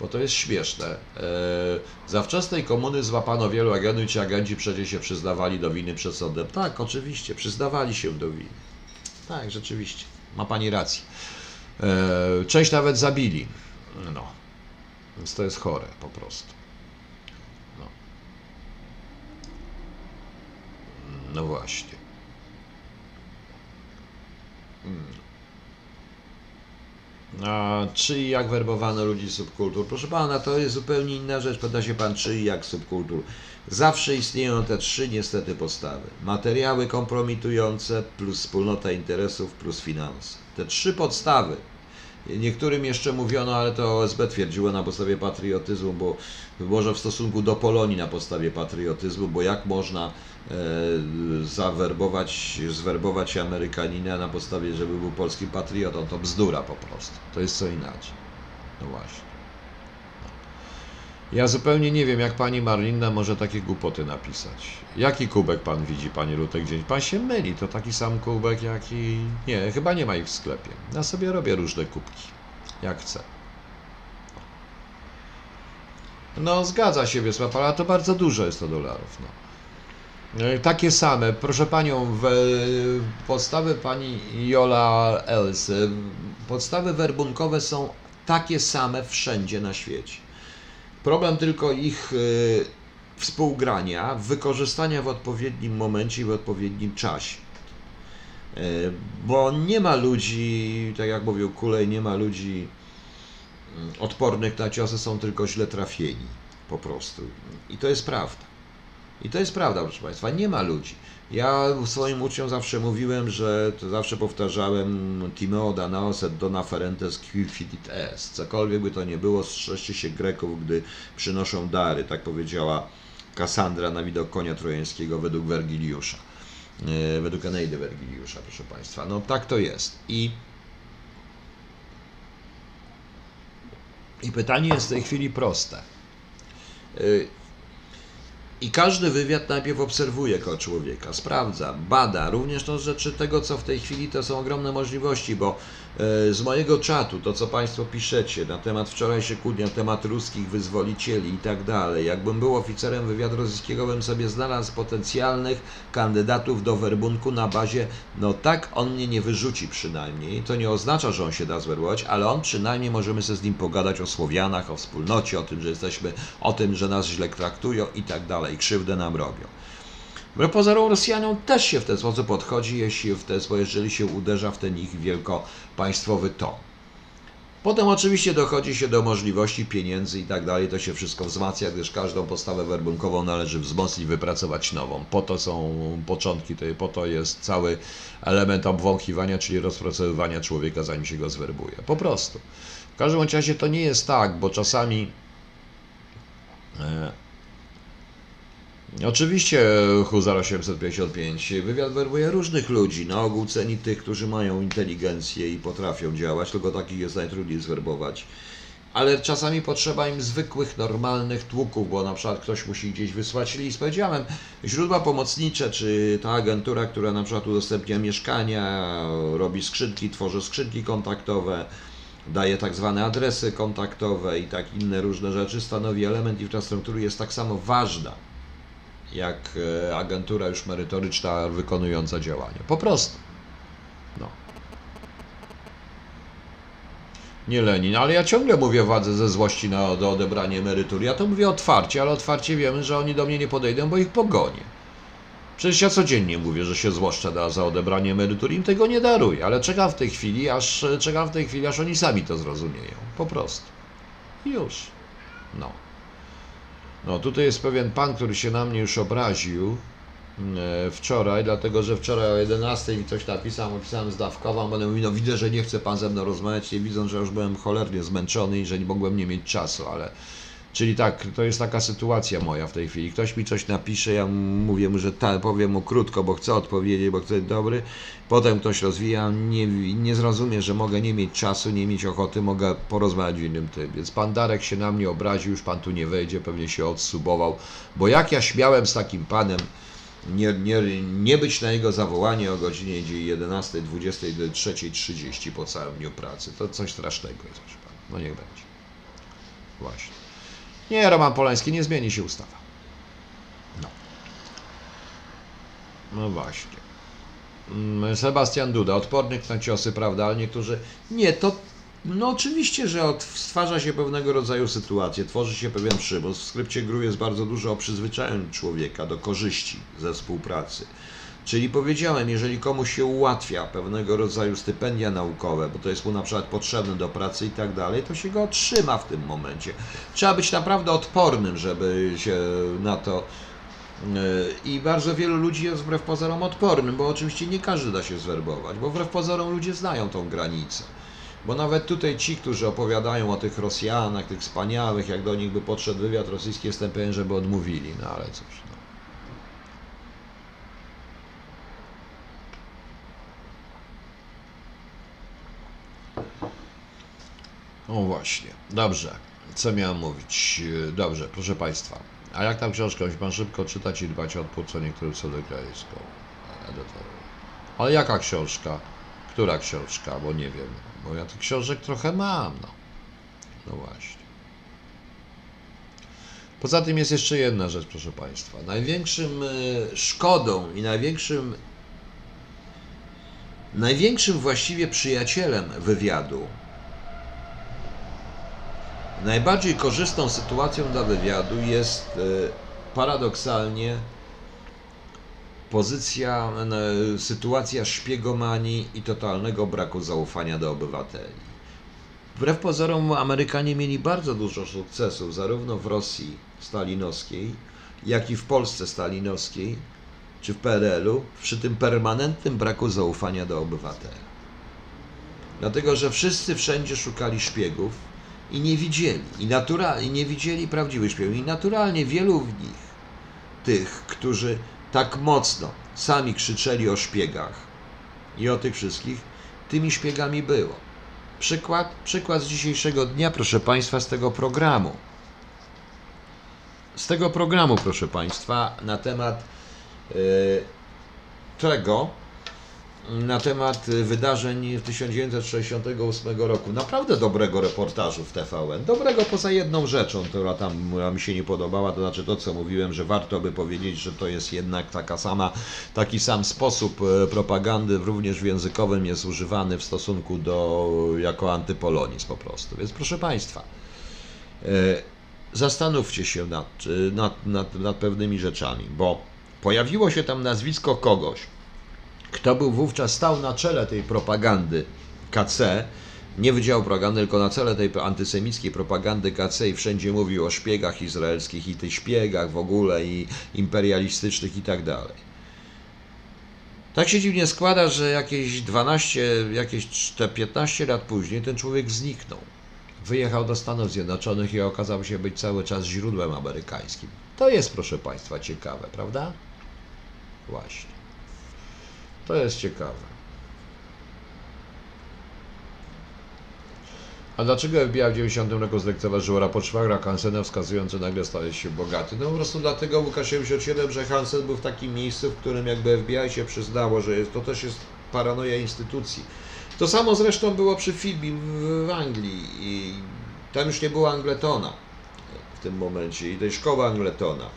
Bo to jest śmieszne. Y, za wczesnej komuny złapano wielu agentów ci agenci przecież się przyznawali do winy przed sądem. Tak, oczywiście, przyznawali się do winy. Tak, rzeczywiście. Ma pani rację. Y, część nawet zabili. No. Więc to jest chore po prostu. No właśnie. Hmm. A czy i jak werbowano ludzi subkultur? Proszę pana, to jest zupełnie inna rzecz. Pyta się pan, czy i jak subkultur. Zawsze istnieją te trzy niestety postawy. Materiały kompromitujące, plus wspólnota interesów, plus finanse. Te trzy podstawy. Niektórym jeszcze mówiono, ale to OSB twierdziło na podstawie patriotyzmu, bo może w stosunku do Polonii na podstawie patriotyzmu, bo jak można zawerbować, zwerbować Amerykanina na podstawie, żeby był polskim patriotą, to bzdura po prostu. To jest co inaczej. No właśnie. Ja zupełnie nie wiem, jak pani Marlinna może takie głupoty napisać. Jaki kubek pan widzi, panie Lutek, gdzieś? Pan się myli, to taki sam kubek, jaki... Nie, chyba nie ma ich w sklepie. Ja sobie robię różne kubki, jak chcę. No, zgadza się, Wiesław, ale to bardzo dużo jest to dolarów, no. E, takie same. Proszę panią, w, podstawy pani Jola Els, podstawy werbunkowe są takie same wszędzie na świecie. Problem tylko ich współgrania, wykorzystania w odpowiednim momencie i w odpowiednim czasie. Bo nie ma ludzi, tak jak mówił Kulej, nie ma ludzi mm, odpornych na ciosy, są tylko źle trafieni po prostu. I to jest prawda. I to jest prawda, proszę Państwa, nie ma ludzi. Ja swoim uczniom zawsze mówiłem, że zawsze powtarzałem Timeo Danaos et dona ferentes quifidit est. Cokolwiek by to nie było, strzeżcie się Greków, gdy przynoszą dary, tak powiedziała Kassandra na widok konia trojańskiego według Wergiliusza. e, według Eneidy Wergiliusza, proszę Państwa. No tak to jest. I, I pytanie jest w tej chwili proste. I każdy wywiad najpierw obserwuje jako człowieka, sprawdza, bada. Również to rzeczy tego, co w tej chwili to są ogromne możliwości, bo z mojego czatu, to co Państwo piszecie na temat wczorajszych kłótni, na temat ruskich wyzwolicieli i tak dalej, jakbym był oficerem wywiadu rosyjskiego, bym sobie znalazł potencjalnych kandydatów do werbunku na bazie, no tak, on mnie nie wyrzuci przynajmniej, to nie oznacza, że on się da zwerbować, ale on przynajmniej możemy sobie z nim pogadać o Słowianach, o wspólnocie, o tym, że jesteśmy, o tym, że nas źle traktują i tak dalej, krzywdę nam robią. Wbrew pozorom Rosjanom też się w ten sposób podchodzi, jeśli, w ten, jeżeli się uderza w ten ich wielkopaństwowy ton. Potem oczywiście dochodzi się do możliwości pieniędzy i tak dalej, to się wszystko wzmacnia, gdyż każdą postawę werbunkową należy wzmocnić, wypracować nową. Po to są początki, po to jest cały element obwąchiwania, czyli rozpracowywania człowieka, zanim się go zwerbuje. Po prostu. W każdym razie to nie jest tak, bo czasami e, Oczywiście Huzar 855 wywiad werbuje różnych ludzi, na ogół ceni tych, którzy mają inteligencję i potrafią działać, tylko takich jest najtrudniej zwerbować. Ale czasami potrzeba im zwykłych, normalnych tłuków, bo na przykład ktoś musi gdzieś wysłać list. Powiedziałem, źródła pomocnicze, czy ta agentura, która na przykład udostępnia mieszkania, robi skrzynki, tworzy skrzynki kontaktowe, daje tak zwane adresy kontaktowe i tak inne różne rzeczy, stanowi element infrastruktury, jest tak samo ważna jak e, agentura już merytoryczna wykonująca działania. Po prostu. No. Nie Lenin, ale ja ciągle mówię wadze ze złości na do odebranie emerytury. Ja to mówię otwarcie, ale otwarcie wiemy, że oni do mnie nie podejdą, bo ich pogonię. Przecież ja codziennie mówię, że się złoszczę da za odebranie emerytury, im tego nie daruję, ale czekam w tej chwili, aż czekam w tej chwili, aż oni sami to zrozumieją. Po prostu. Już. No. No tutaj jest pewien pan, który się na mnie już obraził e, wczoraj, dlatego że wczoraj o 11 mi coś napisał, opisałem zdawkową, będę mówił, no widzę, że nie chce pan ze mną rozmawiać, nie widzą, że już byłem cholernie zmęczony i że nie mogłem nie mieć czasu, ale Czyli tak, to jest taka sytuacja moja w tej chwili. Ktoś mi coś napisze, ja mówię mu, że ta, powiem mu krótko, bo chcę odpowiedzieć, bo chcę być dobry. Potem ktoś rozwija, nie, nie zrozumie, że mogę nie mieć czasu, nie mieć ochoty, mogę porozmawiać w innym tym. Więc pan Darek się na mnie obraził, już pan tu nie wejdzie, pewnie się odsubował. Bo jak ja śmiałem z takim panem nie, nie, nie być na jego zawołanie o godzinie 11, 23, 30 po całym dniu pracy. To coś strasznego jest, proszę pana. No niech będzie. Właśnie. Nie, Roman Polański, nie zmieni się ustawa. No. No właśnie. Mm, Sebastian Duda, odpornych na ciosy, prawda, ale niektórzy... Nie, to... No oczywiście, że od, stwarza się pewnego rodzaju sytuacje, tworzy się pewien przymus. W skrypcie gru jest bardzo dużo o przyzwyczajeniu człowieka do korzyści ze współpracy. Czyli powiedziałem, jeżeli komuś się ułatwia pewnego rodzaju stypendia naukowe, bo to jest mu na przykład potrzebne do pracy i tak dalej, to się go otrzyma w tym momencie. Trzeba być naprawdę odpornym, żeby się na to. E, I bardzo wielu ludzi jest wbrew pozorom odpornym, bo oczywiście nie każdy da się zwerbować, bo wbrew pozorom ludzie znają tą granicę. Bo nawet tutaj ci, którzy opowiadają o tych Rosjanach, tych wspaniałych, jak do nich by podszedł wywiad rosyjski, jestem pewien, żeby odmówili, no ale cóż. No. Właśnie, dobrze. Co miałem mówić? Dobrze, proszę Państwa. A jak tam książkę? Musi Pan szybko czytać i dbać o odpór niektórym sodegrajską. Ale jaka książka? Która książka? Bo nie wiem. Bo ja tych książek trochę mam, no. No właśnie. Poza tym jest jeszcze jedna rzecz, proszę Państwa. Największym e, szkodą i największym największym właściwie przyjacielem wywiadu Najbardziej korzystną sytuacją dla wywiadu jest e, paradoksalnie pozycja, sytuacja szpiegomanii i totalnego braku zaufania do obywateli. Wbrew pozorom Amerykanie mieli bardzo dużo sukcesów zarówno w Rosji stalinowskiej, jak i w Polsce stalinowskiej, czy w PRL-u, przy tym permanentnym braku zaufania do obywateli. Dlatego, że wszyscy wszędzie szukali szpiegów, i nie widzieli, i, natura, i nie widzieli prawdziwych śpiewów. I naturalnie wielu w nich, tych, którzy tak mocno sami krzyczeli o szpiegach i o tych wszystkich, tymi szpiegami było. Przykład, przykład z dzisiejszego dnia, proszę Państwa, z tego programu. Z tego programu, proszę Państwa, na temat yy, tego, na temat wydarzeń 1968 roku. Naprawdę dobrego reportażu w TVN. Dobrego poza jedną rzeczą, która tam mi się nie podobała, to znaczy to, co mówiłem, że warto by powiedzieć, że to jest jednak taka sama, taki sam sposób e, propagandy, również w językowym jest używany w stosunku do, jako antypolonizm po prostu. Więc proszę Państwa, e, zastanówcie się nad, nad, nad, nad pewnymi rzeczami, bo pojawiło się tam nazwisko kogoś, kto był wówczas stał na czele tej propagandy KC, nie Wydziału Propagandy, tylko na czele tej antysemickiej propagandy KC i wszędzie mówił o szpiegach izraelskich i tych szpiegach w ogóle i imperialistycznych i tak dalej. Tak się dziwnie składa, że jakieś 12, jakieś 15 lat później ten człowiek zniknął. Wyjechał do Stanów Zjednoczonych i okazał się być cały czas źródłem amerykańskim. To jest, proszę Państwa, ciekawe, prawda? Właśnie. To jest ciekawe. A dlaczego FBI w 90 roku zlekceważyło raport szwagra Hansena wskazujący nagle stale się bogaty? No po prostu dlatego Łukasz 77, że Hansen był w takim miejscu, w którym jakby FBI się przyznało, że jest, to też jest paranoja instytucji. To samo zresztą było przy filmie w Anglii i tam już nie było Angletona w tym momencie i tej szkoły Angletona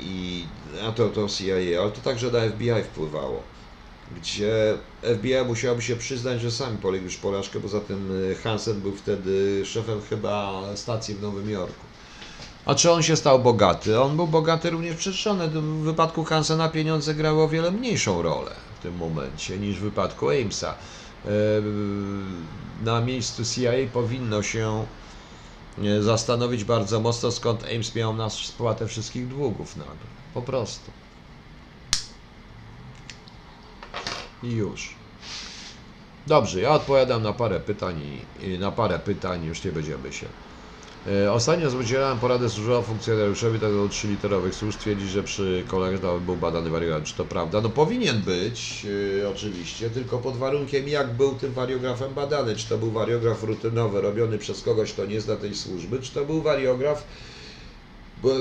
i a to, to CIA, ale to także na FBI wpływało gdzie FBI musiałoby się przyznać, że sami polegli już porażkę. Poza tym y, Hansen był wtedy szefem chyba stacji w Nowym Jorku. A czy on się stał bogaty? On był bogaty również przyczyny. W wypadku Hansena pieniądze grały o wiele mniejszą rolę w tym momencie niż w wypadku Amesa. E, na miejscu CIA powinno się e, zastanowić bardzo mocno, skąd Ames miał na spłatę wszystkich długów nagle. Po prostu. I już. Dobrze, ja odpowiadam na parę pytań i na parę pytań już nie będziemy się. E, ostatnio udzielałem poradę służbową funkcjonariuszowi do trzyliterowych służb. Twierdzi, że przy kolegach był badany wariograf. Czy to prawda? No powinien być, yy, oczywiście, tylko pod warunkiem, jak był tym wariografem badany. Czy to był wariograf rutynowy, robiony przez kogoś, kto nie zna tej służby, czy to był wariograf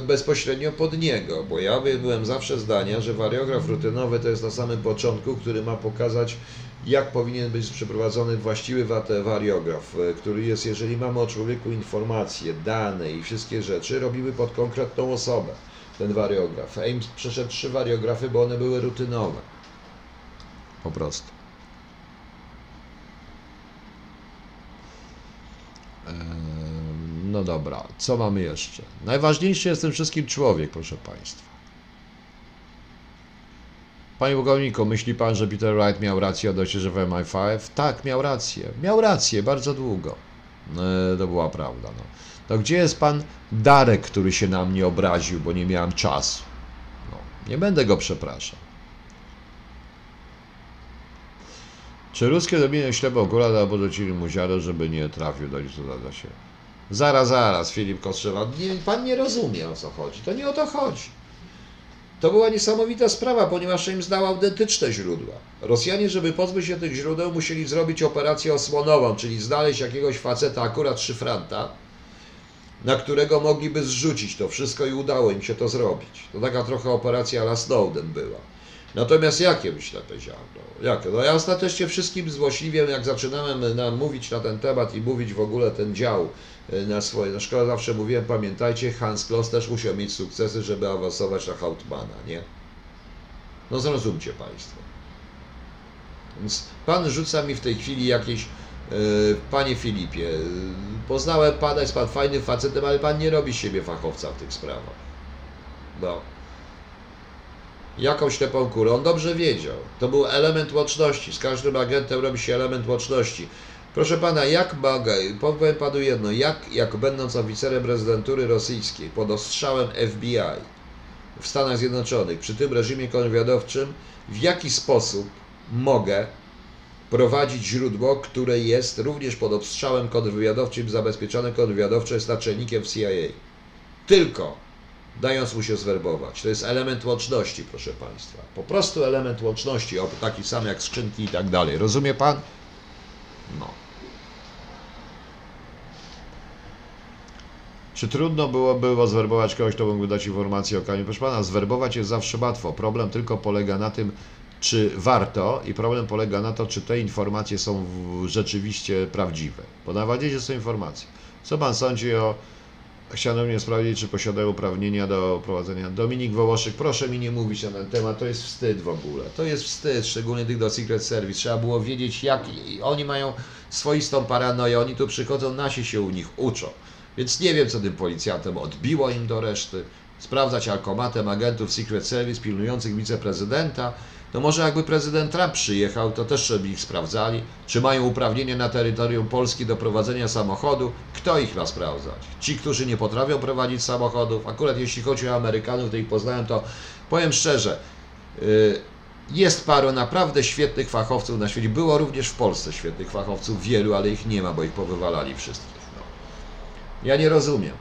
bezpośrednio pod niego, bo ja byłem zawsze zdania, że wariograf rutynowy to jest na samym początku, który ma pokazać, jak powinien być przeprowadzony właściwy wariograf, e, który jest, jeżeli mamy o człowieku informacje, dane i wszystkie rzeczy, robimy pod konkretną osobę ten wariograf. Ames przeszedł trzy wariografy, bo one były rutynowe. Po prostu. No dobra, co mamy jeszcze? Najważniejszy jest tym wszystkim człowiek, proszę Państwa. Panie pułkowniku, myśli Pan, że Peter Wright miał rację odnośnie, że w MI5? Tak, miał rację. Miał rację, bardzo długo. E, to była prawda. No. To gdzie jest Pan Darek, który się na mnie obraził, bo nie miałem czasu? No, nie będę go przepraszał. Czy ruskie zrobienie ślepo akurat albo dorzucili mu ziarę, żeby nie trafił do listu się? Zaraz, zaraz, Filip Kostrzewa, nie, pan nie rozumie o co chodzi. To nie o to chodzi. To była niesamowita sprawa, ponieważ im zdał autentyczne źródła. Rosjanie, żeby pozbyć się tych źródeł, musieli zrobić operację osłonową, czyli znaleźć jakiegoś faceta, akurat szyfranta, na którego mogliby zrzucić to wszystko i udało im się to zrobić. To taka trochę operacja la Snowden była. Natomiast jakie ślepe ziarno? Jakie? No ja ostatecznie wszystkim złośliwiem, jak zaczynałem na, mówić na ten temat i mówić w ogóle ten dział na swoje, na szkole zawsze mówiłem, pamiętajcie, Hans Kloss też musiał mieć sukcesy, żeby awansować na Hauptmana, nie? No zrozumcie Państwo. Więc Pan rzuca mi w tej chwili jakieś, yy, Panie Filipie, yy, poznałem Pana, jest Pan fajnym facetem, ale Pan nie robi z siebie fachowca w tych sprawach. No jaką ślepą kurę. On dobrze wiedział. To był element łączności. Z każdym agentem robi się element łączności. Proszę pana, jak mogę, powiem panu jedno, jak, jak będąc oficerem rezydentury rosyjskiej pod ostrzałem FBI w Stanach Zjednoczonych, przy tym reżimie kontrwywiadowczym, w jaki sposób mogę prowadzić źródło, które jest również pod ostrzałem kontrwywiadowczym, zabezpieczone kontrwywiadowcze jest naczelnikiem CIA. Tylko dając mu się zwerbować. To jest element łączności, proszę Państwa. Po prostu element łączności, taki sam jak skrzynki i tak dalej. Rozumie Pan? No. Czy trudno było, było zwerbować kogoś, kto mógłby dać informację o kaniu? Proszę Pana, zwerbować jest zawsze łatwo. Problem tylko polega na tym, czy warto i problem polega na to, czy te informacje są rzeczywiście prawdziwe. Bo najważniejsze są informacje. Co Pan sądzi o... Chciałem mnie sprawdzić, czy posiadają uprawnienia do prowadzenia. Dominik Wołoszyk, proszę mi nie mówić na ten temat, to jest wstyd w ogóle. To jest wstyd, szczególnie tych do Secret Service. Trzeba było wiedzieć, jak oni mają swoistą paranoję. Oni tu przychodzą, nasi się u nich uczą. Więc nie wiem, co tym policjantom odbiło im do reszty. Sprawdzać alkomatem agentów Secret Service pilnujących wiceprezydenta. No może jakby prezydent Trump przyjechał, to też żeby ich sprawdzali. Czy mają uprawnienie na terytorium Polski do prowadzenia samochodu? Kto ich ma sprawdzać? Ci, którzy nie potrafią prowadzić samochodów. Akurat jeśli chodzi o Amerykanów, to ich poznałem, to powiem szczerze, y, jest paru naprawdę świetnych fachowców na świecie. Było również w Polsce świetnych fachowców, wielu, ale ich nie ma, bo ich powywalali wszystkich. Ja nie rozumiem.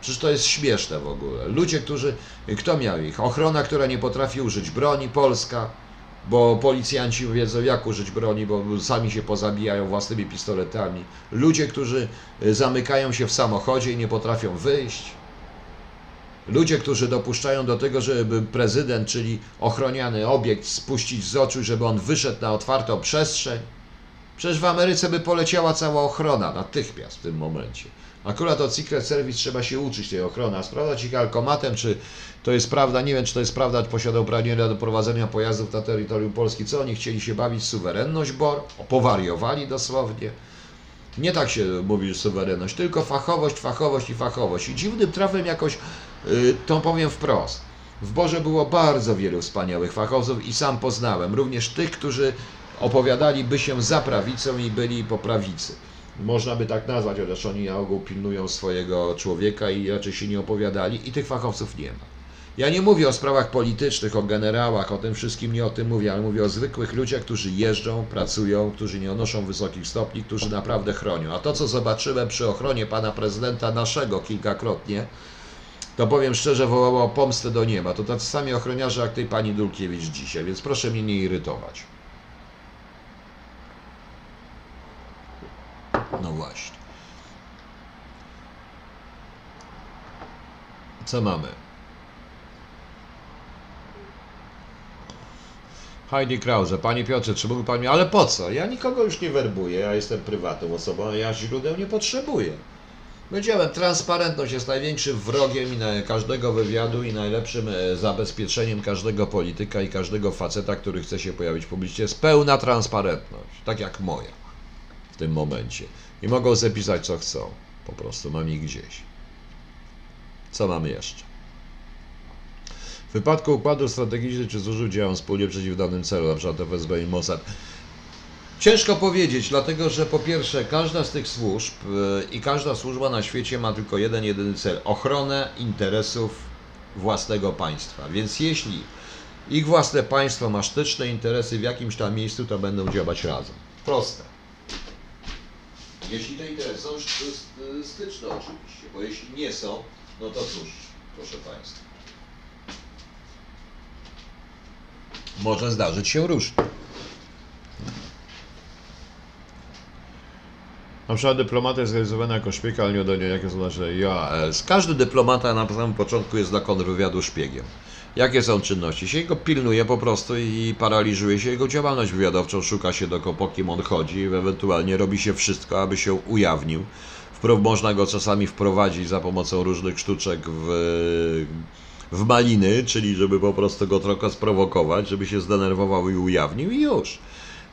Przecież to jest śmieszne w ogóle. Ludzie, którzy. Kto miał ich? Ochrona, która nie potrafi użyć broni, Polska, bo policjanci wiedzą, jak użyć broni, bo sami się pozabijają własnymi pistoletami. Ludzie, którzy y, zamykają się w samochodzie i nie potrafią wyjść. Ludzie, którzy dopuszczają do tego, żeby prezydent, czyli ochroniany obiekt, spuścić z oczu, żeby on wyszedł na otwartą przestrzeń. Przecież w Ameryce by poleciała cała ochrona natychmiast w tym momencie. Akurat od Secret Service trzeba się uczyć tej ochrony, a sprawdzać ich alkomatem, czy to jest prawda, nie wiem, czy to jest prawda, czy posiadał uprawnienia do prowadzenia pojazdów na terytorium Polski, co oni chcieli się bawić suwerenność BOR, powariowali dosłownie. Nie tak się mówi, suwerenność, tylko fachowość, fachowość i fachowość. I dziwnym trafem jakoś, yy, to powiem wprost, w Borze było bardzo wielu wspaniałych fachowców i sam poznałem, również tych, którzy opowiadaliby się za prawicą i byli po prawicy. Można by tak nazwać, chociaż oni na ogół pilnują swojego człowieka i raczej się nie opowiadali i tych fachowców nie ma. Ja nie mówię o sprawach politycznych, o generałach, o tym wszystkim nie o tym mówię, ale mówię o zwykłych ludziach, którzy jeżdżą, pracują, którzy nie odnoszą wysokich stopni, którzy naprawdę chronią. A to, co zobaczyłem przy ochronie pana prezydenta naszego kilkakrotnie, to powiem szczerze, wołało o pomstę do nieba. To tacy sami ochroniarze jak tej pani Dulkiewicz dzisiaj, więc proszę mnie nie irytować. No właśnie. Co mamy? Heidi Krause, Panie Piotrze, czy mógł Pan mi... Ale po co? Ja nikogo już nie werbuję, ja jestem prywatną osobą, ja źródeł nie potrzebuję. Powiedziałem, transparentność jest największym wrogiem każdego wywiadu i najlepszym e, zabezpieczeniem każdego polityka i każdego faceta, który chce się pojawić publicznie. Jest pełna transparentność, tak jak moja w tym momencie. I mogą zapisać co chcą. Po prostu mam ich gdzieś. Co mamy jeszcze? W wypadku układu strategicznych czy służb działają wspólnie przeciw danym celu, przykład FSB i Mossad. Ciężko powiedzieć, dlatego że po pierwsze każda z tych służb yy, i każda służba na świecie ma tylko jeden, jedyny cel ochronę interesów własnego państwa. Więc jeśli ich własne państwo ma sztyczne interesy w jakimś tam miejscu, to będą działać razem. Proste. Jeśli te interesy są st- styczne oczywiście, bo jeśli nie są, no to cóż, proszę Państwa. Może zdarzyć się różnie. Na przykład dyplomata jest realizowany jako szpieg, ale nie do niej jakie nasze JAS. Każdy dyplomata na samym początku jest dla kontrwywiadu szpiegiem. Jakie są czynności? Się go pilnuje po prostu i paraliżuje się jego działalność wywiadowczą, szuka się do po kim on chodzi, ewentualnie robi się wszystko, aby się ujawnił. Wpro- można go czasami wprowadzić za pomocą różnych sztuczek w, w maliny, czyli żeby po prostu go trochę sprowokować, żeby się zdenerwował i ujawnił i już.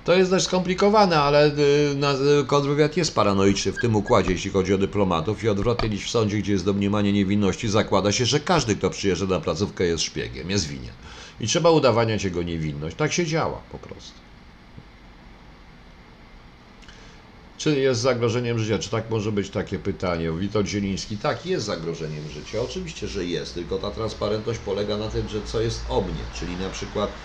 To jest dość skomplikowane, ale y, y, kontrwywiad jest paranoiczny w tym układzie, jeśli chodzi o dyplomatów i odwrotnie niż w sądzie, gdzie jest domniemanie niewinności, zakłada się, że każdy, kto przyjeżdża na placówkę jest szpiegiem, jest winien. I trzeba udowadniać jego niewinność. Tak się działa po prostu. Czy jest zagrożeniem życia? Czy tak może być takie pytanie? Witold Zieliński, tak, jest zagrożeniem życia. Oczywiście, że jest, tylko ta transparentność polega na tym, że co jest o mnie, czyli na przykład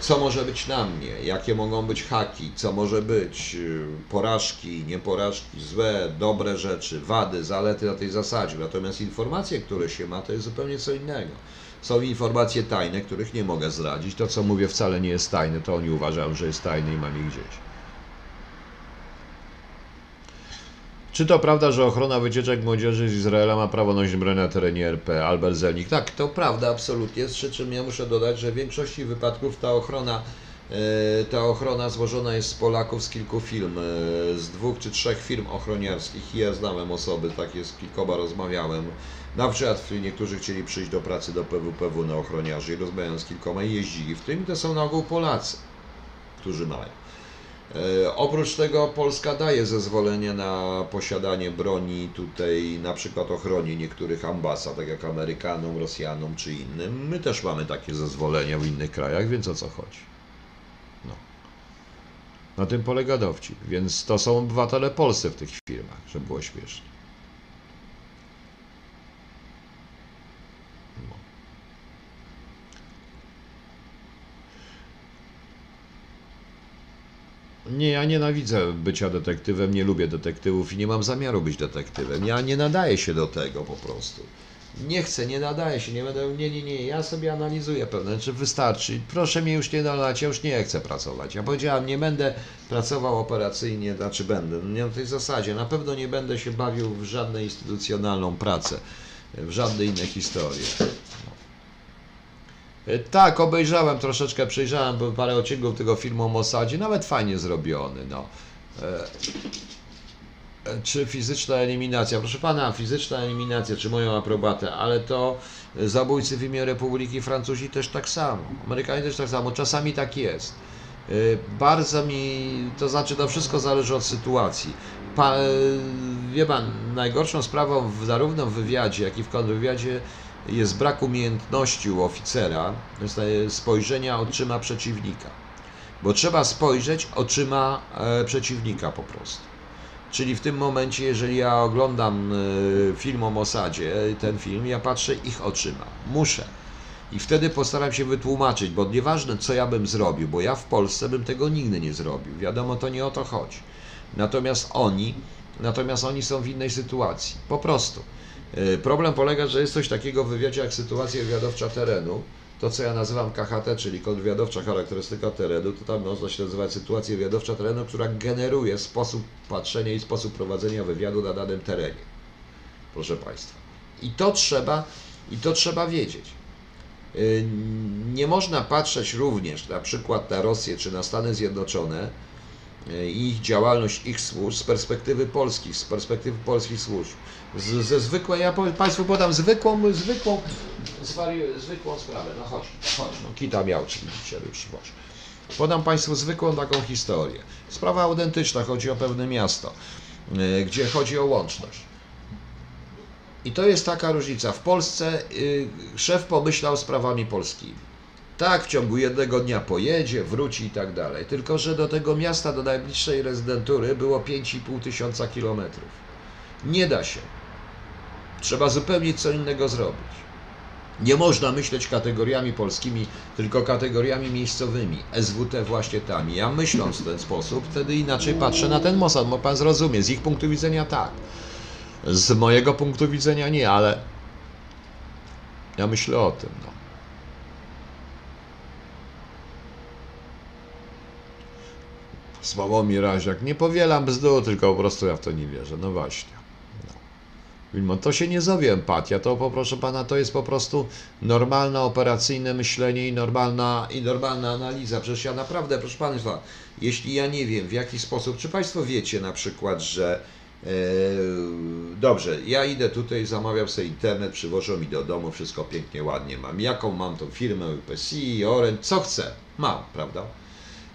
Co może być na mnie? Jakie mogą być haki? Co może być? y, Porażki, nieporażki, złe, dobre rzeczy, wady, zalety na tej zasadzie. Natomiast informacje, które się ma, to jest zupełnie co innego. Są informacje tajne, których nie mogę zdradzić. To, co mówię, wcale nie jest tajne. To oni uważają, że jest tajne i mam je gdzieś. Czy to prawda, że ochrona wycieczek młodzieży z Izraela ma prawo nosić broń na terenie RP? Albert Zelnik. Tak, to prawda, absolutnie. Przy czym ja muszę dodać, że w większości wypadków ta ochrona, e, ta ochrona złożona jest z Polaków z kilku firm, e, z dwóch czy trzech firm ochroniarskich. I Ja znałem osoby, takie z kilkoma rozmawiałem. Na przykład niektórzy chcieli przyjść do pracy do PWPW na ochroniarzy i rozmawiałem z kilkoma i jeździli w tym. To są na ogół Polacy, którzy mają. E, Oprócz tego Polska daje zezwolenie na posiadanie broni tutaj, na przykład ochronie niektórych ambasad, tak jak Amerykanom, Rosjanom czy innym. My też mamy takie zezwolenia w innych krajach, więc o co chodzi? No. Na tym polega dowcip, więc to są obywatele polscy w tych firmach, żeby było śmiesznie. Nie, ja nienawidzę bycia detektywem, nie lubię detektywów i nie mam zamiaru być detektywem. Ja nie nadaję się do tego po prostu. Nie chcę, nie nadaję się, nie będę, nie, nie, nie, ja sobie analizuję pewne rzeczy, wystarczy. Proszę mnie już nie nalać, ja już nie chcę pracować. Ja powiedziałam, nie będę pracował operacyjnie, znaczy będę, nie na tej zasadzie. Na pewno nie będę się bawił w żadną instytucjonalną pracę, w żadne inne historie. E, Tak, obejrzałem troszeczkę, przejrzałem parę odcinków tego filmu o Mossadzie, nawet fajnie zrobiony, no. E, e, Czy fizyczna eliminacja? Proszę pana, fizyczna eliminacja, czy moją aprobatę, ale to zabójcy w imię Republiki Francuzi też tak samo. Amerykanie też tak samo, czasami tak jest. Bardzo mi, to znaczy to wszystko zależy od sytuacji. Pa, wie pan, najgorszą sprawą w, zarówno w wywiadzie, jak i w kontrwywiadzie jest brak umiejętności u oficera spojrzenia oczyma przeciwnika. Bo trzeba spojrzeć oczyma e, przeciwnika po prostu. Czyli w tym momencie, jeżeli ja oglądam e, film o Mossadzie, ten film, ja patrzę ich oczyma. Muszę. I wtedy postaram się wytłumaczyć, bo nieważne co ja bym zrobił, bo ja w Polsce bym tego nigdy nie zrobił. Wiadomo, to nie o to chodzi. Natomiast oni, natomiast oni są w innej sytuacji. Po prostu. E, Problem polega, że jest coś takiego w wywiadzie jak sytuacja wywiadowcza terenu. To, co ja nazywam KHT, czyli kontrwywiadowcza charakterystyka terenu, to tam można się nazywać sytuacja wywiadowcza terenu, która generuje sposób patrzenia i sposób prowadzenia wywiadu na danym terenie. Proszę Państwa. I to trzeba, i to trzeba wiedzieć. Y, Nie można patrzeć również na przykład na Rosję czy na Stany Zjednoczone ich działalność, ich służb z perspektywy polskich, z perspektywy polskich służb. Z, ze zwykłej, ja powiem Państwu podam zwykłą, zwykłą, zwykłą sprawę. No chodź, chodź, no kita miał, czy widzicie, już chodź. Podam Państwu zwykłą taką historię. Sprawa autentyczna, chodzi o pewne miasto, y, gdzie chodzi o łączność. I to jest taka różnica. W Polsce y, szef pomyślał sprawami polskimi. Tak, w ciągu jednego dnia pojedzie, wróci i tak dalej. Tylko, że do tego miasta, do najbliższej rezydentury było 5,5 tysiąca kilometrów. Nie da się. Trzeba zupełnie co innego zrobić. Nie można myśleć kategoriami polskimi, tylko kategoriami miejscowymi. SWT właśnie tam. Ja myśląc w ten sposób, wtedy inaczej patrzę na ten Mossad, bo pan zrozumie. Z ich punktu widzenia tak. Z mojego punktu widzenia nie, ale ja myślę o tym. No. Sławomir Raziak. Nie powielam bzdur, tylko po prostu ja w to nie wierzę. No właśnie. No. To się nie zowie empatia, to po proszę pana, to jest po prostu normalne operacyjne myślenie i normalna, i normalna analiza. Przecież ja naprawdę, proszę państwa, jeśli ja nie wiem w jaki sposób, czy państwo wiecie na przykład, że e, dobrze, ja idę tutaj, zamawiam sobie internet, przywożą mi do domu, wszystko pięknie, ładnie mam. Jaką mam tą firmę, UPC, Orange, co chcę, mam, prawda?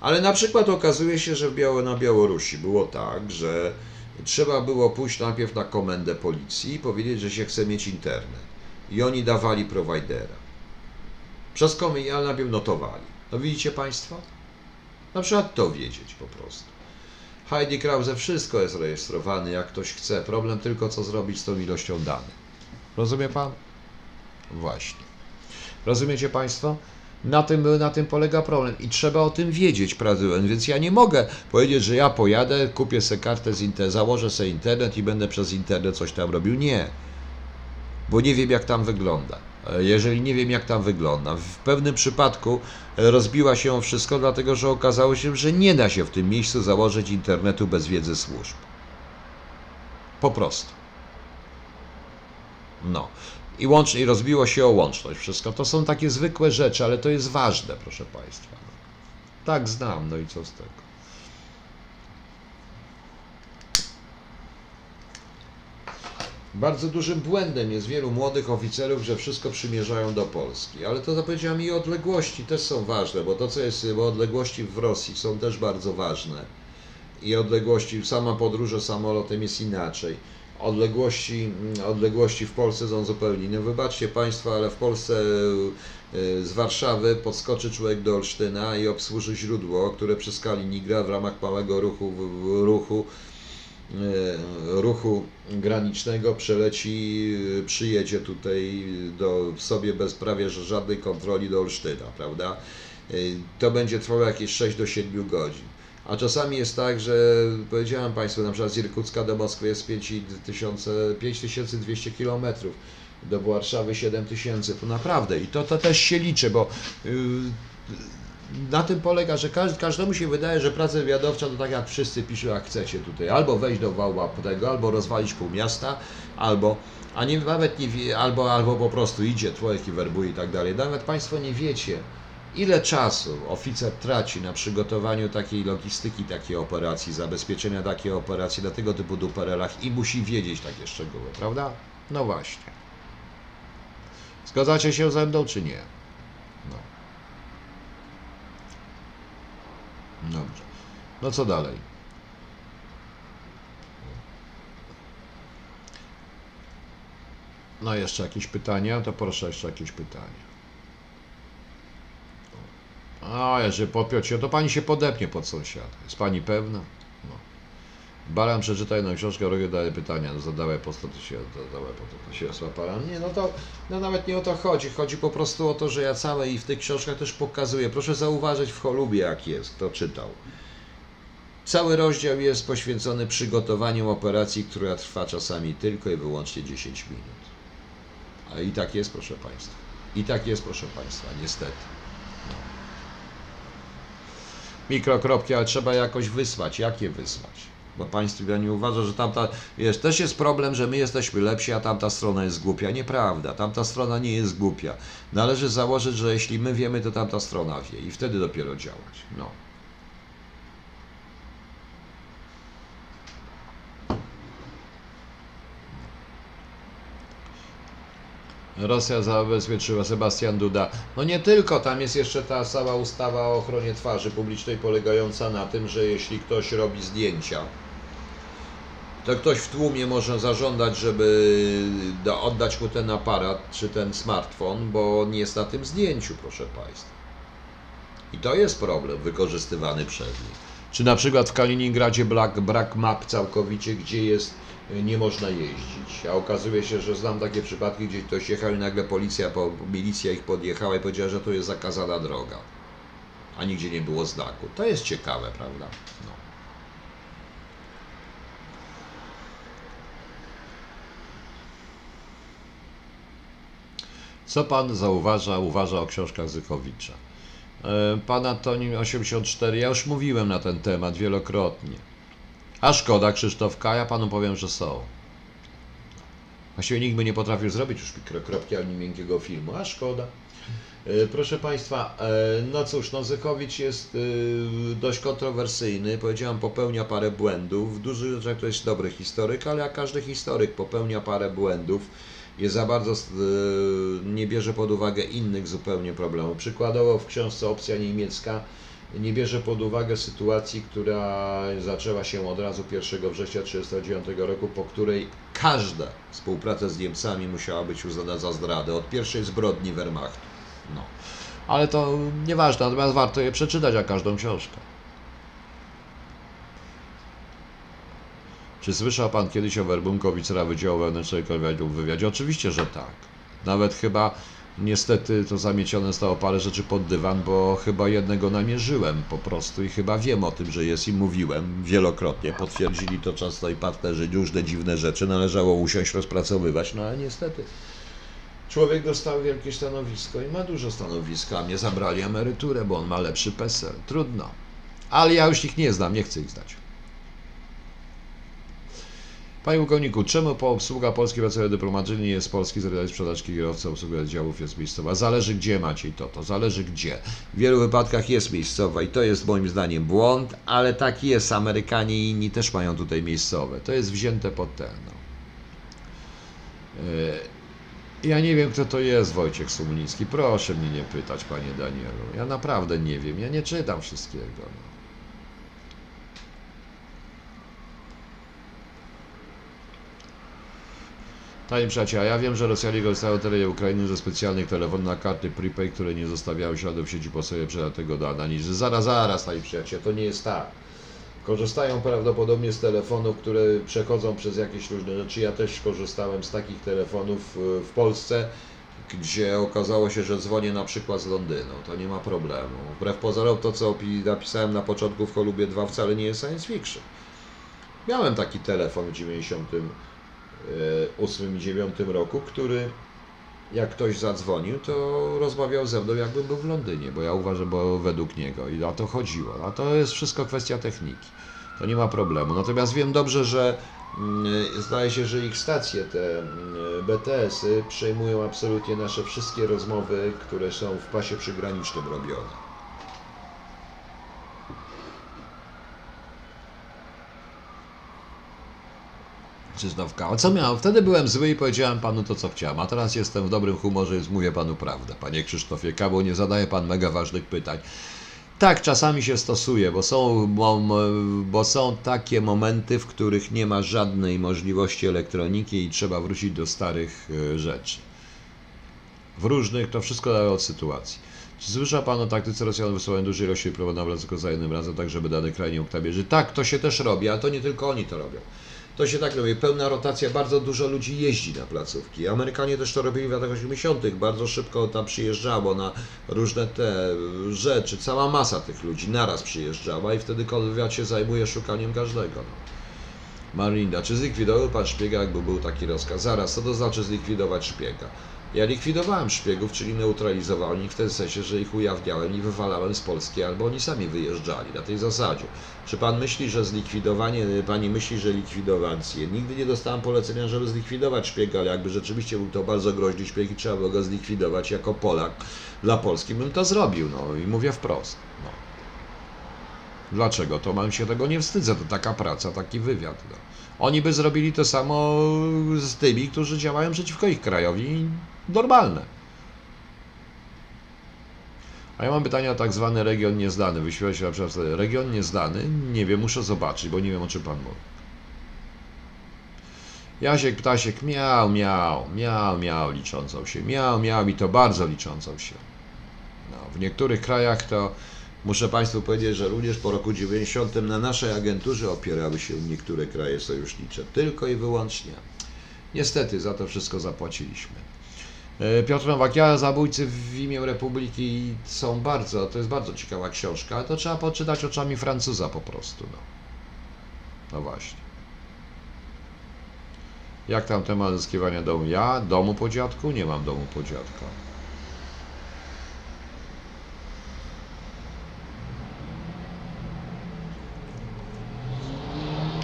Ale na przykład okazuje się, że na Białorusi było tak, że trzeba było pójść najpierw na komendę policji i powiedzieć, że się chce mieć internet. I oni dawali prowajdera. Przez komendę, ale najpierw notowali. No widzicie Państwo? Na przykład to wiedzieć po prostu. Heidi Krause, wszystko jest rejestrowane, jak ktoś chce. Problem tylko, co zrobić z tą ilością danych. Rozumie Pan? Właśnie. Rozumiecie Państwo? Na tym, na tym polega problem i trzeba o tym wiedzieć, prezydent. Więc ja nie mogę powiedzieć, że ja pojadę, kupię sobie kartę z internetu, założę sobie internet i będę przez internet coś tam robił. Nie, bo nie wiem, jak tam wygląda. Jeżeli nie wiem, jak tam wygląda, w pewnym przypadku rozbiła się wszystko, dlatego że okazało się, że nie da się w tym miejscu założyć internetu bez wiedzy służb. Po prostu. No. I łącznie i rozbiło się o łączność wszystko. To są takie zwykłe rzeczy, ale to jest ważne, proszę Państwa. Tak znam, no i co z tego. Bardzo dużym błędem jest wielu młodych oficerów, że wszystko przymierzają do Polski. Ale to, co powiedziałem, i odległości też są ważne, bo to, co jest, bo odległości w Rosji są też bardzo ważne. I odległości, sama podróże samolotem jest inaczej. Odległości, mm, odległości w Polsce są zupełnie inne. Wybaczcie Państwo, ale w Polsce y, z Warszawy podskoczy człowiek do Olsztyna i obsłuży źródło, które przez Kaliningrad w ramach małego ruchu, ruchu e, ruchu granicznego przeleci, e, przyjedzie tutaj do, sobie bez prawie żadnej kontroli do Olsztyna, prawda? E, To będzie trwało jakieś 6 do 7 godzin. A czasami jest tak, że powiedziałem Państwu, na przykład z Irkucka do Moskwy jest 5000 5200 km, do Warszawy 7000, to naprawdę i to, to też się liczy, bo yy, na tym polega, że każd, każdemu się wydaje, że praca wywiadowcza to tak jak wszyscy piszą, jak chcecie tutaj. Albo wejść do wałła tego, albo rozwalić pół miasta, albo, a nie, nawet nie wie, albo, albo po prostu idzie człowiek i werbuje i tak dalej. Nawet Państwo nie wiecie, ile czasu oficer traci na przygotowaniu takiej logistyki, takiej operacji, zabezpieczenia takiej operacji na tego typu duperelach i musi wiedzieć takie szczegóły, prawda? No właśnie. Zgadzacie się ze mną, czy nie? No. Dobrze. No co dalej? No jeszcze jakieś pytania? To proszę jeszcze jakieś pytania. A, jeżeli podpiąć się, to pani się podepnie pod sąsiada. Jest pani pewna? No. Baran przeczyta jedną książkę, robię dalej pytania. No, zadawaj po 100 tysięcy, zadawaj po 100 tysięcy. Nie, no to no nawet nie o to chodzi. Chodzi po prostu o to, że ja całe i w tych książkach też pokazuję. Proszę zauważyć w Cholubie, jak jest, kto czytał. Cały rozdział jest poświęcony przygotowaniu operacji, która trwa czasami tylko i wyłącznie 10 minut. A i tak jest, proszę Państwa. I tak jest, proszę Państwa, niestety. Mikrokropki, ale trzeba jakoś wysłać. Jakie wysłać? Bo Państwo ja nie uważa, że tamta. Wiesz, też jest problem, że my jesteśmy lepsi, a tamta strona jest głupia. Nieprawda. Tamta strona nie jest głupia. Należy założyć, że jeśli my wiemy, to tamta strona wie i wtedy dopiero działać. No. Rosja zabezpieczyła Sebastian Duda. No nie tylko, tam jest jeszcze ta cała ustawa o ochronie twarzy publicznej polegająca na tym, że jeśli ktoś robi zdjęcia, to ktoś w tłumie może zażądać, żeby da- oddać mu ten aparat czy ten smartfon, bo on jest na tym zdjęciu, proszę Państwa. I to jest problem wykorzystywany przez nich. Czy na przykład w Kaliningradzie brak, brak map całkowicie, gdzie jest nie można jeździć. A okazuje się, że znam takie przypadki, gdzie ktoś jechał i nagle policja, po, milicja ich podjechała i powiedziała, że to jest zakazana droga. A nigdzie nie było znaku. To jest ciekawe, prawda? No. Co pan zauważa, uważa o książkach Zykowicza? E, Pan Antoni 84, ja już mówiłem na ten temat wielokrotnie. A szkoda, Krzysztofka, ja panu powiem, że są. Właściwie nikt by nie potrafił zrobić już mikrokropki ani miękkiego filmu, a szkoda. E, Proszę Państwa, e, no cóż, no Zykowicz jest e, dość kontrowersyjny, powiedziałem, popełnia parę błędów. W dużych rzeczach to jest dobry historyk, ale jak każdy historyk popełnia parę błędów, jest za bardzo, nie bierze pod uwagę innych zupełnie problemów. Przykładowo w książce Opcja Niemiecka nie bierze pod uwagę sytuacji, która zaczęła się od razu 1 września 1939 roku, po której każda współpraca z Niemcami musiała być uznana za zdradę, od pierwszej zbrodni Wehrmachtu. No. Ale to nieważne, natomiast warto je przeczytać, jak każdą książkę. Czy słyszał Pan kiedyś o werbunku Wydziału Wewnętrznego w wywiadzie? Oczywiście, że tak. Nawet chyba Niestety to zamiecione zostało parę rzeczy pod dywan, bo chyba jednego namierzyłem po prostu i chyba wiem o tym, że jest i mówiłem wielokrotnie. Potwierdzili to często i partnerzy, różne dziwne rzeczy. Należało usiąść, rozpracowywać, no ale niestety człowiek dostał wielkie stanowisko i ma dużo stanowiska, a mnie zabrali emeryturę, bo on ma lepszy PESEL. Trudno. Ale ja już ich nie znam, nie chcę ich znać. Panie pułkowniku, czemu po obsługa polskiej pracownia dyplomatycznej jest polski z sprzedażki kierowca obsługi oddziałów jest miejscowa? Zależy gdzie Maciej to, to zależy gdzie. W wielu wypadkach jest miejscowa i to jest moim zdaniem błąd, ale tak jest. Amerykanie i inni też mają tutaj miejscowe. To jest wzięte pod ten. No. Yy, Ja nie wiem, kto to jest Wojciech Sumliński. Proszę mnie nie pytać, panie Danielu. Ja naprawdę nie wiem. Ja nie czytam wszystkiego. Panie przyjaciele, ja wiem, że Rosjanie korzystają na terenie Ukrainy ze specjalnych telefonów na karty prepaid, które nie zostawiają śladów sieci po sobie tego do analizy. Zaraz, zaraz, panie przyjaciele, to nie jest tak. Korzystają prawdopodobnie z telefonów, które przechodzą przez jakieś różne rzeczy. Ja też korzystałem z takich telefonów y, w Polsce, gdzie okazało się, że dzwonię na przykład z Londynu. To nie ma problemu. Wbrew pozorom to, co napisałem na początku w Kolubie 2 wcale nie jest science fiction. Miałem taki telefon w 90 2008 i 2009 roku, który jak ktoś zadzwonił, to rozmawiał ze mną jakbym był w Londynie, bo ja uważam, bo według niego i o to chodziło. A to jest wszystko kwestia techniki. To nie ma problemu. Natomiast wiem dobrze, że mm, zdaje się, że ich stacje, te mm, BTS-y przejmują absolutnie nasze wszystkie rozmowy, które są w pasie przygranicznym robione. Krzysztof Kała. Co miałem? Wtedy byłem zły i powiedziałem panu to, co chciałem, a teraz jestem w dobrym humorze, więc mówię panu prawdę. Panie Krzysztofie Kało, nie zadaje pan mega ważnych pytań. Tak, czasami się stosuje, bo są, bo, bo są takie momenty, w których nie ma żadnej możliwości elektroniki i trzeba wrócić do starych e, rzeczy. W różnych, to wszystko zależy od sytuacji. Czy słyszał Pan o taktyce Rosjan wysyłania dużej ilości na tylko za jednym razem, tak żeby dany kraj nie mógł? Tak, to się też robi, ale to nie tylko oni to robią. To się tak robi. Pełna rotacja, bardzo dużo ludzi jeździ na placówki. Amerykanie też to robili w latach 80. Bardzo szybko tam przyjeżdżało na różne te rzeczy. Cała masa tych ludzi naraz przyjeżdżała i wtedy konwiat się zajmuje szukaniem każdego. No. Marinda, czy zlikwidował pan szpiega, jakby był taki rozkaz? Zaraz, co to znaczy zlikwidować szpiega? Ja likwidowałem szpiegów, czyli neutralizowałem ich w ten sensie, że ich ujawniałem i wywalałem z Polski, albo oni sami wyjeżdżali na tej zasadzie. Czy pan myśli, że zlikwidowanie, pani myśli, że likwidowację? Nigdy nie dostałem polecenia, żeby zlikwidować szpiega, ale jakby rzeczywiście był to bardzo groźny szpieg i trzeba było go zlikwidować jako Polak dla Polski, bym to zrobił, no i mówię wprost. No. Dlaczego? To mam się tego nie wstydzę, to taka praca, taki wywiad. No. Oni by zrobili to samo z tymi, którzy działają przeciwko ich krajowi normalne. A ja mam pytanie o tak zwany region nieznany. Wyświetla się na przykład region nieznany. Nie wiem, muszę zobaczyć, bo nie wiem o czym pan mówi. Jasiek, ptasiek, miał, miał, miał, miał liczącą się. Miał, miał i to bardzo liczącą się. No, w niektórych krajach to muszę Państwu powiedzieć, że również po roku 90 na naszej agenturze opierały się niektóre kraje sojusznicze. Tylko i wyłącznie. Niestety za to wszystko zapłaciliśmy. E, Piotr Nowak, ja zabójcy w imię Republiki są bardzo, to jest bardzo ciekawa książka, to trzeba poczytać oczami Francuza po prostu. No, no właśnie. Jak tam temat zyskiwania domu? Ja domu po dziadku? Nie mam domu po dziadka.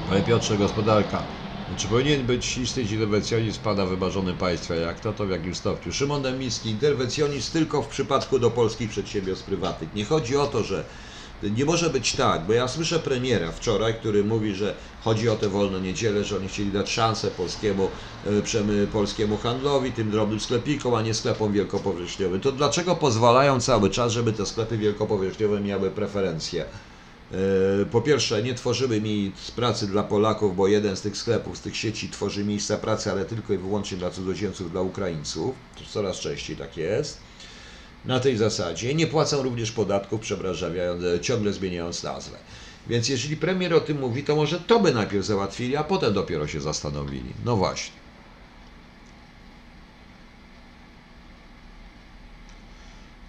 Ale Piotrze, gospodarka. Czy powinien być istnieć interwencjonizm pana wymarzonym państwa? Jak to, to w jakim stopniu? Szymon Dębicki, interwencjonizm tylko w przypadku do polskich przedsiębiorstw prywatnych. Nie chodzi o to, że nie może być tak, bo ja słyszę premiera wczoraj, który mówi, że chodzi o te wolne niedziele, że oni chcieli dać szansę polskiemu, e, polskiemu handlowi, tym drobnym sklepikom, a nie sklepom wielkopowierzchniowym. To dlaczego pozwalają cały czas, żeby te sklepy wielkopowierzchniowe miały preferencje? E, po pierwsze, nie tworzymy miejsc pracy dla Polaków, bo jeden z tych sklepów, z tych sieci tworzy miejsca pracy, ale tylko i wyłącznie dla cudzoziemców, dla Ukraińców. To coraz częściej tak jest. Na tej zasadzie nie płacą również podatków, przepraszając, ciągle zmieniając nazwę. Więc jeżeli premier o tym mówi, to może to by najpierw załatwili, a potem dopiero się zastanowili. No właśnie. E, e,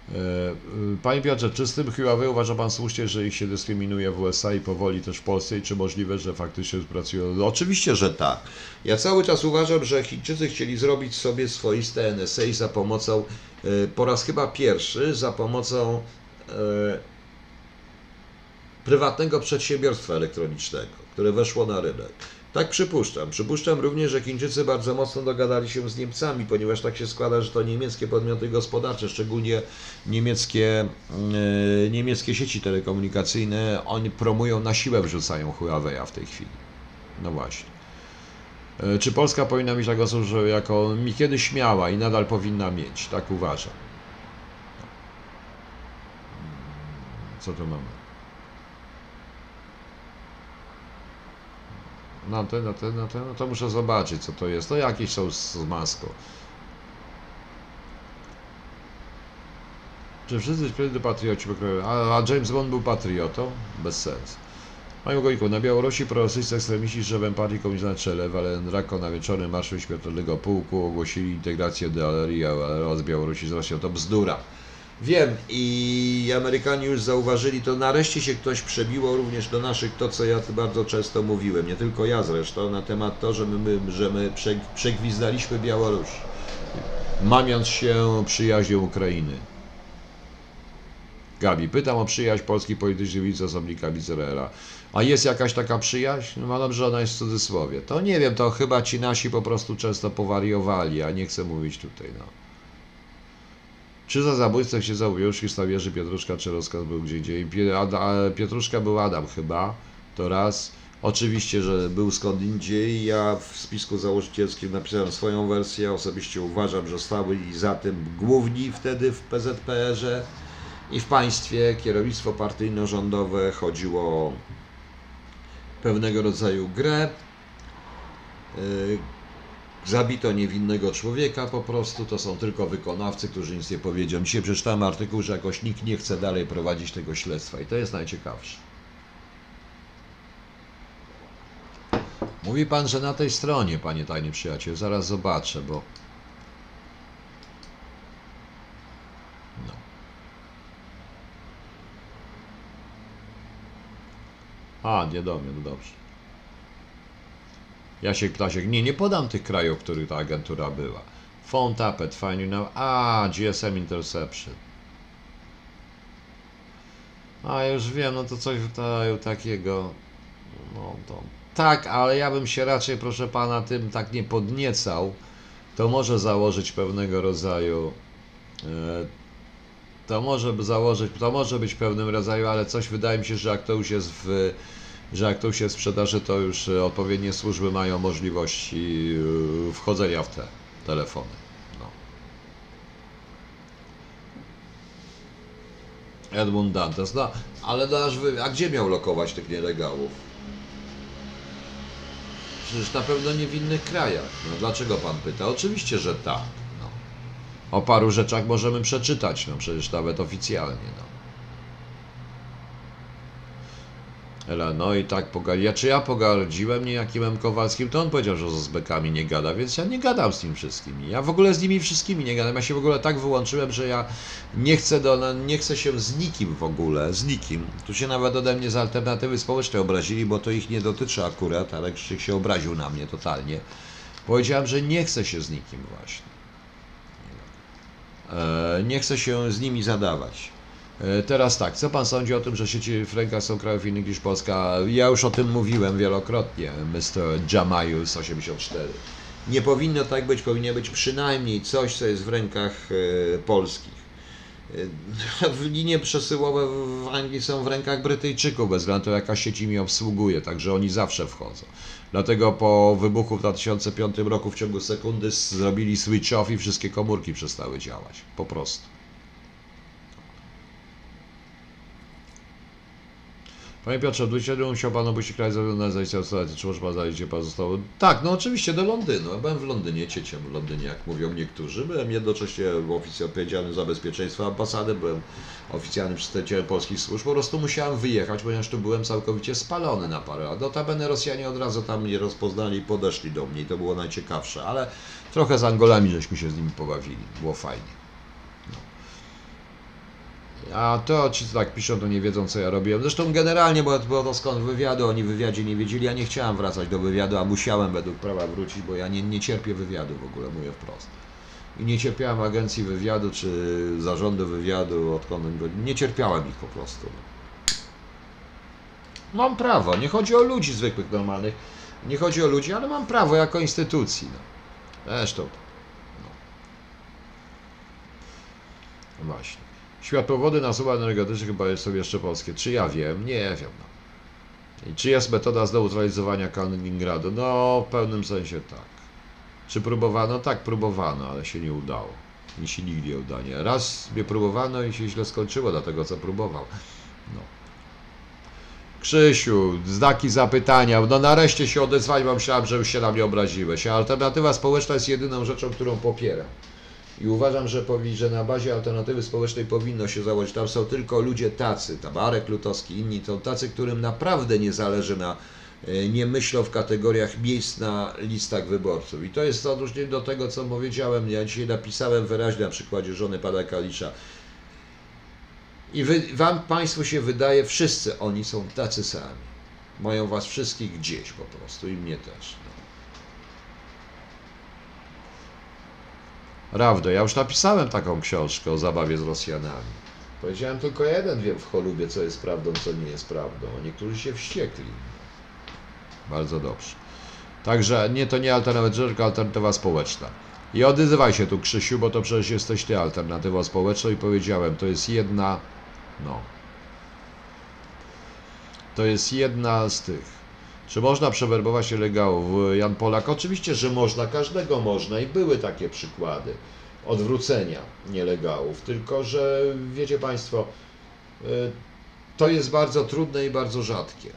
Panie Piotrze, czy z tym Huawei uważa Pan słusznie, że ich się dyskryminuje w USA i powoli też w Polsce i czy możliwe, że faktycznie pracują? No, oczywiście, że tak. Ja cały czas uważam, że Chińczycy chcieli zrobić sobie swoiste NSA za pomocą, e, po raz chyba pierwszy, za pomocą e, prywatnego przedsiębiorstwa elektronicznego, które weszło na rynek. Tak przypuszczam. Przypuszczam również, że Chińczycy bardzo mocno dogadali się z Niemcami, ponieważ tak się składa, że to niemieckie podmioty gospodarcze, szczególnie niemieckie, yy, niemieckie sieci telekomunikacyjne, oni promują na siłę, wrzucają Huawei'a w tej chwili. No właśnie. Yy, czy Polska powinna mieć taką służbę, jako mi kiedyś miała i nadal powinna mieć? Tak uważam. Co tu mamy? Na te, na te, na te, no to muszę zobaczyć, co to jest. To jakieś są z, maską. Czy wszyscy śpiewają patrioci, a, a James Bond był patriotą? Bez sensu. Mają gojku. Na Białorusi prorosyjscy ekstremiści z drzewem partii komunistycznej na czele, Walendrako na wieczornym marszu śmiertelnego pułku ogłosili integrację DLR oraz Białorusi z Rosją. To bzdura. Wiem i Amerykanie już zauważyli, to nareszcie się ktoś przebiło również do naszych, to co ja bardzo często mówiłem, nie tylko ja zresztą, na temat to, że my, że my przegwizdaliśmy Białoruś, mamiąc się przyjaźnią Ukrainy. Gabi, pytam o przyjaźń polskich politycznych z osobnikami Izraela. A jest jakaś taka przyjaźń? No że ona jest w cudzysłowie. To nie wiem, to chyba ci nasi po prostu często powariowali, a nie chcę mówić tutaj, no. Czy za zabójstwo się załubił Stawierzy Pietruszka, czy rozkaz był gdzie indziej? Pietruszka był Adam chyba, to raz. Oczywiście, że był skąd indziej. Ja w spisku założycielskim napisałem swoją wersję. Osobiście uważam, że stały i za tym główni wtedy w PZPR-ze i w państwie kierownictwo partyjno-rządowe chodziło o pewnego rodzaju grę. Zabito niewinnego człowieka po prostu, to są tylko wykonawcy, którzy nic nie powiedzą. Dzisiaj przeczytałem artykuł, że jakoś nikt nie chce dalej prowadzić tego śledztwa i to jest najciekawsze. Mówi pan, że na tej stronie, panie tajny przyjaciel, zaraz zobaczę, bo... No. A, nie do mnie, no dobrze. Jasiek Ptasiek, nie, nie podam tych krajów, w których ta agentura była. Phone Tappet, Fine Now, a, GSM Interception. A, już wiem, no to coś w takiego, no to, tak, ale ja bym się raczej, proszę pana, tym tak nie podniecał, to może założyć pewnego rodzaju, e, to może założyć, to może być pewnym rodzaju, ale coś wydaje mi się, że jak to już jest w że jak to się sprzedaży, to już e, odpowiednie służby mają możliwości e, wchodzenia w te telefony. No. Edmund Dantes, no, ale dasz wy... a gdzie miał lokować tych nielegalów? Przecież na pewno nie w innych krajach. No, dlaczego pan pyta? Oczywiście, że tak. No. O paru rzeczach możemy przeczytać, no przecież nawet oficjalnie. No. Ela, no i tak pogardziłem. Ja, czy ja pogardziłem niejakim Kowalskim, to on powiedział, że z Uzbekami nie gada, więc ja nie gadam z nim wszystkimi. Ja w ogóle z nimi wszystkimi nie gadam. Ja się w ogóle tak wyłączyłem, że ja nie chcę, do, nie chcę się z nikim w ogóle, z nikim. Tu się nawet ode mnie z alternatywy społecznej obrazili, bo to ich nie dotyczy akurat, ale Krzysiek się obraził na mnie totalnie. Powiedziałem, że nie chcę się z nikim właśnie. E, nie chcę się z nimi zadawać. E, teraz tak, co pan sądzi o tym, że sieci w rękach są krajów innych niż Polska? Ja już o tym mówiłem wielokrotnie, Mr. Jamajus 84. Nie powinno tak być, powinno być przynajmniej coś, co jest w rękach e, polskich. E, linie przesyłowe w Anglii są w rękach Brytyjczyków, bez względu na to, jaka sieć im obsługuje, także oni zawsze wchodzą. Dlatego po wybuchu w 2005 roku w ciągu sekundy zrobili switch off i wszystkie komórki przestały działać. Po prostu. Panie Piotrze, 20 musiał Pan opuścić kraj na zajście Australii. Czy może Pan zająć się Pan zostało? Tak, no oczywiście do Londynu. Ja byłem w Londynie, cieciem w Londynie, jak mówią niektórzy. Byłem jednocześnie oficjalnie odpowiedzialny za bezpieczeństwo ambasady, byłem oficjalnym przedstawicielem polskich służb. Po prostu musiałem wyjechać, ponieważ tu byłem całkowicie spalony na parę lat. Notabene Rosjanie od razu tam mnie rozpoznali i podeszli do mnie i to było najciekawsze. Ale trochę z Angolami żeśmy się z nimi pobawili. Było fajnie. A to ci, tak piszą, to nie wiedzą, co ja robiłem. Zresztą generalnie, bo, bo to skąd wywiadu, oni wywiadzie nie wiedzieli. Ja nie chciałem wracać do wywiadu, a musiałem według prawa wrócić, bo ja nie, nie cierpię wywiadu w ogóle, mówię wprost. I nie cierpiałem agencji wywiadu, czy zarządu wywiadu, odkąd. Nie cierpiałem ich po prostu. Mam prawo, nie chodzi o ludzi zwykłych, normalnych. Nie chodzi o ludzi, ale mam prawo jako instytucji. No. Zresztą. No. No Właśnie. Światłowody na subach energetycznych chyba sobie jeszcze polskie. Czy ja wiem? Nie wiem. No. I czy jest metoda zneutralizowania Kaliningradu? No, w pewnym sensie tak. Czy próbowano? Tak, próbowano, ale się nie udało. Mi się nigdy nie uda. Nie. Raz mnie próbowano i się źle skończyło, dlatego co próbował. No. Krzysiu, znaki zapytania. No nareszcie się odezwali, bo myślałem, że już się na mnie obraziłeś. Alternatywa społeczna jest jedyną rzeczą, którą popieram. I uważam, że, powi- że na bazie alternatywy społecznej powinno się założyć. Tam są tylko ludzie tacy, Tabarek Lutowski, inni to tacy, którym naprawdę nie zależy na, e, nie myślą w kategoriach miejsc na listach wyborców. I to jest w odróżnieniu do tego, co powiedziałem. Ja dzisiaj napisałem wyraźnie na przykładzie żony pana Kalisza. I wy, wam, Państwu się wydaje, wszyscy oni są tacy sami. Mają was wszystkich gdzieś po prostu i mnie też. Prawda, ja już napisałem taką książkę o zabawie z Rosjanami. Powiedziałem tylko jeden wiem w cholubie, co jest prawdą, co nie jest prawdą. Niektórzy się wściekli. Bardzo dobrze. Także nie to nie alternatywa, tylko alternatywa społeczna. I odzywaj się tu, Krzysiu, bo to przecież jesteś ty alternatywą społeczną i powiedziałem, to jest jedna, no. To jest jedna z tych. Czy można przewerbować nielegalów? Jan Polak, oczywiście, że można, każdego można i były takie przykłady odwrócenia nielegalów, tylko że wiecie Państwo, y, to jest bardzo trudne i bardzo rzadkie.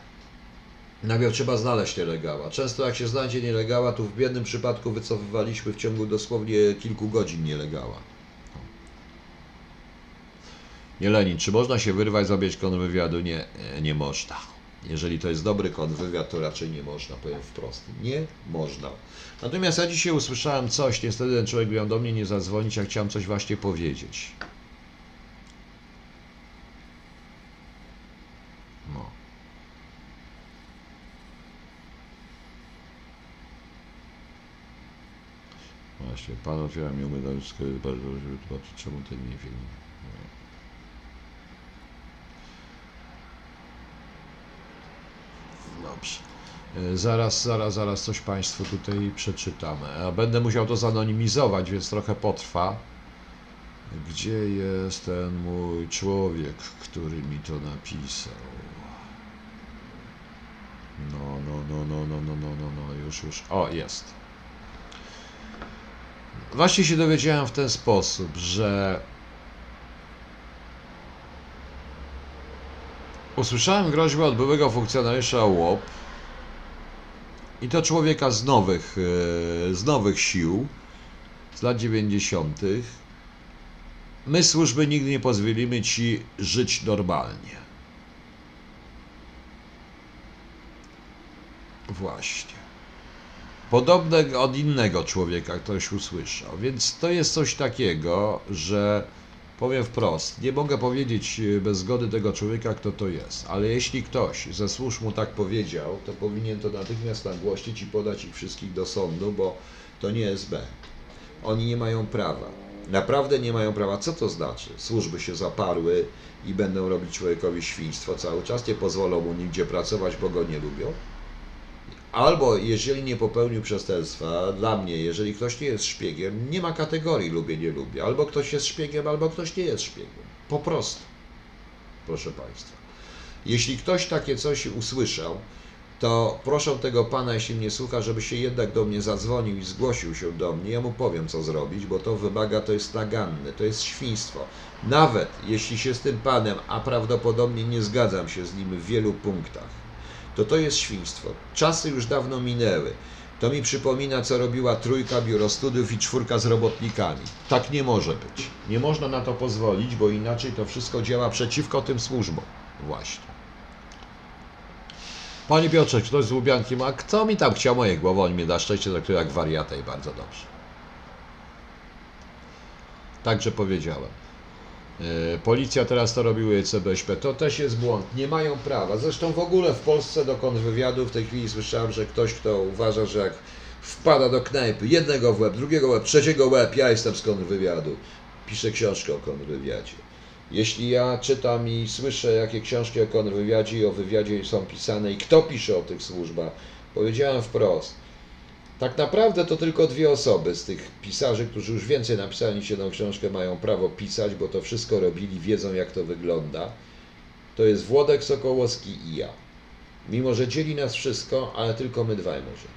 Najpierw trzeba znaleźć nielegała. Często jak się znajdzie nielegała, to w biednym przypadku wycofywaliśmy w ciągu dosłownie kilku godzin nielegalała. Nie Lenin, czy można się wyrwać, zrobić kontrwywiadu? Nie, e, nie można. Jeżeli to jest dobry kontrwywiad, to raczej nie można, powiem wprost. Nie można. Natomiast ja dzisiaj usłyszałem coś, niestety ten człowiek miał do mnie nie zadzwonić, ja chciałem coś właśnie powiedzieć. No. Właśnie, pan otwiera mi umysł, bardzo, żeby zobaczyć, czemu ten nie film. Dobrze. E, Zaraz, zaraz, zaraz coś Państwu tutaj przeczytamy. A będę musiał to zanonimizować, więc trochę potrwa. Gdzie jest ten mój człowiek, który mi to napisał? No, no, no, no, no, no, no, no, no, już, już. O, jest. Właśnie się dowiedziałem w ten sposób, że usłyszałem groźbę od byłego funkcjonariusza ŁOP i to człowieka z nowych, e, z nowych sił, z lat 90. My służby nigdy nie pozwolimy ci żyć normalnie. Właśnie. Podobne od innego człowieka ktoś usłyszał. Więc to jest coś takiego, że powiem wprost, nie mogę powiedzieć e, bez zgody tego człowieka, kto to jest, ale jeśli ktoś ze służb mu tak powiedział, to powinien to natychmiast nagłośnić i podać ich wszystkich do sądu, bo to nie SB. Oni nie mają prawa. Naprawdę nie mają prawa. Co to znaczy? Służby się zaparły i będą robić człowiekowi świństwo cały czas, nie pozwolą mu nigdzie pracować, bo go nie lubią. Albo jeżeli nie popełnił przestępstwa, dla mnie, jeżeli ktoś nie jest szpiegiem, nie ma kategorii lubię, nie lubię. Albo ktoś jest szpiegiem, albo ktoś nie jest szpiegiem. Po prostu. Proszę Państwa. Jeśli ktoś takie coś usłyszał, to proszę tego pana, jeśli mnie słucha, żeby się jednak do mnie zadzwonił i zgłosił się do mnie. Ja mu powiem, co zrobić, bo to wymaga, to jest naganne, to jest świństwo. Nawet jeśli się z tym panem, a prawdopodobnie nie zgadzam się z nim w wielu punktach, to to jest świństwo. Czasy już dawno minęły. To mi przypomina, co robiła trójka biuro studiów i czwórka z robotnikami. Tak nie może być. Nie można na to pozwolić, bo inaczej to wszystko działa przeciwko tym służbom. Właśnie. Panie Piotrze, ktoś z Łubianki ma? Kto mi tam chciał moje głowy? On mnie da szczęście, za które jak wariata i bardzo dobrze. Także powiedziałem. E, Policja teraz to robiły CBŚP. To też jest błąd. Nie mają prawa. Zresztą w ogóle w Polsce do kontrwywiadu w tej chwili słyszałem, że ktoś, kto uważa, że jak wpada do knajpy, jednego w łeb, drugiego łeb, trzeciego łeb, ja jestem z kontrwywiadu. Pisze książkę o kontrwywiadzie. Jeśli ja czytam i słyszę, jakie książki o kontrwywiadzie i o wywiadzie są pisane i kto pisze o tych służbach, powiedziałem wprost. Tak naprawdę to tylko dwie osoby z tych pisarzy, którzy już więcej napisali niż jedną książkę, mają prawo pisać, bo to wszystko robili, wiedzą jak to wygląda. To jest Włodek Sokołowski i ja. Mimo, że dzieli nas wszystko, ale tylko my dwaj możemy.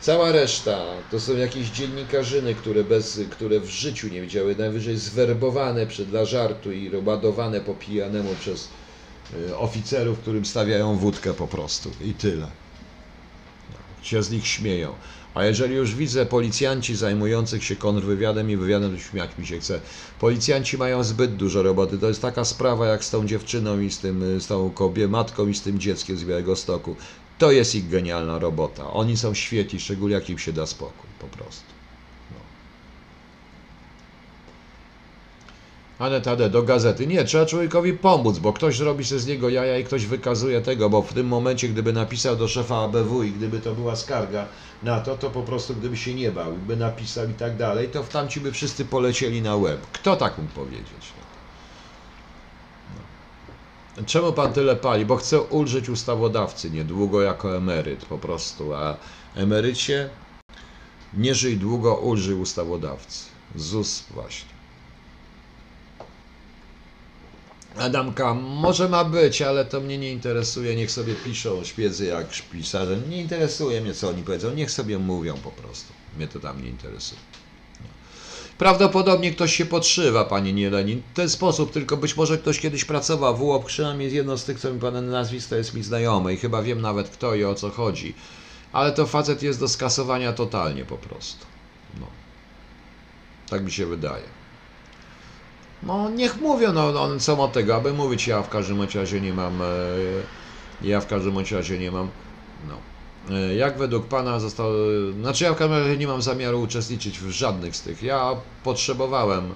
Cała reszta to są jakieś dziennikarzyny, które, bez, które w życiu nie widziały, najwyżej zwerbowane przed dla żartu i ładowane po pijanemu przez y, oficerów, którym stawiają wódkę po prostu i tyle. Się z nich śmieją. A jeżeli już widzę policjanci zajmujących się kontrwywiadem i wywiadem, to śmiać mi się chce. Policjanci mają zbyt dużo roboty. To jest taka sprawa jak z tą dziewczyną i z, tym, z tą kobie, matką i z tym dzieckiem z Białego Stoku. To jest ich genialna robota. Oni są świetni, szczególnie jak im się da spokój, po prostu. Ale do gazety. Nie, trzeba człowiekowi pomóc, bo ktoś robi się z niego jaja i ktoś wykazuje tego, bo w tym momencie, gdyby napisał do szefa ABW i gdyby to była skarga na to, to po prostu gdyby się nie bał, by napisał i tak dalej, to w tamci by wszyscy polecieli na łeb. Kto tak mógł powiedzieć? No. Czemu pan tyle pali? Bo chcę ulżyć ustawodawcy niedługo jako emeryt po prostu, a emerycie nie żyj długo, ulżyj ustawodawcy. ZUS właśnie. Adamka, może ma być, ale to mnie nie interesuje. Niech sobie piszą śpiezy jak pisarze. Nie interesuje mnie, co oni powiedzą. Niech sobie mówią po prostu. Mnie to tam nie interesuje. Prawdopodobnie ktoś się podszywa, panie Nielenin. W ten sposób, tylko być może ktoś kiedyś pracował w UOP, przynajmniej jedno z tych, co mi pan nazwisko jest mi znajome i chyba wiem nawet kto i o co chodzi. Ale to facet jest do skasowania totalnie po prostu. No. Tak mi się wydaje. No niech mówią, no, no co od tego, aby mówić, ja w każdym razie nie mam, e, ja w każdym razie nie mam, no. E, Jak według Pana został, znaczy ja w każdym razie nie mam zamiaru uczestniczyć w żadnych z tych, ja potrzebowałem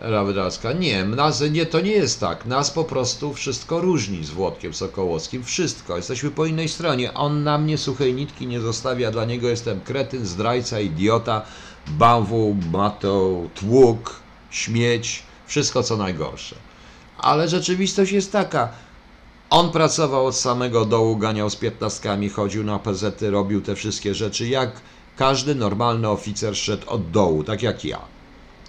Ela Wydracka, nie, nas, nie, to nie jest tak, nas po prostu wszystko różni z Włodkiem Sokołowskim, wszystko, jesteśmy po innej stronie, on na mnie suchej nitki nie zostawia, dla niego jestem kretyn, zdrajca, idiota, bawu, mato, tłuk, śmieć, wszystko co najgorsze. Ale rzeczywistość jest taka. On pracował od samego dołu, ganiał z piętnastkami, chodził na PZ, robił te wszystkie rzeczy, jak każdy normalny oficer szedł od dołu, tak jak ja.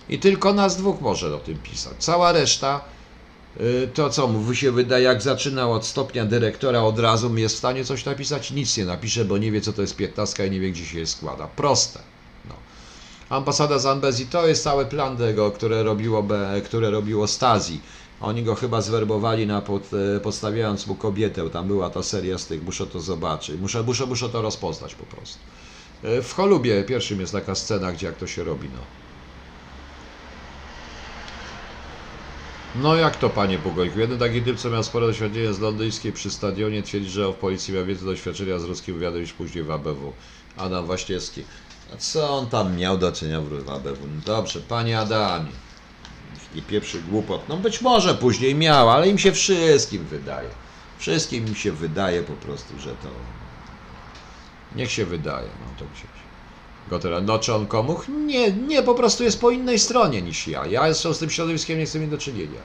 I tylko nas dwóch może o tym pisać. Cała reszta, y, to co mu się wydaje, jak zaczynał od stopnia dyrektora, od razu jest w stanie coś napisać? Nic nie napisze, bo nie wie, co to jest piętnastka i nie wie, gdzie się je składa. Proste. Ambasada Zambezji to jest cały plan tego, które robiło, które robiło Stasi. Oni go chyba zwerbowali na pod, e, podstawiając mu kobietę. Tam była ta seria z tych, muszę to zobaczyć. Muszę, muszę, muszę to rozpoznać po prostu. E, W Cholubie pierwszym jest taka scena, gdzie jak to się robi, no. No jak to, panie Pugojku? Jeden taki typ, co miał spore doświadczenie z londyńskiej przy stadionie, twierdzi, że w policji miał więcej doświadczenia z ruskim wywiadem niż później w ABW. Adam Waściewski. A co on tam miał do czynienia w ABW? No dobrze, panie Adamie. Nie pieprzy głupot. No być może później miał, ale im się wszystkim wydaje. Wszystkim im się wydaje po prostu, że to... Niech się wydaje, no to gdzieś. Go teraz, no czy on komuch? Nie, nie, po prostu jest po innej stronie niż ja. Ja z tym środowiskiem nie chcę mieć do czynienia.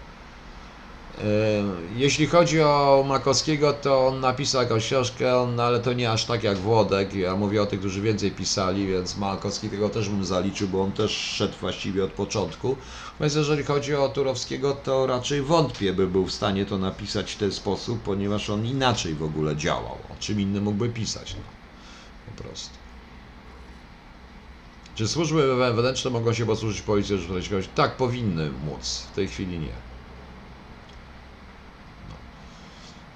E, Jeśli chodzi o Makowskiego, to on napisał jakąś książkę, on, ale to nie aż tak jak Włodek. Ja mówię o tych, którzy więcej pisali, więc Makowskiego też bym zaliczył, bo on też szedł właściwie od początku. Więc jeżeli chodzi o Turowskiego, to raczej wątpię, by był w stanie to napisać w ten sposób, ponieważ on inaczej w ogóle działał. O czym innym mógłby pisać? No. Po prostu. Czy służby wewnętrzne mogą się posłużyć Rzeczypospolitej? Tak, powinny móc. W tej chwili nie.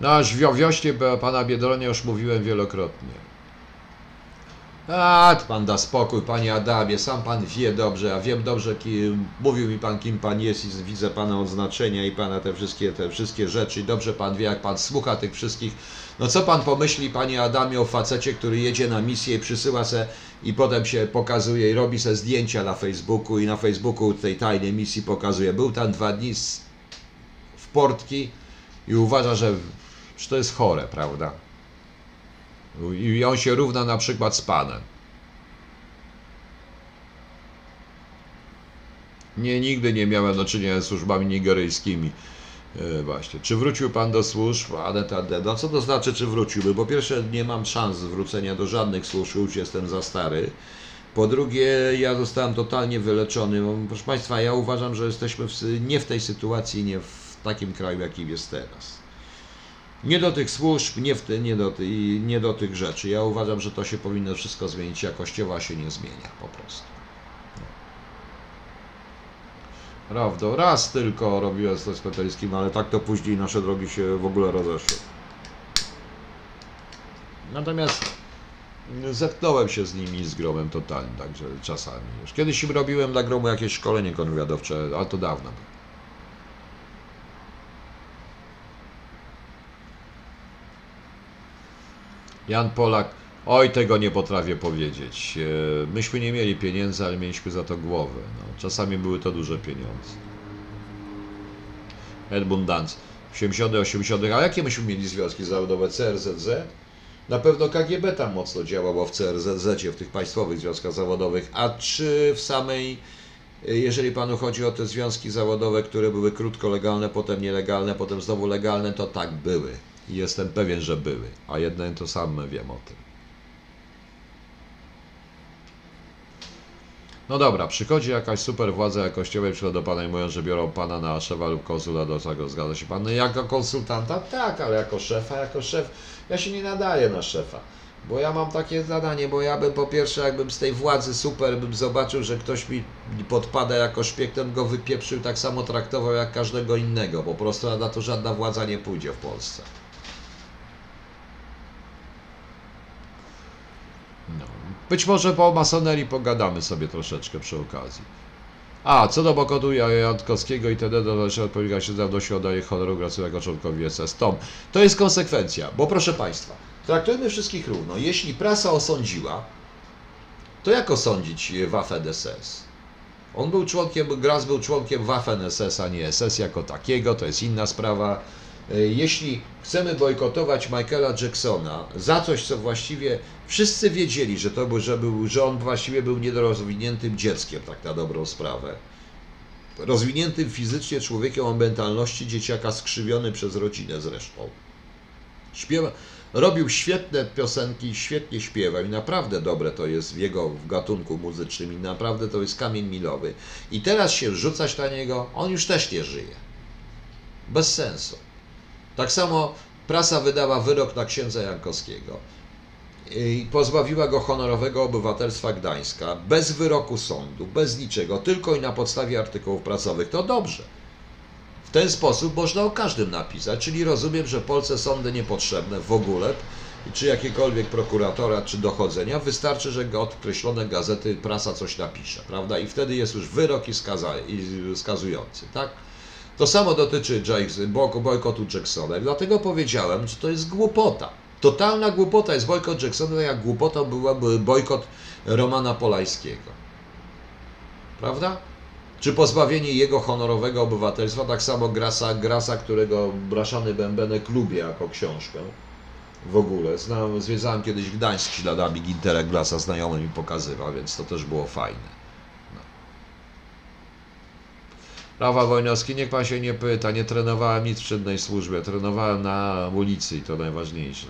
No wio, wiośnie pana Biedronia już mówiłem wielokrotnie. A, pan da spokój, panie Adamie, sam pan wie dobrze, a wiem dobrze, kim, mówił mi pan, kim pan jest i widzę pana odznaczenia i pana te wszystkie, te wszystkie rzeczy i dobrze pan wie, jak pan słucha tych wszystkich. No co pan pomyśli, panie Adamie, o facecie, który jedzie na misję i przysyła se i potem się pokazuje i robi se zdjęcia na Facebooku i na Facebooku tej tajnej misji pokazuje. Był tam dwa dni w portki i uważa, że, że to jest chore, prawda? I on się równa na przykład z Panem. Nie, nigdy nie miałem do czynienia z służbami nigeryjskimi. E, właśnie. Czy wrócił Pan do służb? Aneta D. No co to znaczy, czy wróciłby? Po pierwsze, nie mam szans wrócenia do żadnych służb, już jestem za stary. Po drugie, ja zostałem totalnie wyleczony. Proszę Państwa, ja uważam, że jesteśmy w, nie w tej sytuacji, nie w takim kraju, jakim jest teraz. Nie do tych służb, nie, w te, nie, do, nie do tych rzeczy. Ja uważam, że to się powinno wszystko zmienić, a Kościoła się nie zmienia po prostu. Prawda, raz tylko robiłem z katolickim, ale tak to później nasze drogi się w ogóle rozeszły. Natomiast zetknąłem się z nimi z gromem totalnym, także czasami już. Kiedyś im robiłem dla gromu jakieś szkolenie konwiadowcze, ale to dawno było. Jan Polak, oj tego nie potrafię powiedzieć. E, Myśmy nie mieli pieniędzy, ale mieliśmy za to głowę. No, czasami były to duże pieniądze. Edmund Danz, 70 80 a jakie myśmy mieli związki zawodowe? CRZZ? Na pewno KGB tam mocno działało w CRZZ, w tych państwowych związkach zawodowych. A czy w samej, jeżeli panu chodzi o te związki zawodowe, które były krótko legalne, potem nielegalne, potem znowu legalne, to tak były. I jestem pewien, że były. A jedno to samo wiem o tym. No dobra, przychodzi jakaś super władza jakościowa i przychodzi do pana i mówią, że biorą pana na szefa lub konsula do tego. Zgadza się pan? No jako konsultanta? Tak, ale jako szefa, jako szef, ja się nie nadaję na szefa. Bo ja mam takie zadanie, bo ja bym po pierwsze, jakbym z tej władzy super, bym zobaczył, że ktoś mi podpada jako szpieg, ten go wypieprzył, tak samo traktował jak każdego innego. Po prostu na to żadna władza nie pójdzie w Polsce. Być może po masonerii pogadamy sobie troszeczkę przy okazji. A, co do Bokotu Jantkowskiego i TD, to należy odpowiedzieć się dawno się oddaje honoru jako członkowi SS. Tom, to jest konsekwencja, bo proszę Państwa, traktujmy wszystkich równo. Jeśli prasa osądziła, to jak osądzić Waffen-SS? On był członkiem, Gras był członkiem Waffen-SS, a nie SS jako takiego, to jest inna sprawa. E, jeśli chcemy bojkotować Michaela Jacksona za coś, co właściwie wszyscy wiedzieli, że, to był, że, był, że on właściwie był niedorozwiniętym dzieckiem, tak na dobrą sprawę. Rozwiniętym fizycznie człowiekiem o mentalności dzieciaka skrzywiony przez rodzinę zresztą. Śpiewa, robił świetne piosenki, świetnie śpiewał i naprawdę dobre to jest w jego gatunku muzycznym i naprawdę to jest kamień milowy. I teraz się rzucać na niego, on już też nie żyje. Bez sensu. Tak samo prasa wydała wyrok na księdza Jankowskiego i pozbawiła go honorowego obywatelstwa Gdańska bez wyroku sądu, bez niczego, tylko i na podstawie artykułów prasowych. To dobrze. W ten sposób można o każdym napisać, czyli rozumiem, że Polsce sądy niepotrzebne w ogóle, czy jakiekolwiek prokuratora, czy dochodzenia, wystarczy, że określone gazety, prasa coś napisze, prawda? I wtedy jest już wyrok i skazujący, tak? To samo dotyczy bojkotu Jacksona. Dlatego powiedziałem, że to jest głupota. Totalna głupota jest bojkot Jacksona, jak głupotą byłaby bojkot Romana Polajskiego. Prawda? Czy pozbawienie jego honorowego obywatelstwa, tak samo Grasa, Grasa którego Braszany Bębenek lubię jako książkę. W ogóle. Znam, zwiedzałem kiedyś Gdańsk śladami Gintera Glasa, znajomy mi pokazywał, więc to też było fajne. Rawa Wojnowski, niech pan się nie pyta, nie trenowałem nic w czynnej służbie, trenowałem na ulicy i to najważniejsze.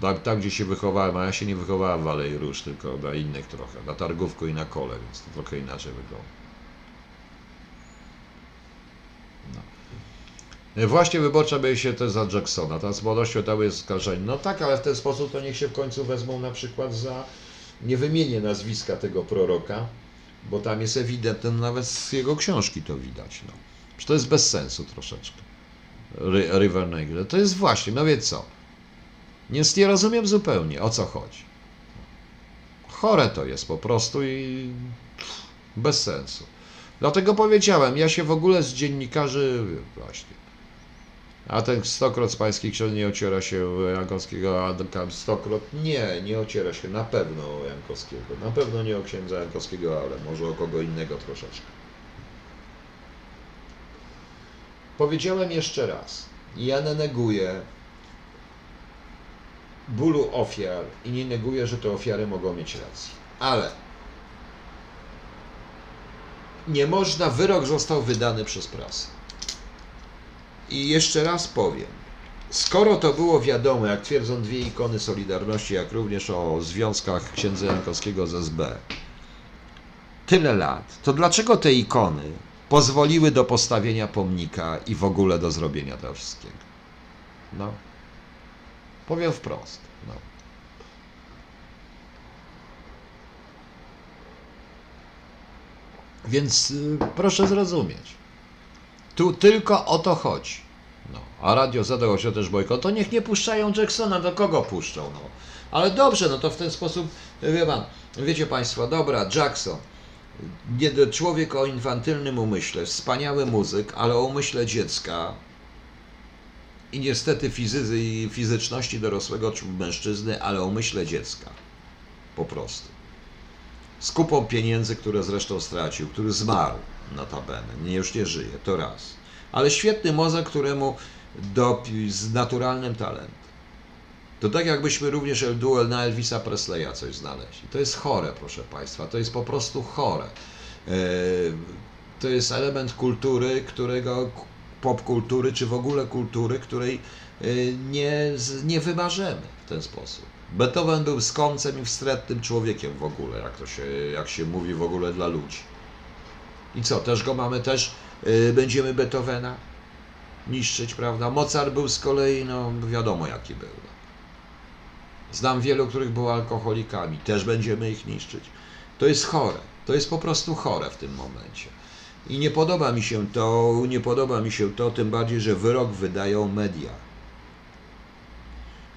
Tam, tam, gdzie się wychowałem, a ja się nie wychowałem w Alei Róż, tylko na innych trochę, na Targówku i na Kole, więc to trochę inaczej wygląda. No. Właśnie wyborcza by się też za Jacksona, ta z młodością dały jest skarżenie. No tak, ale w ten sposób to niech się w końcu wezmą na przykład za, nie wymienię nazwiska tego proroka, bo tam jest ewidentne, nawet z jego książki to widać. No. To jest bez sensu troszeczkę. River Negre. To jest właśnie, no wie co. Więc nie rozumiem zupełnie, o co chodzi. chore to jest po prostu i bez sensu. Dlatego powiedziałem, ja się w ogóle z dziennikarzy właśnie. A ten stokroć z pańskich książek nie ociera się Jankowskiego, a stokroć nie, nie ociera się na pewno o Jankowskiego. Na pewno nie o księdza Jankowskiego, ale może o kogo innego troszeczkę. Powiedziałem jeszcze raz, ja nie neguję bólu ofiar i nie neguję, że te ofiary mogą mieć rację. Ale nie można, wyrok został wydany przez prasę. I jeszcze raz powiem, skoro to było wiadomo, jak twierdzą dwie ikony Solidarności, jak również o związkach księdza Jankowskiego z SB, tyle lat, to dlaczego te ikony pozwoliły do postawienia pomnika i w ogóle do zrobienia tego wszystkiego? No. Powiem wprost. No. Więc y, proszę zrozumieć. Tu tylko o to chodzi. No. A Radio zadał się też bojkot, to niech nie puszczają Jacksona, do kogo puszczą? No. Ale dobrze, no to w ten sposób, wie pan, wiecie Państwo, dobra, Jackson, człowiek o infantylnym umyśle, wspaniały muzyk, ale o umyśle dziecka i niestety fizycy i fizyczności dorosłego mężczyzny, ale o umyśle dziecka. Po prostu. Z kupą pieniędzy, które zresztą stracił, który zmarł notabene, nie, już nie żyje, to raz. Ale świetny mozek, któremu do, z naturalnym talentem. To tak jakbyśmy również El Duel na Elvisa Presleya coś znaleźli. To jest chore, proszę Państwa, to jest po prostu chore. E, to jest element kultury, którego popkultury, czy w ogóle kultury, której e, nie, nie wymarzymy w ten sposób. Beethoven był skącem i wstrętnym człowiekiem w ogóle, jak to się, jak się mówi w ogóle dla ludzi. I co, też go mamy, też yy, będziemy Beethovena niszczyć, prawda? Mozart był z kolei, no wiadomo jaki był. Znam wielu, których było alkoholikami, też będziemy ich niszczyć. To jest chore, to jest po prostu chore w tym momencie. I nie podoba mi się to, nie podoba mi się to, tym bardziej, że wyrok wydają media.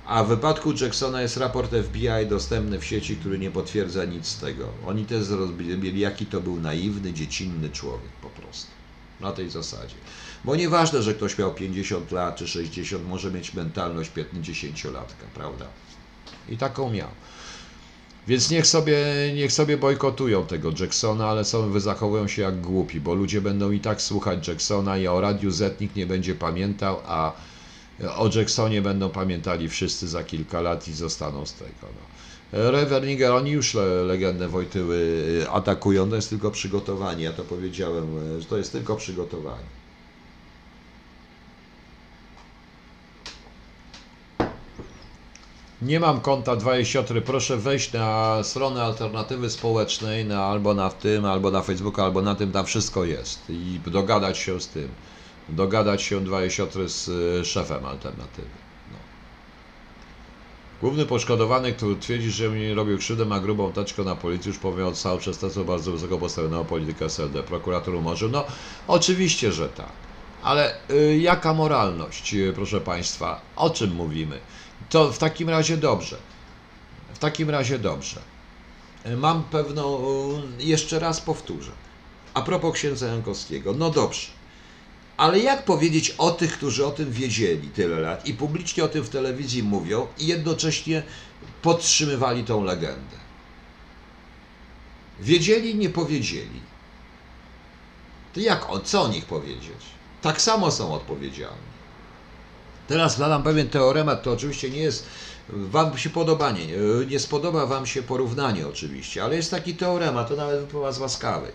A w wypadku Jacksona jest raport FBI dostępny w sieci, który nie potwierdza nic z tego. Oni też zrobili, jaki to był naiwny, dziecinny człowiek po prostu. Na tej zasadzie. Bo nieważne, że ktoś miał 50 lat czy 60, może mieć mentalność 50-latka, prawda? I taką miał. Więc niech sobie, niech sobie bojkotują tego Jacksona, ale są, zachowują się jak głupi, bo ludzie będą i tak słuchać Jacksona i o Radiu Z nikt nie będzie pamiętał, a o Jacksonie będą pamiętali wszyscy za kilka lat i zostaną z tego. No. Reverniger, oni już le, legendę Wojtyły y, atakują, to jest tylko przygotowanie, ja to powiedziałem, y, że to jest tylko przygotowanie. Nie mam konta 24, proszę wejść na stronę alternatywy społecznej, na, albo na tym, albo na Facebooku, albo na tym, tam wszystko jest i dogadać się z tym dogadać się dwa siostry z e, szefem alternatywy. No. Główny poszkodowany, który twierdzi, że mnie robił krzywdę, ma grubą taczkę na policji, już powiem cały przestępstwo bardzo wysoko postawionego polityka SLD. Prokurator umorzył. No, oczywiście, że tak. Ale y, jaka moralność, y, proszę Państwa? O czym mówimy? To w takim razie dobrze. W takim razie dobrze. Mam pewną, jeszcze raz powtórzę. A propos księdza Jankowskiego. No dobrze. Ale jak powiedzieć o tych, którzy o tym wiedzieli tyle lat i publicznie o tym w telewizji mówią i jednocześnie podtrzymywali tą legendę? Wiedzieli, nie powiedzieli. To jak o co o nich powiedzieć? Tak samo są odpowiedzialni. Teraz zadam pewien teoremat, to oczywiście nie jest, Wam się podoba, nie, nie spodoba Wam się porównanie oczywiście, ale jest taki teoremat, to nawet wypływa z łaskawy.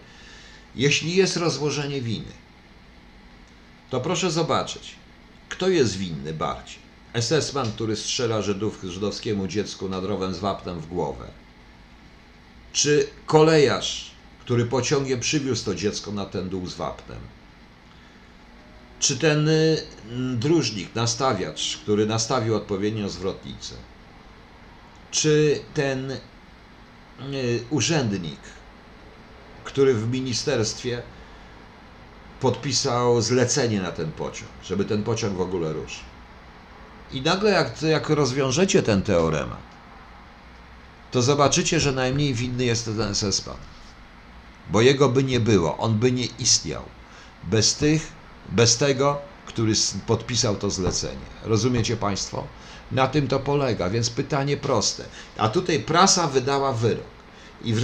Jeśli jest rozłożenie winy, to proszę zobaczyć, kto jest winny bardziej. SS-man, który strzela Żydów, żydowskiemu dziecku nad rowem z wapnem w głowę. Czy kolejarz, który pociągiem przywiózł to dziecko na ten dół z wapnem. Czy ten y, dróżnik, nastawiacz, który nastawił odpowiednią zwrotnicę. Czy ten y, urzędnik, który w ministerstwie podpisał zlecenie na ten pociąg, żeby ten pociąg w ogóle ruszył. I nagle, jak, jak rozwiążecie ten teoremat, to zobaczycie, że najmniej winny jest ten SS-pan. Bo jego by nie było, on by nie istniał bez tych, bez tego, który podpisał to zlecenie. Rozumiecie Państwo? Na tym to polega, więc pytanie proste. A tutaj prasa wydała wyrok. I w,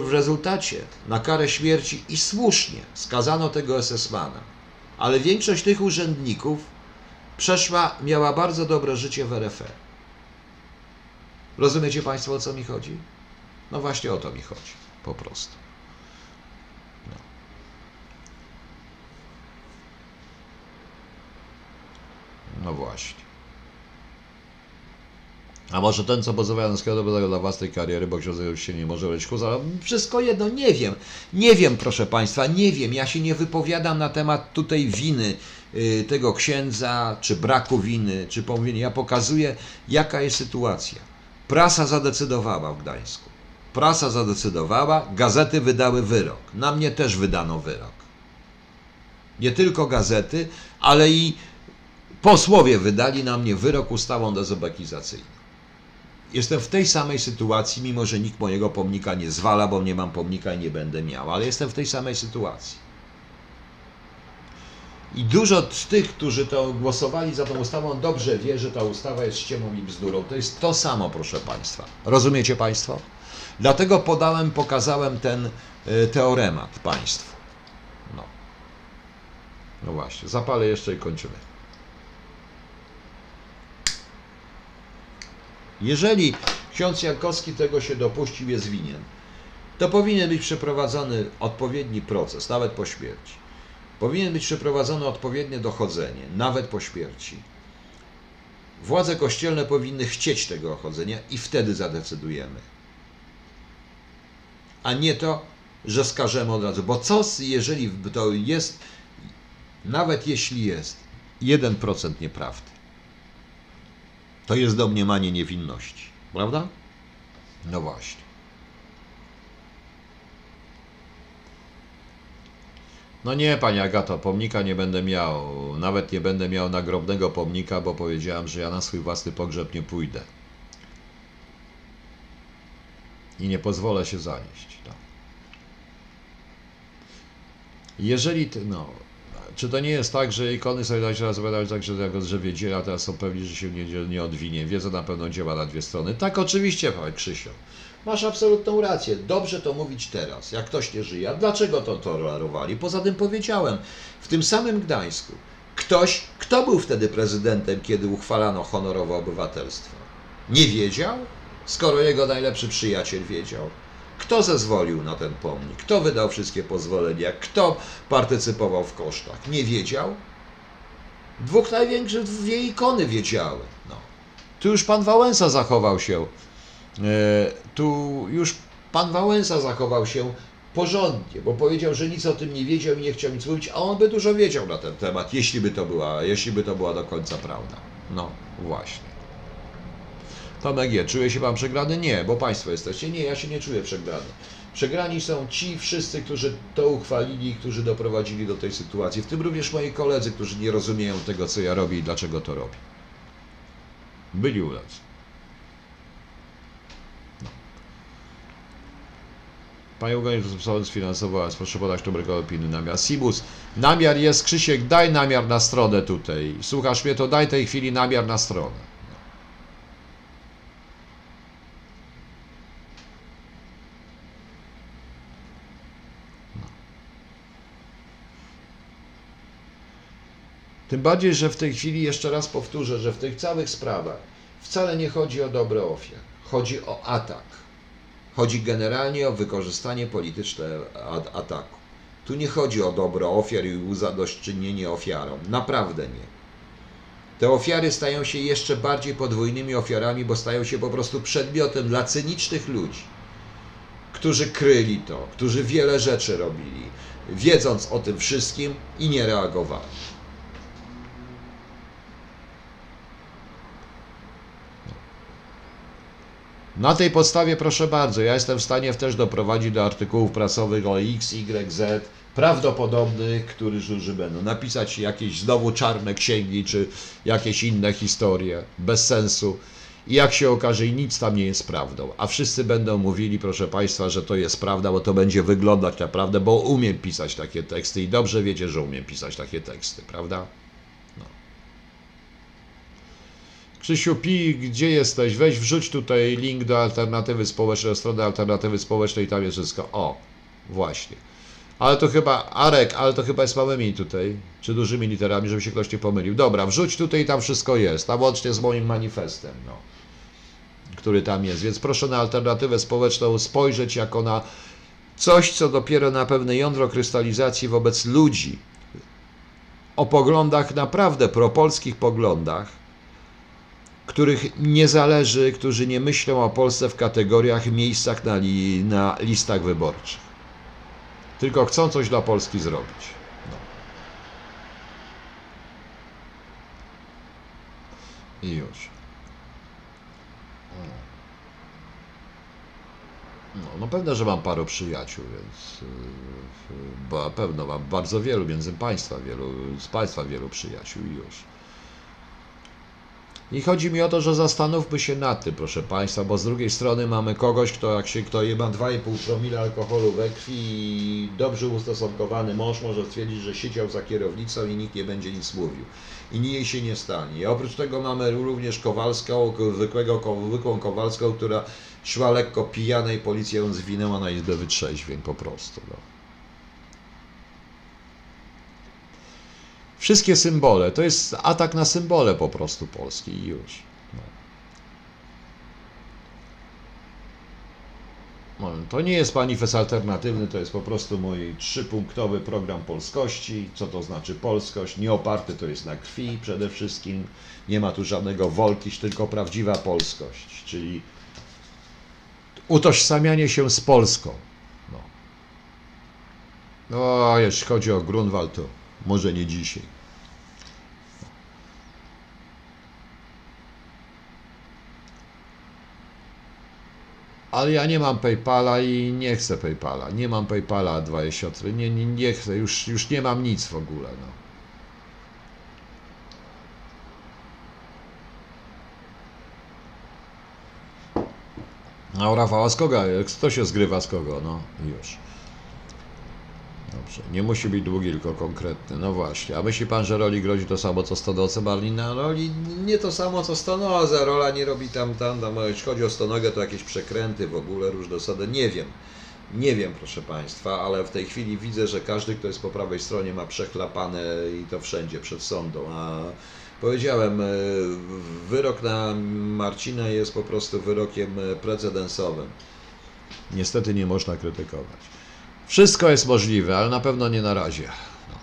w rezultacie na karę śmierci i słusznie skazano tego SS-mana. Ale większość tych urzędników przeszła, miała bardzo dobre życie w RFE. Rozumiecie Państwo, o co mi chodzi? No właśnie o to mi chodzi, po prostu. No, no właśnie. A może ten, co pozywa Janowskiego do dla własnej kariery, bo ksiądz już się nie może być chuza. Wszystko jedno, nie wiem. Nie wiem, proszę Państwa, nie wiem. Ja się nie wypowiadam na temat tutaj winy y, tego księdza, czy braku winy, czy pomówienia. Ja pokazuję, jaka jest sytuacja. Prasa zadecydowała w Gdańsku. Prasa zadecydowała, gazety wydały wyrok. Na mnie też wydano wyrok. Nie tylko gazety, ale i posłowie wydali na mnie wyrok ustawą dezobekizacyjną. Jestem w tej samej sytuacji, mimo że nikt mojego pomnika nie zwala, bo nie mam pomnika i nie będę miał, ale jestem w tej samej sytuacji. I dużo z tych, którzy to głosowali za tą ustawą, dobrze wie, że ta ustawa jest ściemą i bzdurą. To jest to samo, proszę Państwa. Rozumiecie Państwo? Dlatego podałem, pokazałem ten y, teoremat Państwu. No. No właśnie, zapalę jeszcze i kończymy. Jeżeli ksiądz Jankowski tego się dopuścił, jest winien, to powinien być przeprowadzony odpowiedni proces, nawet po śmierci. Powinien być przeprowadzone odpowiednie dochodzenie, nawet po śmierci. Władze kościelne powinny chcieć tego dochodzenia i wtedy zadecydujemy. A nie to, że skażemy od razu. Bo co, jeżeli to jest, nawet jeśli jest 1% nieprawdy? To jest domniemanie niewinności, prawda? No właśnie. No nie, pani Agato, pomnika nie będę miał. Nawet nie będę miał nagrobnego pomnika, bo powiedziałem, że ja na swój własny pogrzeb nie pójdę. I nie pozwolę się zanieść. Tak. Jeżeli ty, no, czy to nie jest tak, że ikony Solidarności rozpowiadały tak, że jako drzewie dziela, teraz są pewni, że się nie, nie odwinie. Wiedza na pewno działa na dwie strony. Tak, oczywiście, Paweł Krzysio. Masz absolutną rację. Dobrze to mówić teraz, jak ktoś nie żyje. A dlaczego to tolerowali? Poza tym powiedziałem, w tym samym Gdańsku ktoś, kto był wtedy prezydentem, kiedy uchwalano honorowe obywatelstwo? Nie wiedział? Skoro jego najlepszy przyjaciel wiedział. Kto zezwolił na ten pomnik? Kto wydał wszystkie pozwolenia? Kto partycypował w kosztach? Nie wiedział? Dwóch największych dwie ikony wiedziały. No. Tu już pan Wałęsa zachował się. E, tu już pan Wałęsa zachował się porządnie, bo powiedział, że nic o tym nie wiedział i nie chciał nic mówić, a on by dużo wiedział na ten temat, jeśli by to była, jeśli by to była do końca prawda. No, właśnie. Tomek G. Czuje się Pan przegrany? Nie, bo Państwo jesteście. Nie, ja się nie czuję przegrany. Przegrani są ci wszyscy, którzy to uchwalili, którzy doprowadzili do tej sytuacji, w tym również moi koledzy, którzy nie rozumieją tego, co ja robię i dlaczego to robię. Byli u nas. No. Panie Ugonie, sposobem sfinansował, proszę podać numer opinii namiar. Sibus, namiar jest, Krzysiek, daj namiar na stronę tutaj. Słuchasz mnie, to daj tej chwili namiar na stronę. Tym bardziej, że w tej chwili, jeszcze raz powtórzę, że w tych całych sprawach wcale nie chodzi o dobre ofiar, chodzi o atak. Chodzi generalnie o wykorzystanie polityczne ataku. Tu nie chodzi o dobro ofiar i uzadośćczynienie ofiarom. Naprawdę nie. Te ofiary stają się jeszcze bardziej podwójnymi ofiarami, bo stają się po prostu przedmiotem dla cynicznych ludzi, którzy kryli to, którzy wiele rzeczy robili, wiedząc o tym wszystkim i nie reagowali. Na tej podstawie, proszę bardzo, ja jestem w stanie też doprowadzić do artykułów prasowych o X, Y, Z, prawdopodobnych, którzy będą napisać jakieś znowu czarne księgi, czy jakieś inne historie, bez sensu. I jak się okaże, nic tam nie jest prawdą. A wszyscy będą mówili, proszę Państwa, że to jest prawda, bo to będzie wyglądać naprawdę, bo umiem pisać takie teksty i dobrze wiecie, że umiem pisać takie teksty, prawda? No. Krzysiu Pi, gdzie jesteś? Weź wrzuć tutaj link do alternatywy społecznej, do strony alternatywy społecznej, tam jest wszystko. O, właśnie. Ale to chyba, Arek, ale to chyba jest małymi tutaj, czy dużymi literami, żeby się ktoś nie pomylił. Dobra, wrzuć tutaj i tam wszystko jest, a łącznie z moim manifestem, no, który tam jest. Więc proszę na alternatywę społeczną spojrzeć jako na coś, co dopiero na pewne jądro krystalizacji wobec ludzi o poglądach naprawdę propolskich poglądach, których nie zależy, którzy nie myślą o Polsce w kategoriach, miejscach na, li, na listach wyborczych tylko chcą coś dla Polski zrobić. No. I już. No, no pewne, że mam paru przyjaciół, więc yy, bo na pewno mam bardzo wielu, między Państwa wielu, z Państwa wielu przyjaciół i już. I chodzi mi o to, że zastanówmy się nad tym, proszę Państwa, bo z drugiej strony mamy kogoś, kto jak się kto ma 2,5 promila alkoholu we krwi i dobrze ustosunkowany mąż może stwierdzić, że siedział za kierownicą i nikt nie będzie nic mówił. I jej się nie stanie. I oprócz tego mamy również Kowalską, zwykłego, zwykłą Kowalską, która szła lekko pijana i policja ją zwinęła na izbę wytrzeźwień po prostu. No. Wszystkie symbole, to jest atak na symbole po prostu Polski i już. No. To nie jest manifest alternatywny, to jest po prostu mój trzypunktowy program polskości. Co to znaczy polskość? Nie oparty to jest na krwi przede wszystkim. Nie ma tu żadnego wolkiś, tylko prawdziwa polskość, czyli utożsamianie się z Polską. No, no jeśli chodzi o Grunwald, to może nie dzisiaj. Ale ja nie mam PayPala i nie chcę PayPala. Nie mam PayPala, dwa siostry. Nie, nie, nie chcę, już, już nie mam nic w ogóle. No. A Rafała z kogo? Kto się zgrywa z kogo? No już. Dobrze. Nie musi być długi, tylko konkretny. No właśnie. A myśli pan, że roli grozi to samo, co Stonoce Barlina? Roli nie to samo, co Stonoza. Rola nie robi tam, tam, tam. Jeśli chodzi o Stonogę, to jakieś przekręty w ogóle, różne osady. Nie wiem. Nie wiem, proszę Państwa, ale w tej chwili widzę, że każdy, kto jest po prawej stronie, ma przechlapane i to wszędzie przed sądą. A powiedziałem, e, wyrok na Marcina jest po prostu wyrokiem precedensowym. Niestety nie można krytykować. Wszystko jest możliwe, ale na pewno nie na razie. No.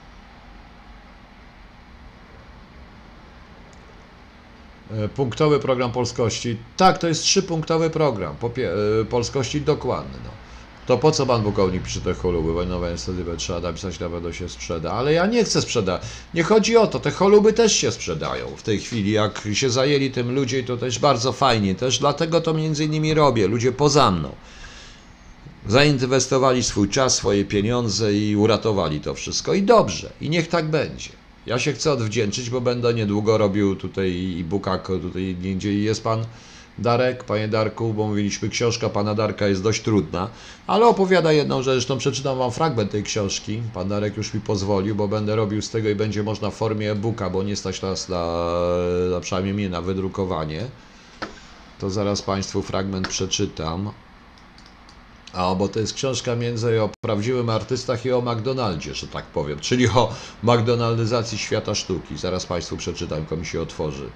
Punktowy program polskości. Tak, to jest trzypunktowy program e, polskości dokładny. No. To po co pan pułkownik pisze te choluby wojnowe? Niestety trzeba napisać, na pewno się sprzeda. Ale ja nie chcę sprzedać. Nie chodzi o to. Te choluby też się sprzedają w tej chwili. Jak się zajęli tym ludzie, to też bardzo fajnie. Też dlatego to między innymi robię. Ludzie poza mną zainwestowali swój czas, swoje pieniądze i uratowali to wszystko. I dobrze, i niech tak będzie. Ja się chcę odwdzięczyć, bo będę niedługo robił tutaj e-booka, tutaj gdzie jest pan Darek, panie Darku, bo mówiliśmy, książka pana Darka jest dość trudna, ale opowiada jedną rzecz, zresztą przeczytam wam fragment tej książki, pan Darek już mi pozwolił, bo będę robił z tego i będzie można w formie e-booka, bo nie stać nas na, na przynajmniej mnie na wydrukowanie. To zaraz państwu fragment przeczytam. A, bo to jest książka między o prawdziwym artystach i o McDonaldzie, że tak powiem, czyli o McDonaldyzacji świata sztuki. Zaraz Państwu przeczytam, tylko mi się otworzy,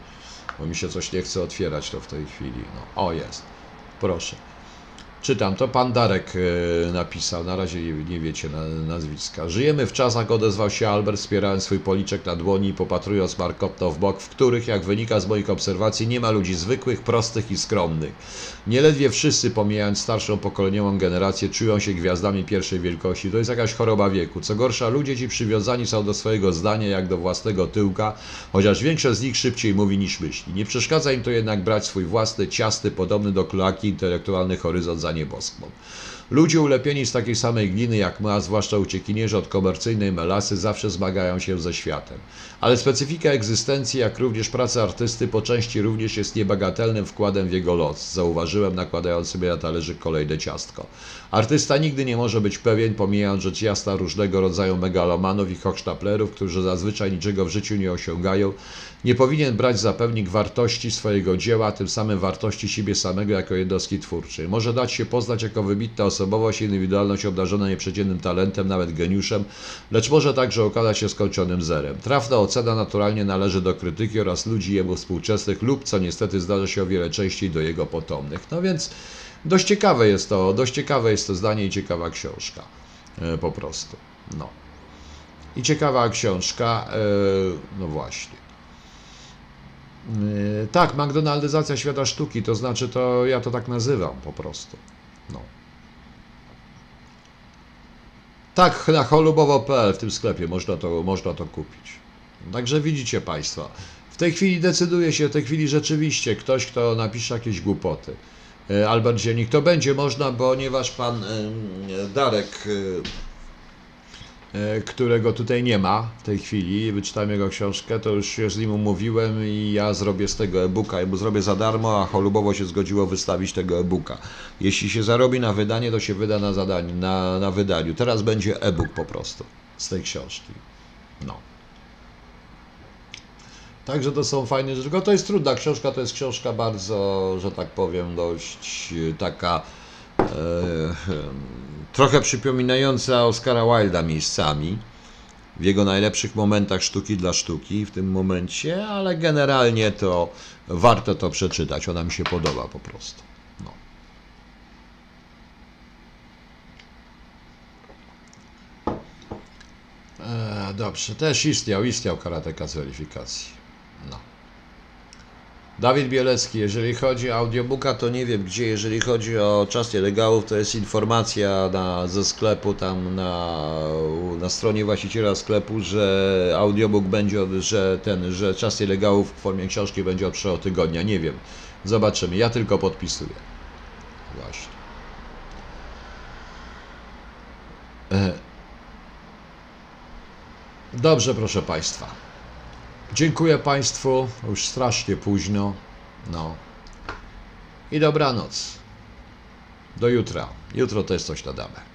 bo mi się coś nie chce otwierać to w tej chwili. No, o, jest. Proszę. Czytam, to pan Darek e, napisał, na razie nie wiecie nazwiska. Żyjemy w czasach, odezwał się Albert, wspierając swój policzek na dłoni i popatrując markotno w bok, w których, jak wynika z moich obserwacji, nie ma ludzi zwykłych, prostych i skromnych. Nieledwie wszyscy, pomijając starszą pokoleniową generację, czują się gwiazdami pierwszej wielkości. To jest jakaś choroba wieku. Co gorsza, ludzie ci przywiązani są do swojego zdania jak do własnego tyłka, chociaż większość z nich szybciej mówi niż myśli. Nie przeszkadza im to jednak brać swój własny, ciasty, podobny do kloaki intelektualny horyzont za nieboskłon. Ludzie ulepieni z takiej samej gliny jak my, a zwłaszcza uciekinierzy od komercyjnej melasy, zawsze zmagają się ze światem. Ale specyfika egzystencji, jak również praca artysty, po części również jest niebagatelnym wkładem w jego los, zauważyłem, nakładając sobie na talerzyk kolejne ciastko. Artysta nigdy nie może być pewien, pomijając rzecz jasna różnego rodzaju megalomanów i hochsztaplerów, którzy zazwyczaj niczego w życiu nie osiągają, nie powinien brać za pewnik wartości swojego dzieła, a tym samym wartości siebie samego jako jednostki twórczej. Może dać się poznać jako wybitna osobowość, indywidualność obdarzona nieprzeciętnym talentem, nawet geniuszem, lecz może także okazać się skończonym zerem. Trafna ocena naturalnie należy do krytyki oraz ludzi jemu współczesnych lub, co niestety zdarza się o wiele częściej, do jego potomnych. No więc dość ciekawe jest to, dość ciekawe jest to zdanie i ciekawa książka. E, po prostu. No. I ciekawa książka, e, no właśnie. Yy, Tak, McDonaldyzacja świata sztuki, to znaczy to ja to tak nazywam po prostu. No. Tak, na cholubowo.pl w tym sklepie można to, można to kupić. Także widzicie Państwo, w tej chwili decyduje się, w tej chwili rzeczywiście ktoś, kto napisze jakieś głupoty. Yy, Albert Zielnik, to będzie można, ponieważ pan yy, Darek e, którego tutaj nie ma w tej chwili, wyczytałem jego książkę, to już się z nim umówiłem i ja zrobię z tego e-booka, ja mu zrobię za darmo, a cholubowo się zgodziło wystawić tego e-booka. Jeśli się zarobi na wydanie, to się wyda na zadaniu, na, na wydaniu. Teraz będzie e-book po prostu z tej książki. No. Także to są fajne rzeczy. To jest trudna książka, to jest książka bardzo, że tak powiem, dość e, taka e, trochę przypominająca Oscara Wilda miejscami w jego najlepszych momentach sztuki dla sztuki w tym momencie, ale generalnie to warto to przeczytać. Ona mi się podoba po prostu. No. E, dobrze, też istniał, istniał karateka z weryfikacji. No. Dawid Bielecki, jeżeli chodzi o audiobooka, to nie wiem gdzie, jeżeli chodzi o czas nielegałów, to jest informacja na, ze sklepu, tam na, na stronie właściciela sklepu, że audiobook będzie, że ten, że czas nielegałów w formie książki będzie od przyszłego tygodnia, nie wiem. Zobaczymy, ja tylko podpisuję. Właśnie. E, Dobrze, proszę Państwa. Dziękuję Państwu. Już strasznie późno. No. I dobranoc. Do jutra. Jutro też coś dodamy.